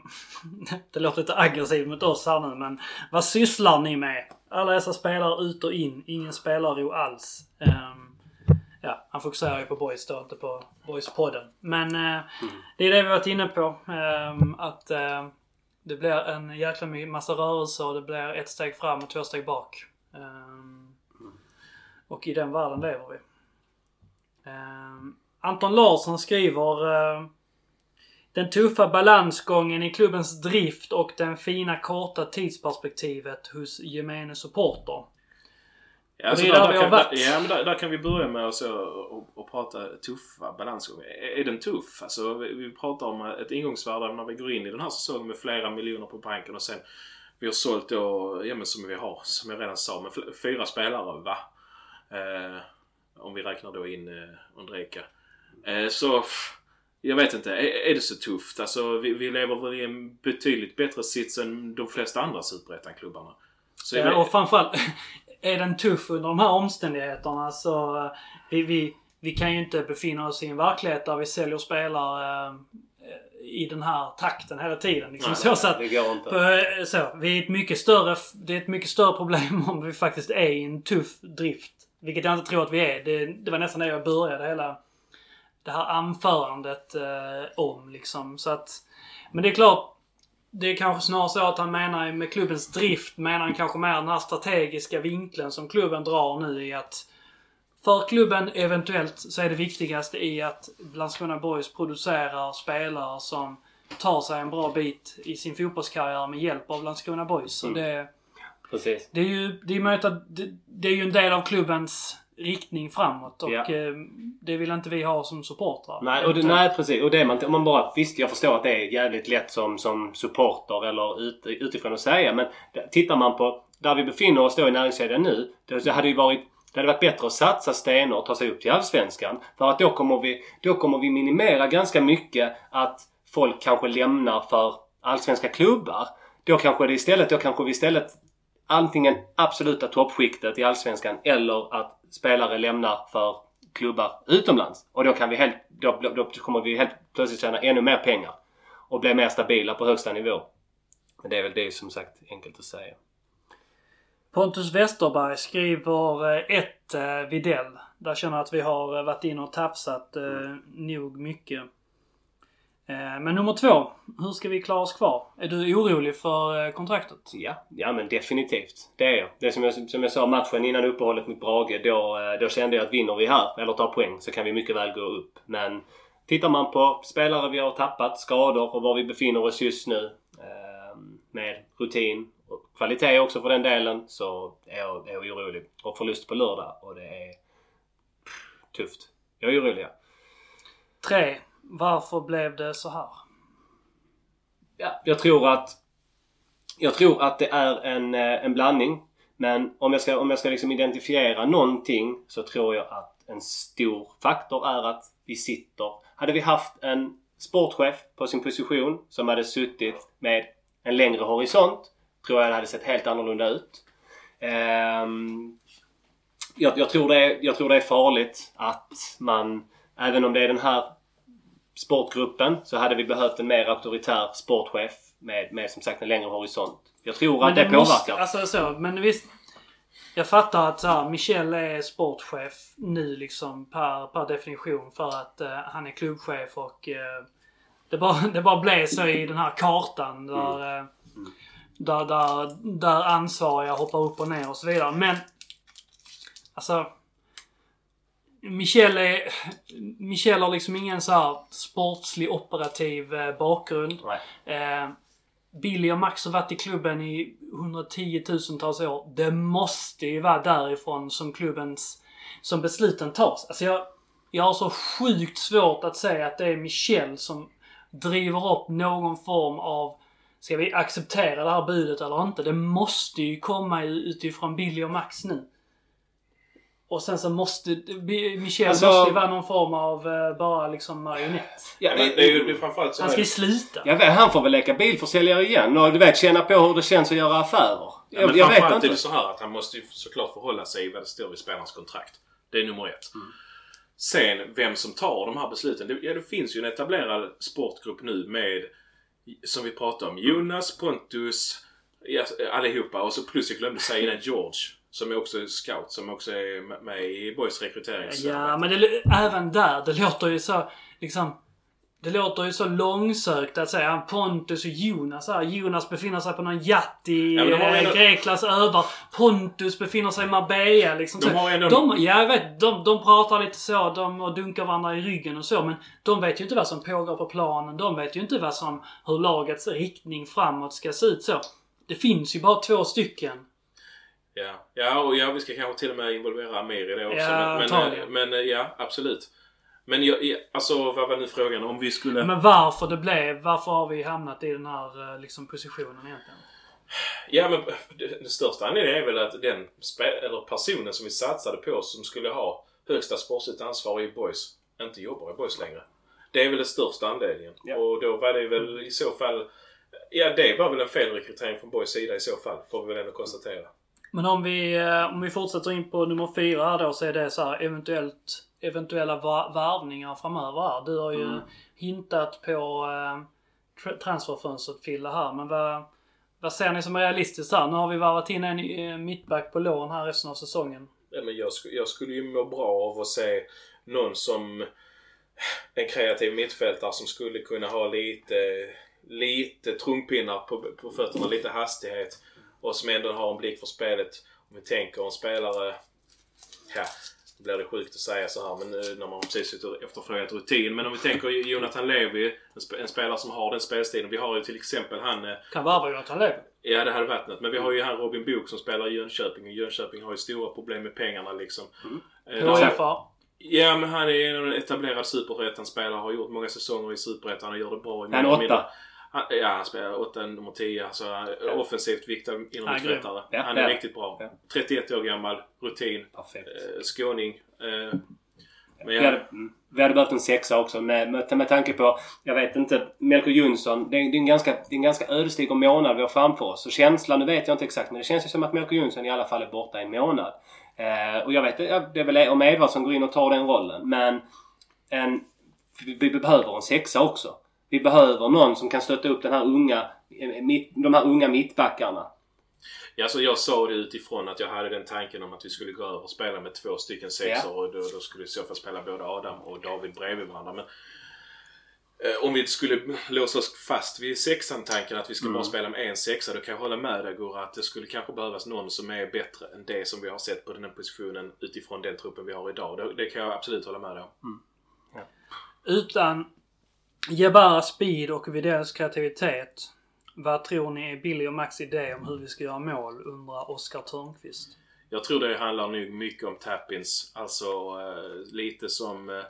[laughs] det låter lite aggressivt mot oss här nu men... Vad sysslar ni med? Alla dessa spelare ut och in. Ingen spelarro alls. Eh, ja, han fokuserar ju på Boys då, inte på boyspodden. Men eh, det är det vi varit inne på. Ehm, att eh, det blir en jäkla massa rörelser och det blir ett steg fram och två steg bak. Ehm, och i den världen lever vi. Ehm, Anton Larsson skriver eh, Den tuffa balansgången i klubbens drift och den fina korta tidsperspektivet hos gemene supporter. Ja, är där, där kan, där, ja, men där, där kan vi börja med att och, och prata tuffa balansgångar. Är, är den tuff? Alltså, vi, vi pratar om ett ingångsvärde när vi går in i den här säsongen med flera miljoner på banken och sen vi har sålt då, ja men som vi har, som jag redan sa, fl- fyra spelare va? Eh, om vi räknar då in eh, Ondrejka. Eh, så, jag vet inte. Är, är det så tufft? Alltså vi, vi lever väl i en betydligt bättre sits än de flesta andra superettan-klubbarna. Ja, vet- och framförallt, [laughs] är den tuff under de här omständigheterna så... eh, Vi, vi, vi kan ju inte befinna oss i en verklighet där vi säljer spelare eh, i den här takten hela tiden. Liksom. Nej, så, nej, så att, det går inte. eh, så, vi är ett mycket större, det är ett mycket större problem [laughs] om vi faktiskt är i en tuff drift. Vilket jag inte tror att vi är. Det, det var nästan det jag började hela det här anförandet eh, om liksom. Så att, men det är klart, det är kanske snarare så att han menar med klubbens drift, menar han kanske mer den här strategiska vinkeln som klubben drar nu i att för klubben eventuellt så är det viktigaste i att Landskrona Boys producerar spelare som tar sig en bra bit i sin fotbollskarriär med hjälp av Landskrona Boys. Så det, Precis. det är ju det är möjligt att det, det är ju en del av klubbens riktning framåt och Ja. eh, det vill inte vi ha som supportrar. Nej, och det, nej precis. Och det man, om man bara... Visst, jag förstår att det är jävligt lätt som, som supporter eller ut, utifrån att säga. Men tittar man på där vi befinner oss då i näringskedjan nu. Det hade ju varit... Det hade varit bättre att satsa stenar och ta sig upp till Allsvenskan. För att då kommer vi, då kommer vi minimera ganska mycket att folk kanske lämnar för allsvenska klubbar. Då kanske det istället, då kanske vi istället antingen absoluta toppskiktet i Allsvenskan eller att spelare lämnar för klubbar utomlands. Och då kan vi helt, då, då, då kommer vi helt plötsligt tjäna ännu mer pengar. Och bli mer stabila på högsta nivå. Men det är väl det som sagt enkelt att säga. Pontus Westerberg skriver eh, ett eh, Videll. Där känner jag att vi har eh, varit inne och tafsat eh, nog mycket. Eh, men nummer två. Hur ska vi klara oss kvar? Är du orolig för eh, kontraktet? Ja, ja men definitivt. Det är jag. Det är som jag, som jag sa matchen innan uppehållet mot Brage. Då, eh, då kände jag att vinner vi här, eller tar poäng, så kan vi mycket väl gå upp. Men tittar man på spelare vi har tappat, skador och var vi befinner oss just nu. Eh, med rutin kvalitet också för den delen. Så är jag, är jag orolig. Och förlust på lördag och det är tufft. Jag är orolig ja. Tre. Varför blev det så här? Ja, jag tror att jag tror att det är en, eh, en blandning. Men om jag ska, om jag ska liksom identifiera någonting så tror jag att en stor faktor är att vi sitter... Hade vi haft en sportchef på sin position som hade suttit med en längre horisont tror jag det hade sett helt annorlunda ut. Ehm, jag, jag, tror det är, jag tror det är farligt att man, även om det är den här sportgruppen så hade vi behövt en mer auktoritär sportchef med, med som sagt en längre horisont. Jag tror att det, påverkar. Måste, alltså så, men visst. Jag fattar att så här, Michel är sportchef nu liksom per, per definition för att eh, han är klubbchef och eh, det, bara, [laughs] det bara blev så i den här kartan där, eh, där, där, där ansvariga hoppar upp och ner och så vidare. Men alltså Michel, är, Michel har liksom ingen så här sportslig operativ eh, bakgrund. Eh, Billy och Max har varit i klubben i 110 000-tals år. Det måste ju vara därifrån som klubbens... Som besluten tas. Alltså jag, jag har så sjukt svårt att säga att det är Michel som driver upp någon form av... Ska vi acceptera det här budet eller inte? Det måste ju komma utifrån Billy och Max nu. Och sen så måste... Michel Alltså- måste ju vara någon form av eh, bara liksom marionett. Ja, Men det är ju det är framförallt så Han ska ju sluta. jag vet, han får väl leka bilförsäljare igen och du vet känna på hur det känns att göra affärer. Ja, Jag, men jag vet framförallt inte. är det så här att han måste ju såklart förhålla sig vad det står i spelarens kontrakt. Det är nummer ett. Mm. Sen vem som tar de här besluten. Det, ja, det finns ju en etablerad sportgrupp nu med, som vi pratade om, Jonas, Pontus, ja, allihopa. Och så plus jag glömde säga innan George. Som är också scout, som också är med- med i Boys rekryterings... Ja, men det, även där, det låter ju så liksom... Det låter ju så långsökt att säga Pontus och Jonas här. Jonas befinner sig på någon yacht i Ja, eh, ändå- Greklands öar. Pontus befinner sig i Marbella liksom. De har ändå- de, ja, jag vet. De, de pratar lite så. De dunkar varandra i ryggen och så. Men de vet ju inte vad som pågår på planen. De vet ju inte vad som, hur lagets riktning framåt ska se ut så. Det finns ju bara två stycken. Ja, ja och ja, vi ska kanske till och med involvera Amir i det också. Ja, men, men, antagligen. men eh, ja, absolut. Men jag, alltså vad var nu frågan? Om vi skulle... Men varför det blev, varför har vi hamnat i den här eh, liksom, positionen egentligen? Ja men den största anledningen är väl att den eller personen som vi satsade på som skulle ha högsta sportsligt ansvar i Boys inte jobbar i Boys längre. Det är väl den största anledningen. Ja. Och då var det väl i så fall... Ja det var väl en felrekrytering från Boys sida i så fall. Får vi väl ändå konstatera. Men om vi, eh, om vi fortsätter in på nummer fyra då så är det så här eventuellt eventuella värvningar framöver här? Du har ju Mm. hintat på eh, tr- transferfönstret Fille här, men vad, vad ser ni som är realistiskt här? Nu har vi varvat in en eh, mittback på lån här resten av säsongen. Ja, men jag, sk- jag skulle ju må bra av att se någon som en kreativ mittfältare som skulle kunna ha lite, lite trumpinnar på, på fötterna, lite hastighet och som ändå har en blick för spelet. Om vi tänker en spelare, ja, nu blir det sjukt att säga så här men nu när man precis sitter efterfrågat rutin. Men om vi tänker Jonathan Levi, en, sp- en spelare som har den spelstilen. Vi har ju till exempel han eh, Kan värva Jonathan Levi. Ja, det hade varit något. Men vi har ju han Robin Book som spelar i Jönköping och Jönköping har ju stora problem med pengarna liksom. Eh, där- HFA. Ja, men han är en etablerad superettan-spelare. Har gjort många säsonger i superettan och gör det bra i Han är många mindre- åtta. Han, ja, han spelar åtta, nummer 10. Alltså, är offensivt är innermittfältare. Ja, han är är riktigt bra. Ja. 31 år gammal, rutin, Perfekt. eh, skåning. Eh, men Vi ja, hade, mm, vi hade behövt en sexa också med, med, med tanke på, jag vet inte, Melker Jonsson. Det är, det är en ganska, det är en ganska ödesdiger månad vi har framför oss. Och känslan, nu vet jag inte exakt, men det känns ju som att Melker Jonsson i alla fall är borta en månad. Eh, och jag vet ja, det är väl om Edvardsson går in och tar den rollen. Men en, vi, vi behöver en sexa också. Vi behöver någon som kan stötta upp den här unga, mitt, de här unga mittbackarna. Ja, alltså jag sa det utifrån att jag hade den tanken om att vi skulle gå över och spela med två stycken sexor och då, då skulle i så fall spela både Adam och David bredvid varandra. Men eh, om vi skulle låsa oss fast vid sexan-tanken att vi ska bara spela med en sexa då kan jag hålla med dig Gurra att det skulle kanske behövas någon som är bättre än det som vi har sett på den här positionen utifrån den truppen vi har idag. Det, det kan jag absolut hålla med dig om. Utan Jabara speed och Widells kreativitet. Vad tror ni är Billy och Max idé om hur vi ska göra mål? Undrar Oskar Törnqvist. Jag tror det handlar nog mycket om tappins. Alltså eh, lite som eh,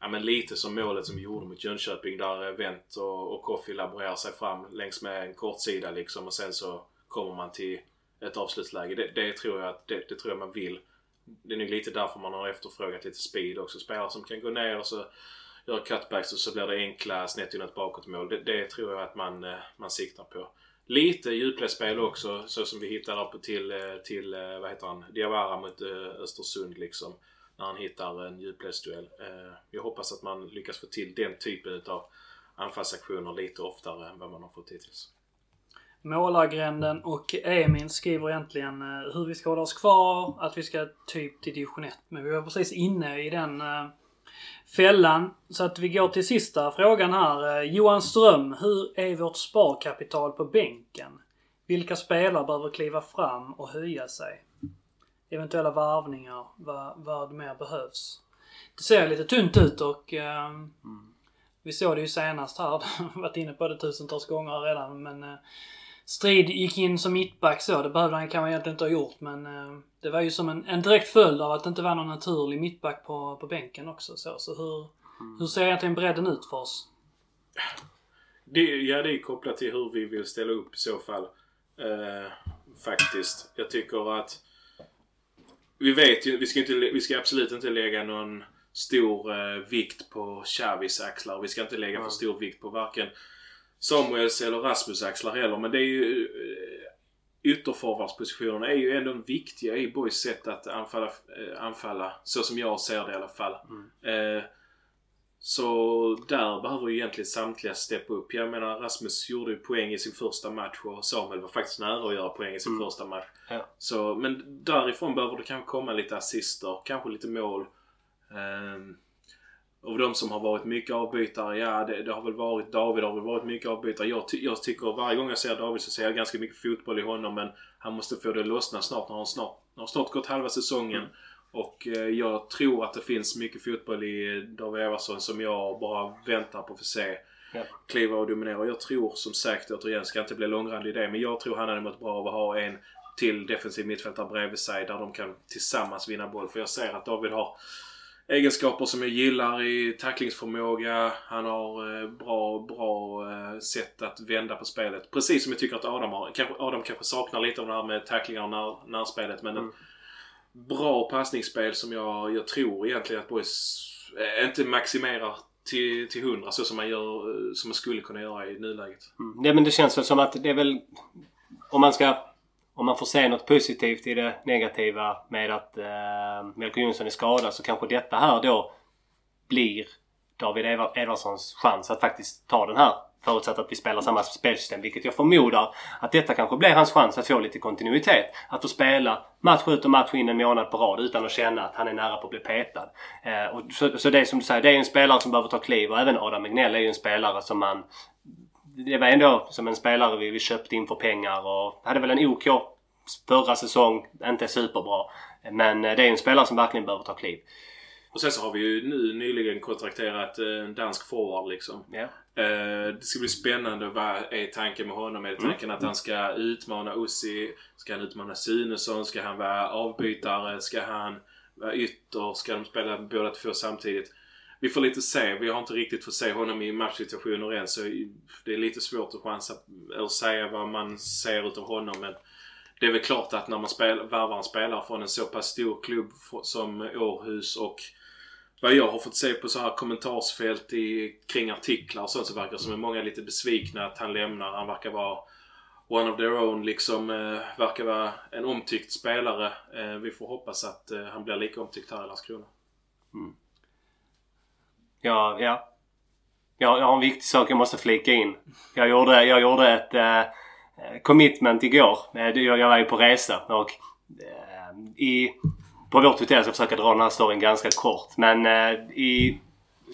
Ja men lite som målet som vi gjorde mot Jönköping där eh, Wendt och, och Koffi laborerar sig fram längs med en kortsida liksom och sen så kommer man till ett avslutsläge. Det, det tror jag att det, det tror jag man vill. Det är nog lite därför man har efterfrågat lite speed också. Spelare som kan gå ner och så göra cutbacks och så blir det enkla snett bakåtmål. Det, det tror jag att man, eh, man siktar på. Lite djupledsspel också så som vi hittade upp till, eh, till eh, vad heter han, Diawara mot Östersund liksom. När han hittar en djupledsduell. Jag hoppas att man lyckas få till den typen av anfallsaktioner lite oftare än vad man har fått hittills. Målargränden och Emin skriver egentligen hur vi ska hålla oss kvar, att vi ska typ till division 1. Men vi var precis inne i den fällan. Så att vi går till sista frågan här. Eh, Johan Ström, hur är vårt sparkapital på bänken? Vilka spelare behöver kliva fram och höja sig? Eventuella varvningar, vad, vad mer behövs? Det ser lite tunt ut och eh, vi såg det ju senast här. [laughs] varit inne på det tusentals gånger redan men eh, Strid gick in som mittback så. Det behövde han kanske egentligen inte ha gjort men eh, det var ju som en, en direkt följd av att det inte var någon naturlig mittback på, på bänken också. Så, så hur, hur ser egentligen bredden ut för oss? Det, ja, det är kopplat till hur vi vill ställa upp i så fall. Eh, faktiskt. Jag tycker att vi vet ju, vi ska, inte, vi ska absolut inte lägga någon stor eh, vikt på Xavis axlar. Vi ska inte lägga för stor vikt på varken Samuels eller Rasmus axlar heller. Men det är ju... Eh, ytterforwardspositionerna är ju ändå viktiga i Boys sätt att anfalla, eh, anfalla. Så som jag ser det i alla fall. Eh, så där behöver ju egentligen samtliga steppa upp. Jag menar Rasmus gjorde ju poäng i sin första match och Samuel var faktiskt nära att göra poäng i sin första match. Ja. Så, men därifrån behöver det kanske komma lite assister, kanske lite mål. Ehm, och de som har varit mycket avbytare, ja det, det har väl varit David har väl varit mycket avbytare. Jag, ty, jag tycker varje gång jag ser David så ser jag ganska mycket fotboll i honom men han måste få det att lossna snart. När han snart, har snart gått halva säsongen. Och eh, jag tror att det finns mycket fotboll i David Everson som jag bara väntar på att få se Ja. kliva och dominera. Jag tror som sagt, återigen, ska inte bli långrandig i det, men jag tror han hade mått bra av att ha en till defensiv mittfältare bredvid sig där de kan tillsammans vinna boll. För jag ser att David har egenskaper som jag gillar i tacklingsförmåga. Han har eh, bra, bra eh, sätt att vända på spelet. Precis som jag tycker att Adam har. Adam kanske saknar lite av det här med tacklingar och när, närspelet. Men en bra passningsspel som jag, jag tror egentligen att Boys eh, inte maximerar till, till 100 så som man, gör, som man skulle kunna göra i nuläget. Mm. Nej men det känns väl som att det är väl... Om man ska om man får se något positivt i det negativa med att eh, Melker Jonsson är skadad så kanske detta här då blir David Edvardssons chans att faktiskt ta den här. Förutsatt att vi spelar samma spelsystem. Vilket jag förmodar att detta kanske blir hans chans att få lite kontinuitet. Att få spela match ut och match in en månad på rad utan att känna att han är nära på att bli petad. Eh, och så, så det är som du säger, det är en spelare som behöver ta kliv och även Adam Egnell är ju en spelare som man... Det var ändå som en spelare vi, vi köpte in för pengar och hade väl en OK förra säsong. Inte superbra. Men eh, det är en spelare som verkligen behöver ta kliv. Och sen så har vi ju nu nyligen kontrakterat en dansk forward liksom. Eh, det ska bli spännande. Vad är tanken med honom? Är det tanken att han ska utmana Ussi? Ska han utmana Sunesson? Ska han vara avbytare? Ska han vara ytter? Ska de spela båda två samtidigt? Vi får lite se. Vi har inte riktigt fått se honom i matchsituationer än så det är lite svårt att chansa eller säga vad man ser utav honom. Men det är väl klart att när man spel, värvar en spelare från en så pass stor klubb som Århus och vad jag har fått se på så här kommentarsfält i, kring artiklar och sånt så verkar det som att många är lite besvikna att han lämnar. Han verkar vara one of their own liksom. Eh, verkar vara en omtyckt spelare. Eh, vi får hoppas att eh, han blir lika omtyckt här i Landskrona. Mm. Ja, ja. Jag, jag har en viktig sak jag måste flika in. Jag gjorde, jag gjorde ett eh, commitment igår. Eh, jag, jag var ju på resa och eh, i, på vårt hotell, ska jag försöka dra den här storyn ganska kort. Men eh, i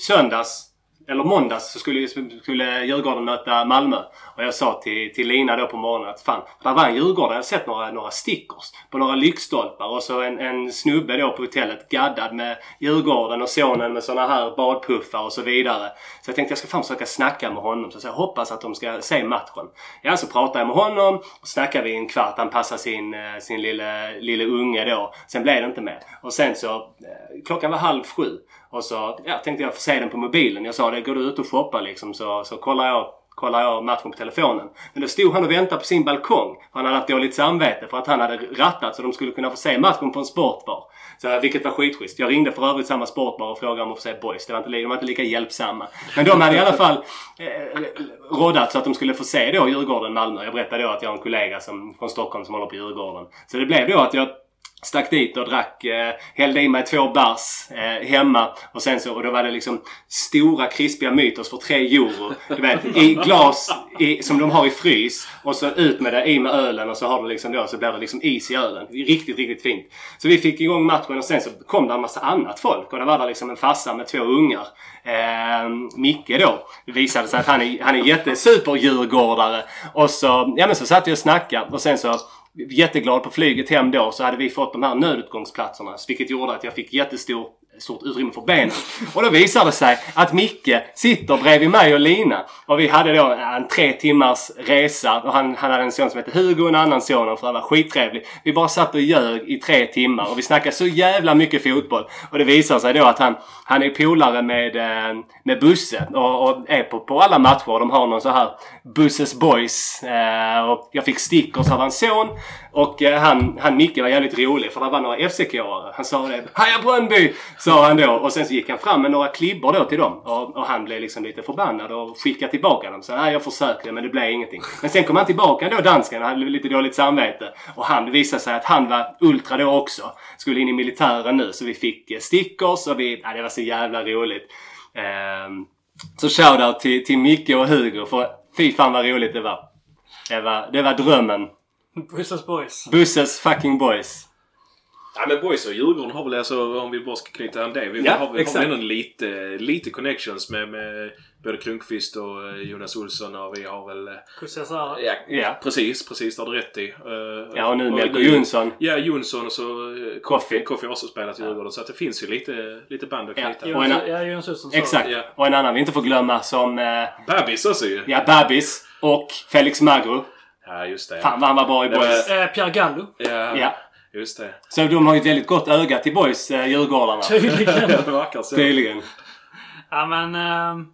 söndags, eller måndags, så skulle, skulle Djurgården möta Malmö. Och jag sa till, till Lina då på morgonen att fan, där var en Djurgården. Jag hade sett några, några stickers på några lyktstolpar och så en, en snubbe då på hotellet gaddad med Djurgården och sonen med såna här badpuffar och så vidare. Så jag tänkte jag ska fan försöka snacka med honom. Så jag hoppas att de ska se matchen. Ja, så pratade jag med honom och snackade vi en kvart. Han passade sin, eh, sin lille, lille unge då. Sen blev det inte mer. Och sen så, eh, klockan var halv sju. Och så ja, tänkte jag få se den på mobilen. Jag sa det, går du ut och shoppar liksom så, så kollar jag kollar jag matchen på telefonen. Men då stod han och väntade på sin balkong. Han hade haft dåligt samvete för att han hade rattat så de skulle kunna få se matchen på en sportbar. Så, vilket var skitschysst. Jag ringde för övrigt samma sportbar och frågade om att få se boys. Det var inte, de var inte lika hjälpsamma. Men de hade i alla fall eh, råddat så att de skulle få se då Djurgården-Malmö. Jag berättade då att jag har en kollega som, från Stockholm som håller på Djurgården. Så det blev då att jag Stack dit och drack, eh, hällde i mig två bärs eh, hemma. Och sen så, och då var det liksom stora krispiga mytos för tre euro. Du vet, i glas i, som de har i frys. Och så ut med det, i med ölen och så har du liksom då, så blir det liksom is i ölen. Riktigt, riktigt fint. Så vi fick igång matchen och sen så kom det en massa annat folk. Och det var där liksom en farsa med två ungar. Eh, Micke då. Det visade sig att han är, han är jättesuperdjurgårdare. Och så, ja men så satt vi och snackade och sen så jätteglad på flyget hem då så hade vi fått de här nödutgångsplatserna. Vilket gjorde att jag fick jättestor stort utrymme för benen. Och då visade det sig att Micke sitter bredvid mig och Lina. Och vi hade då en tre timmars resa. Och han, han hade en son som hette Hugo och en annan son. Och för var skittrevlig. Vi bara satt och ljög i tre timmar. Och vi snackade så jävla mycket fotboll. Och det visade sig då att han, han är polare med, eh, med Busse. Och, och är på, på alla matcher. De har någon så här Busses Boys. Eh, och jag fick stickers av hans son. Och eh, han, han Micke var jävligt rolig för det var några FCK-are. Han sa det. Haja Brönnby! Sa han då. Och sen så gick han fram med några klibbor då till dem. Och, och han blev liksom lite förbannad och skickade tillbaka dem. Så nej, jag försökte men det blev ingenting. Men sen kom han tillbaka då, dansken, och hade lite dåligt samvete. Och han visade sig att han var ultra då också. Skulle in i militären nu. Så vi fick eh, stickers och vi... Ja, det var så jävla roligt. Ehm, så shoutout till, till Micke och Hugo för fy fan vad roligt det var. Det var, det var drömmen. Busses boys. Busses fucking boys. Ja men boys och Djurgården har väl alltså, om vi bara ska knyta an det. Vi Ja, har, exakt. har ändå lite, lite connections med, med både Kronqvist och eh, Jonas Olsson och vi har väl... eh, Kusiasara. Ja, Ja. precis, precis. Det har du rätt i. Eh, Ja, och nu Melker Jonsson. Ja, Jonsson och så Koffi. Koffi har också spelat i Djurgården. Så att det finns ju lite, lite band att Ja, knyta. och en- Ja, Jonas Olsson Exakt. Ja. Och en annan vi inte får glömma som eh, Babis också ju. ja, Babis och Felix Magro. Ja, just det. Fan vad han var bra i boys. Eh, Pierre Gallo. Ja, Ja. Just det. Så de har ju ett väldigt gott öga till boys, eh, Djurgårdarna. Tydligen. [laughs] det verkar så. Tydligen. Ja men... ehm,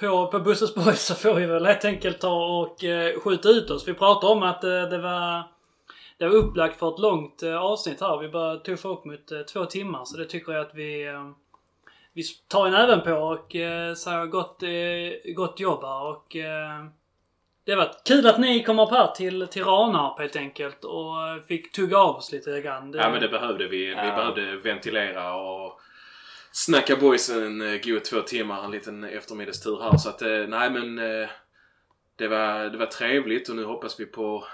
på, på Busses Boys så får vi väl helt enkelt ta och eh, skjuta ut oss. Vi pratade om att eh, det var... Det var upplagt för ett långt eh, avsnitt här. Vi bara tuffa upp mot eh, två timmar. Så det tycker jag att vi... Eh, vi tar en även på och eh, säger gott, eh, gott jobb här och... Det var kul att ni kom upp här till, till Ranarp helt enkelt och fick tugga av oss lite grann. Det, Ja men det behövde vi. Vi Ja. behövde ventilera och snacka boys en eh, god två timmar. En liten eftermiddagstur här. Så att eh, nej men eh, det var, det var trevligt och nu hoppas vi på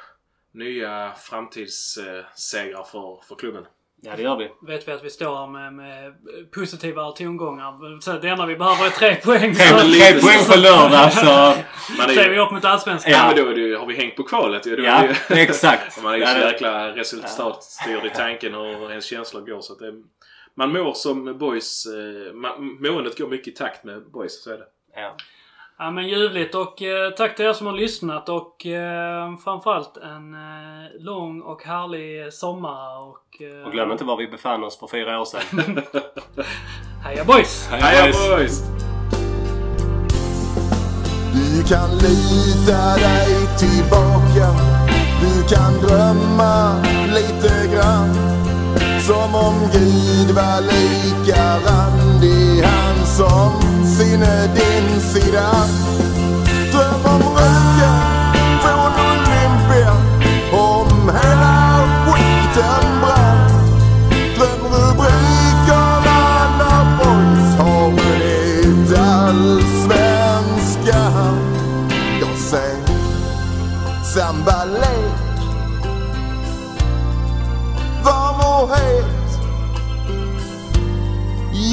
nya framtidssegrar för, för klubben. Ja, det gör vi. vet vi att vi står här med, med positiva tongångar. Så det enda vi behöver är tre poäng. Tre, Så, tre poäng på lördag så... [laughs] Är så är vi upp mot Allsvenskan. ja men då, är det har vi hängt på kvalet ju. Då Ja, det exakt. [laughs] Man är ju så jäkla resultatstyrd i tanken hur ens känslor går. Så att det, man mår som boys. Eh, man, måendet går mycket i takt med boys, så är det. Ja. Ja men ljuvligt. Och eh, tack till er som har lyssnat. Och eh, framförallt en eh, lång och härlig sommar. Och... Eh, Och glöm inte var vi befann oss för fyra år sedan. [laughs] Heja boys! Heja boys! Du kan lita dig tillbaka. Du kan drömma lite grann. Som om Gud var lika randig som sinne din sida. Dröm om röntgen från Olympia Om hela skiten brann Glöm rubrikerna när boys har vunnit allsvenskan Jag säger samba